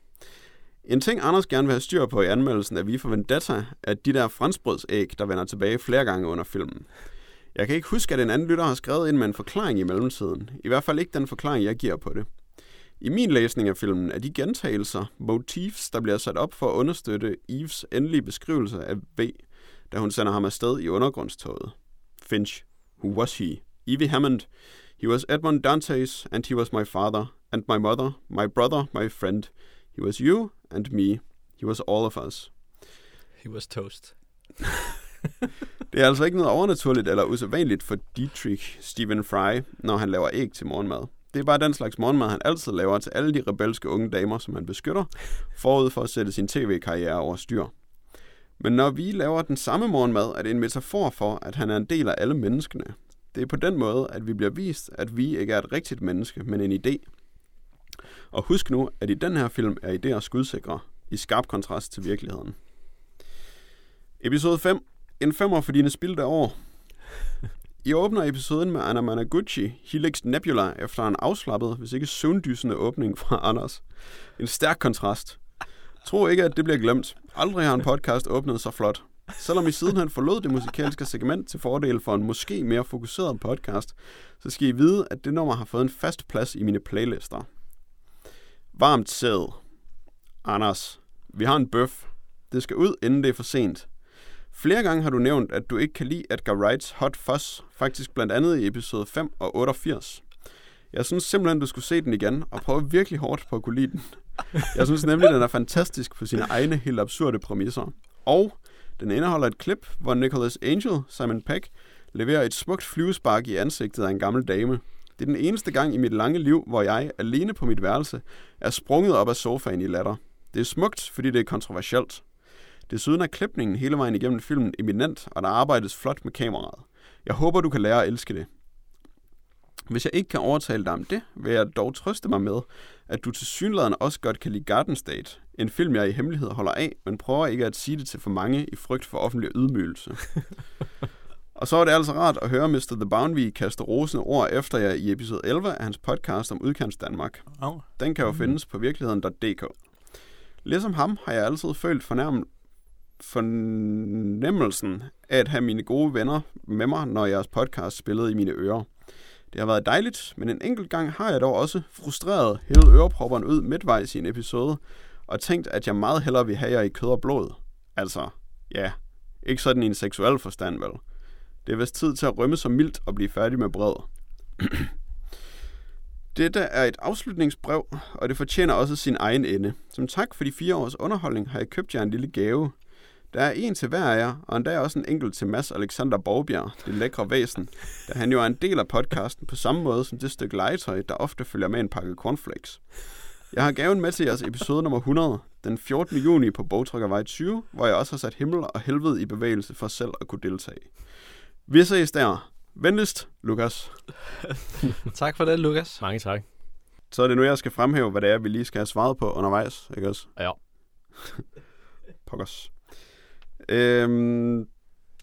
Speaker 3: En ting, Anders gerne vil have styr på i anmeldelsen af Vi for Vendetta, er de der franskbrødsæg, der vender tilbage flere gange under filmen. Jeg kan ikke huske, at en anden lytter har skrevet ind med en forklaring i mellemtiden. I hvert fald ikke den forklaring, jeg giver på det. I min læsning af filmen er de gentagelser, motifs, der bliver sat op for at understøtte Eves endelige beskrivelse af V, da hun sender ham afsted i undergrundstoget. Finch. Who was he? Evie Hammond. He was Edmund Dantes, and he was my father, and my mother, my brother, my friend. He was you and me. He was all of us.
Speaker 1: He was toast.
Speaker 3: Det er altså ikke noget overnaturligt eller usædvanligt for Dietrich Stephen Fry, når han laver æg til morgenmad. Det er bare den slags morgenmad, han altid laver til alle de rebelske unge damer, som han beskytter, forud for at sætte sin tv-karriere over styr. Men når vi laver den samme morgenmad, er det en metafor for, at han er en del af alle menneskene. Det er på den måde, at vi bliver vist, at vi ikke er et rigtigt menneske, men en idé. Og husk nu, at i den her film er idéer skudsikre, i skarp kontrast til virkeligheden. Episode 5. En femmer for dine spildte år. I åbner episoden med Anna Managuchi, Helix Nebula, efter en afslappet, hvis ikke søvndysende åbning fra Anders. En stærk kontrast. Tro ikke, at det bliver glemt. Aldrig har en podcast åbnet så flot. Selvom I sidenhen forlod det musikalske segment til fordel for en måske mere fokuseret podcast, så skal I vide, at det nummer har fået en fast plads i mine playlister. Varmt sæd. Anders, vi har en bøf. Det skal ud, inden det er for sent. Flere gange har du nævnt, at du ikke kan lide Edgar Wrights Hot Fuzz, faktisk blandt andet i episode 5 og 88. Jeg synes simpelthen, du skulle se den igen, og prøve virkelig hårdt på at kunne lide den. Jeg synes nemlig, den er fantastisk på sine egne helt absurde præmisser. Og den indeholder et klip, hvor Nicholas Angel, Simon Peck, leverer et smukt flyvespark i ansigtet af en gammel dame. Det er den eneste gang i mit lange liv, hvor jeg, alene på mit værelse, er sprunget op af sofaen i latter. Det er smukt, fordi det er kontroversielt. Desuden er klipningen hele vejen igennem filmen eminent, og der arbejdes flot med kameraet. Jeg håber, du kan lære at elske det. Hvis jeg ikke kan overtale dig om det, vil jeg dog trøste mig med, at du til synligheden også godt kan lide Garden State, en film, jeg i hemmelighed holder af, men prøver ikke at sige det til for mange i frygt for offentlig ydmygelse. og så er det altså rart at høre Mr. The Boundary kaste rosende ord efter jer i episode 11 af hans podcast om udkants Danmark. Den kan jo findes på virkeligheden.dk. Ligesom ham har jeg altid følt fornærmet fornemmelsen af at have mine gode venner med mig, når jeres podcast spillede i mine ører. Det har været dejligt, men en enkelt gang har jeg dog også frustreret hævet ørepropperen ud midtvejs i en episode, og tænkt, at jeg meget hellere vil have jer i kød og blod. Altså, ja, ikke sådan i en seksuel forstand, vel? Det er vist tid til at rømme så mildt og blive færdig med brød. Dette er et afslutningsbrev, og det fortjener også sin egen ende. Som tak for de fire års underholdning har jeg købt jer en lille gave. Der er en til hver af jer, og endda også en enkelt til Mads Alexander Borgbjerg, det lækre væsen, da han jo er en del af podcasten på samme måde som det stykke legetøj, der ofte følger med en pakke cornflakes. Jeg har gaven med til jeres episode nummer 100, den 14. juni på Bogtrykkervej 20, hvor jeg også har sat himmel og helvede i bevægelse for selv at kunne deltage. Vi ses der. Venligst, Lukas.
Speaker 1: tak for det, Lukas.
Speaker 2: Mange tak.
Speaker 3: Så er det nu, jeg skal fremhæve, hvad det er, vi lige skal have svaret på undervejs, ikke også?
Speaker 2: Ja.
Speaker 3: Pokkers. Øhm,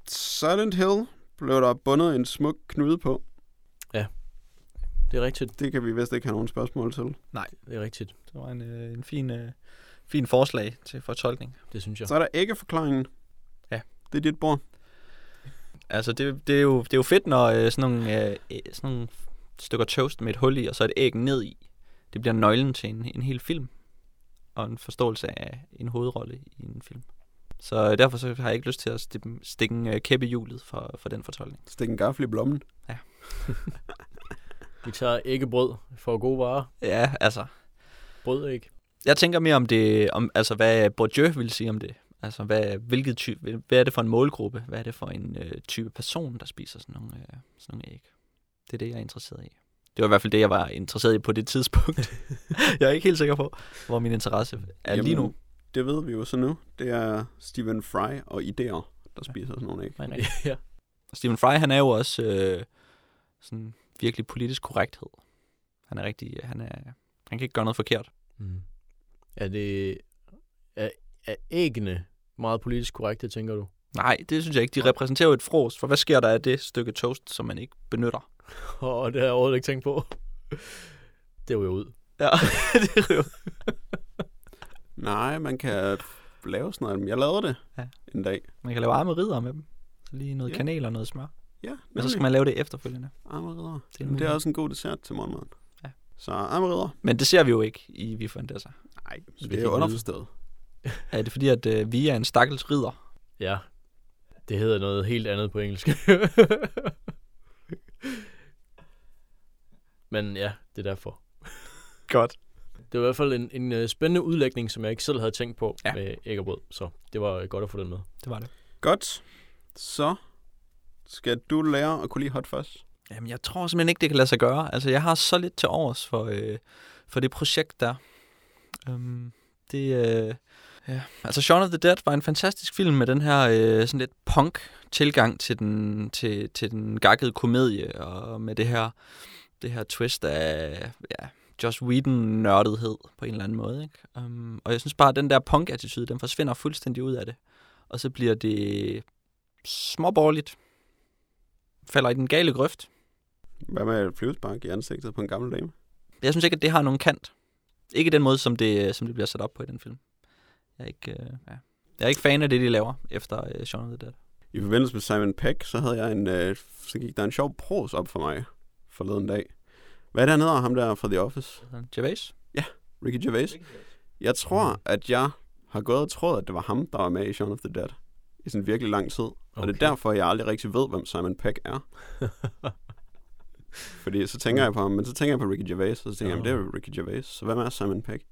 Speaker 3: Silent Hill blev der bundet en smuk knude på.
Speaker 2: Det er rigtigt.
Speaker 3: Det kan vi vist ikke have nogen spørgsmål til.
Speaker 2: Det er rigtigt.
Speaker 1: Det var en, øh, en fin, øh, fin forslag til fortolkning.
Speaker 2: Det synes jeg.
Speaker 3: Så er der æggeforklaringen.
Speaker 1: Ja.
Speaker 3: Det er dit bord.
Speaker 1: Altså, det, det, er, jo, det er jo fedt, når øh, sådan, nogle, øh, øh, sådan nogle stykker toast med et hul i, og så et æg ned i. Det bliver nøglen til en, en hel film. Og en forståelse af en hovedrolle i en film. Så øh, derfor så har jeg ikke lyst til at stikke, stikke en øh, kæppe i hjulet for, for den fortolkning.
Speaker 3: Stik en gaffel i blommen.
Speaker 2: Vi tager æggebrød for gode varer.
Speaker 1: Ja, altså.
Speaker 2: Brødæg.
Speaker 1: Jeg tænker mere om det, om, altså hvad Bourdieu vil sige om det. Altså, hvad, hvilket type, hvad er det for en målgruppe? Hvad er det for en øh, type person, der spiser sådan nogle, øh, sådan nogle æg? Det er det, jeg er interesseret i. Det var i hvert fald det, jeg var interesseret i på det tidspunkt. jeg er ikke helt sikker på, hvor min interesse er lige nu.
Speaker 3: Det ved vi jo så nu. Det er Stephen Fry og idéer, der spiser sådan nogle æg.
Speaker 1: Øh,
Speaker 2: ja.
Speaker 1: Stephen Fry, han er jo også øh, sådan virkelig politisk korrekthed. Han er rigtig, han er, han kan ikke gøre noget forkert.
Speaker 2: Mm. Er det... Er, er æggene meget politisk korrekte, tænker du?
Speaker 1: Nej, det synes jeg ikke. De repræsenterer jo et fros, for hvad sker der af det stykke toast, som man ikke benytter?
Speaker 2: Og det har jeg overhovedet ikke tænkt på. Det jo ud.
Speaker 1: Ja, det er jo...
Speaker 3: Nej, man kan lave sådan noget. Jeg lavede det
Speaker 1: Ja.
Speaker 3: en dag.
Speaker 1: Man kan lave arme ridder med dem. Så lige noget
Speaker 3: Ja.
Speaker 1: kanel og noget smør.
Speaker 3: Ja,
Speaker 1: Men så skal man lave det efterfølgende.
Speaker 3: Armeridder.
Speaker 1: Det er,
Speaker 3: Det, er også en god dessert til morgenmaden.
Speaker 1: Ja.
Speaker 3: Så armeridder.
Speaker 1: Men det ser vi jo ikke i Vi får sig.
Speaker 3: Nej,
Speaker 2: Så
Speaker 3: det er jo underforstået.
Speaker 1: Er det fordi, at øh, vi er en stakkels ridder?
Speaker 2: Ja, det hedder noget helt andet på engelsk. Men ja, det er derfor.
Speaker 1: Godt.
Speaker 2: Det var i hvert fald en, en øh, spændende udlægning, som jeg ikke selv havde tænkt på
Speaker 1: Ja.
Speaker 2: med æg og brød. Så det var godt at få den med.
Speaker 1: Det var det.
Speaker 3: Godt. Så skal du lære at kunne lide hot fuzz.
Speaker 1: Jamen, jeg tror simpelthen ikke, det kan lade sig gøre. Altså, jeg har så lidt til overs for, øh, for det projekt der. Um, det, øh, ja. Altså, Shaun of the Dead var en fantastisk film med den her øh, sådan lidt punk-tilgang til den, til, til den gakkede komedie, og med det her, det her twist af ja, Joss Whedon-nørdethed på en eller anden måde. Ikke? Um, og jeg synes bare, at den der punk-attitude, den forsvinder fuldstændig ud af det. Og så bliver det småborgerligt. Falder i den gale grøft.
Speaker 3: Hvad med et flyvespark i ansigtet på en gammel dame?
Speaker 1: Jeg synes ikke, at det har nogen kant. Ikke den måde, som det, som det bliver sat op på i den film. Jeg er ikke, øh, ja. jeg er ikke fan af det, de laver efter øh, Shaun of the Dead.
Speaker 3: I forbindelse med Simon Peck, så havde jeg en, øh, så gik der en sjov pros op for mig forleden dag. Hvad er det, han hedder, ham der fra The Office?
Speaker 1: Gervais?
Speaker 3: Ricky Gervais. Jeg tror, at jeg har gået og troet, at det var ham, der var med i Shaun of the Dead i sådan virkelig lang tid. Og det er
Speaker 2: Okay.
Speaker 3: derfor, jeg aldrig rigtig ved, hvem Simon Peck er. Fordi så tænker jeg på ham, men så tænker jeg på Ricky Gervais, og så tænker jeg, det er jo Ricky Gervais, så hvem er Simon Peck?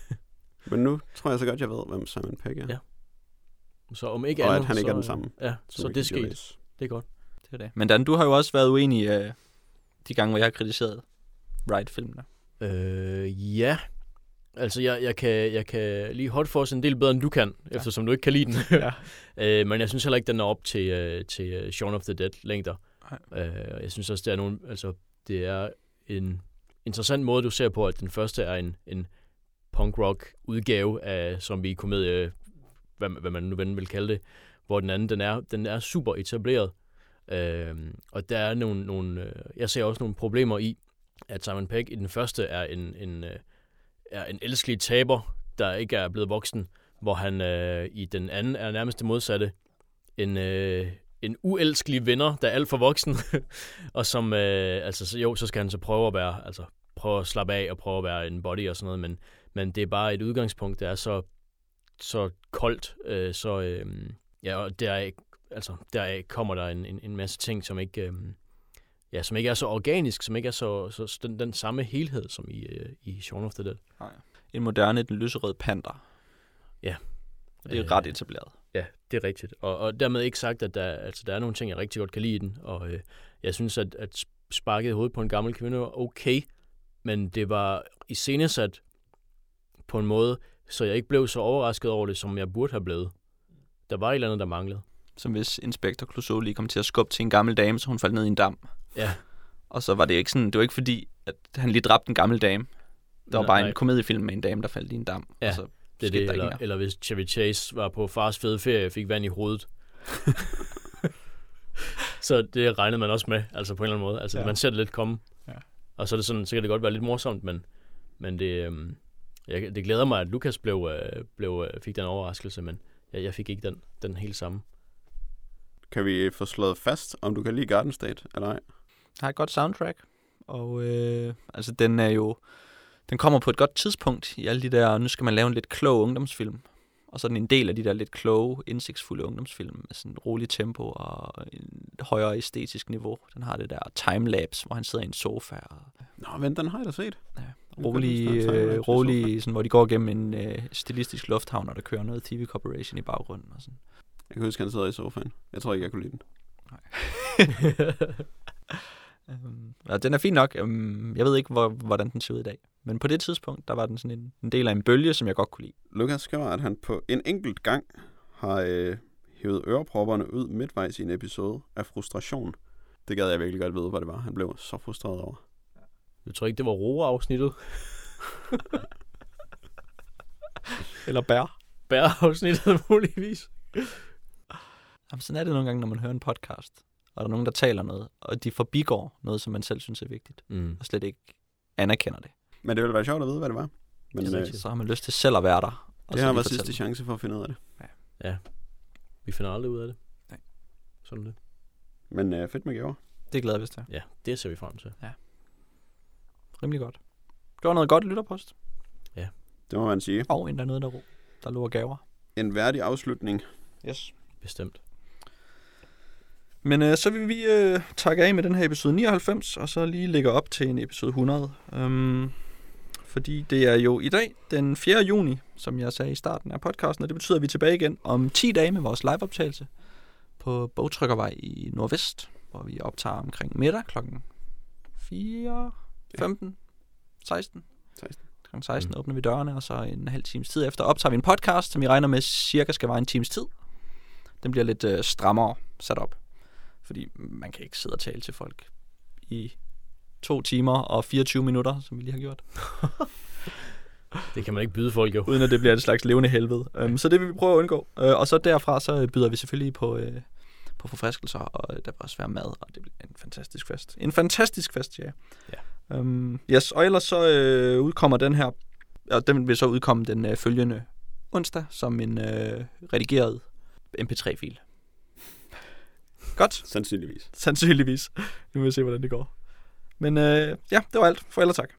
Speaker 3: men nu tror jeg så godt, jeg ved, hvem Simon Peck er.
Speaker 2: Ja. Så om ikke
Speaker 3: Og
Speaker 2: andet,
Speaker 3: at han ikke
Speaker 2: så,
Speaker 3: er den samme
Speaker 2: Ja, så
Speaker 3: Ricky
Speaker 2: det sket.
Speaker 3: Gervais.
Speaker 2: Det er godt.
Speaker 1: Det er det. Men Dan, du har jo også været uenig øh, de gange, hvor jeg har kritiseret Ride-filmene.
Speaker 2: Øh, ja. Altså, jeg, jeg, kan, jeg kan lige hot for en del bedre, end du kan, ja. eftersom du ikke kan lide den.
Speaker 1: Ja.
Speaker 2: øh, men jeg synes heller ikke, den er op til, øh, til øh, Shaun of the Dead længder.
Speaker 1: Nej.
Speaker 2: Øh, jeg synes også, det er, nogle, altså, det er en interessant måde, du ser på, at den første er en, en punk-rock udgave af zombie-komedie, hvad, hvad man nu vil kalde det, hvor den anden, den er, den er super etableret. Øh, og der er nogle, nogle øh, jeg ser også nogle problemer i, at Simon Pegg i den første er en, en, øh, er en elskelig taber, der ikke er blevet voksen, hvor han øh, i den anden er nærmest det modsatte. En, øh, en uelskelig venner, der er alt for voksen, og som, øh, altså så, jo, så skal han så prøve at være, altså prøve at slappe af og prøve at være en body og sådan noget, men, men det er bare et udgangspunkt, der er så, så koldt, øh, så øh, ja, og der altså, der kommer der en, en, en masse ting, som ikke, øh, ja, som ikke er så organisk, som ikke er så, så den, den samme helhed som i, øh, i Shaun of the Dead.
Speaker 1: En moderne, den lyserøde panter.
Speaker 2: Ja.
Speaker 1: Og det er
Speaker 2: Øh,
Speaker 1: ret etableret.
Speaker 2: Ja, det er rigtigt. Og, og dermed ikke sagt, at der, altså, der er nogle ting, jeg rigtig godt kan lide i den. Og øh, jeg synes, at, at sparket i hovedet på en gammel kvinde var okay, men det var iscenesat på en måde, så jeg ikke blev så overrasket over det, som jeg burde have blevet. Der var et eller andet, der manglede.
Speaker 1: Som hvis Inspektor Clouseau lige kom til at skubbe til en gammel dame, så hun faldt ned i en dam.
Speaker 2: Ja,
Speaker 1: Og så var det ikke sådan, det var ikke fordi, at han lige dræbte en gammel dame. Der var
Speaker 2: Nej,
Speaker 1: bare
Speaker 2: nej.
Speaker 1: en komediefilm med en dame, der faldt i en dam.
Speaker 2: Ja,
Speaker 1: og så
Speaker 2: det er det. Eller,
Speaker 1: mere.
Speaker 2: eller hvis Chevy Chase var på fars fede ferie og fik vand i hovedet. så det regnede man også med, altså på en eller anden måde. Altså,
Speaker 1: Ja.
Speaker 2: ja. man ser det lidt komme.
Speaker 1: Ja.
Speaker 2: Og så er det sådan, så kan det godt være lidt morsomt, men, men det, øhm, jeg, det glæder mig, at Lukas blev, øh, blev, øh, fik den overraskelse, men jeg, jeg fik ikke den, den helt samme.
Speaker 3: Kan vi få slået fast, om du kan lide Garden State, eller ej?
Speaker 1: har et godt soundtrack, og øh, altså den er jo, den kommer på et godt tidspunkt i alle de der, nu skal man lave en lidt klog ungdomsfilm, og så er den en del af de der lidt kloge, indsigtsfulde ungdomsfilm med sådan en rolig tempo og en højere æstetisk niveau. Den har det der timelapse, hvor han sidder i en sofa og
Speaker 3: Nå, vent, den har jeg da set.
Speaker 1: ja, rolig, øh, rolig sådan, hvor de går gennem en øh, stilistisk lufthavn, og der kører noget TV Corporation i baggrunden og sådan.
Speaker 3: Jeg kan huske, han sidder i sofaen. Jeg tror ikke, jeg kunne lide den.
Speaker 1: Øhm, og den er fin nok. Øhm, jeg ved ikke, hvor, hvordan den ser ud i dag. Men på det tidspunkt, der var den sådan en, en del af en bølge, som jeg godt kunne lide.
Speaker 3: Lukas skriver, at han på en enkelt gang har øh, hævet ørepropperne ud midtvejs i en episode af frustration. Det gad jeg virkelig godt vide, hvad det var. Han blev så frustreret over.
Speaker 2: Jeg tror ikke, det var roe-afsnittet.
Speaker 1: Eller bær.
Speaker 2: Bær-afsnittet muligvis.
Speaker 1: Jamen, sådan er det nogle gange, når man hører en podcast, og der er nogen, der taler noget, og de forbigår noget, som man selv synes er vigtigt,
Speaker 2: Mm.
Speaker 1: og slet ikke anerkender det.
Speaker 3: Men det ville være sjovt at vide, hvad det var. Men
Speaker 2: Det er
Speaker 3: øh,
Speaker 2: rigtigt.
Speaker 1: Så har man lyst til selv at være der, Og
Speaker 3: Det
Speaker 1: så
Speaker 3: har været sidste chance for at finde ud af det.
Speaker 2: Vi finder aldrig ud af det.
Speaker 1: Nej.
Speaker 2: Sådan det.
Speaker 3: Men øh, fedt med gaver.
Speaker 1: Det er glad, hvis det er.
Speaker 2: Ja, det ser vi frem til.
Speaker 1: Rimelig godt. Det var noget godt lytterpost.
Speaker 3: Det må man sige.
Speaker 1: Og endda noget, der, ro- der lå gaver.
Speaker 3: En værdig afslutning.
Speaker 1: Yes.
Speaker 2: Bestemt.
Speaker 1: Men øh, så vil vi øh, takke af med den her episode 99, og så lige lægge op til en episode 100. Um, fordi det er jo i dag, den 4. juni, som jeg sagde i starten af podcasten, og det betyder, at vi er tilbage igen om 10 dage med vores liveoptagelse på Bogtrykkervej i Nordvest, hvor vi optager omkring middag klokken 4, 15, 16.
Speaker 3: 16.
Speaker 1: Klokken 16
Speaker 2: Mm.
Speaker 1: mm. åbner vi dørene, og så en halv times tid efter optager vi en podcast, som vi regner med cirka skal være en times tid. Den bliver lidt øh, strammere sat op. Fordi man kan ikke sidde og tale til folk i to timer og 24 minutter, som vi lige har gjort,
Speaker 2: Det kan man ikke byde folk jo.
Speaker 1: uden at det bliver et slags levende helvede. Um, så det vil vi prøve at undgå. Uh, og så derfra, så byder vi selvfølgelig på, uh, på forfriskelser, og der vil også være mad, og det bliver en fantastisk fest. En fantastisk fest, ja.
Speaker 2: Ja.
Speaker 1: Um, yes, og ellers så uh, udkommer den her, og den vil så udkomme den uh, følgende onsdag, som en uh, redigeret mp3-fil. Godt.
Speaker 3: Sandsynligvis.
Speaker 1: Sandsynligvis. Nu vil vi se, hvordan det går. Men øh, ja, det var alt. For ellers tak.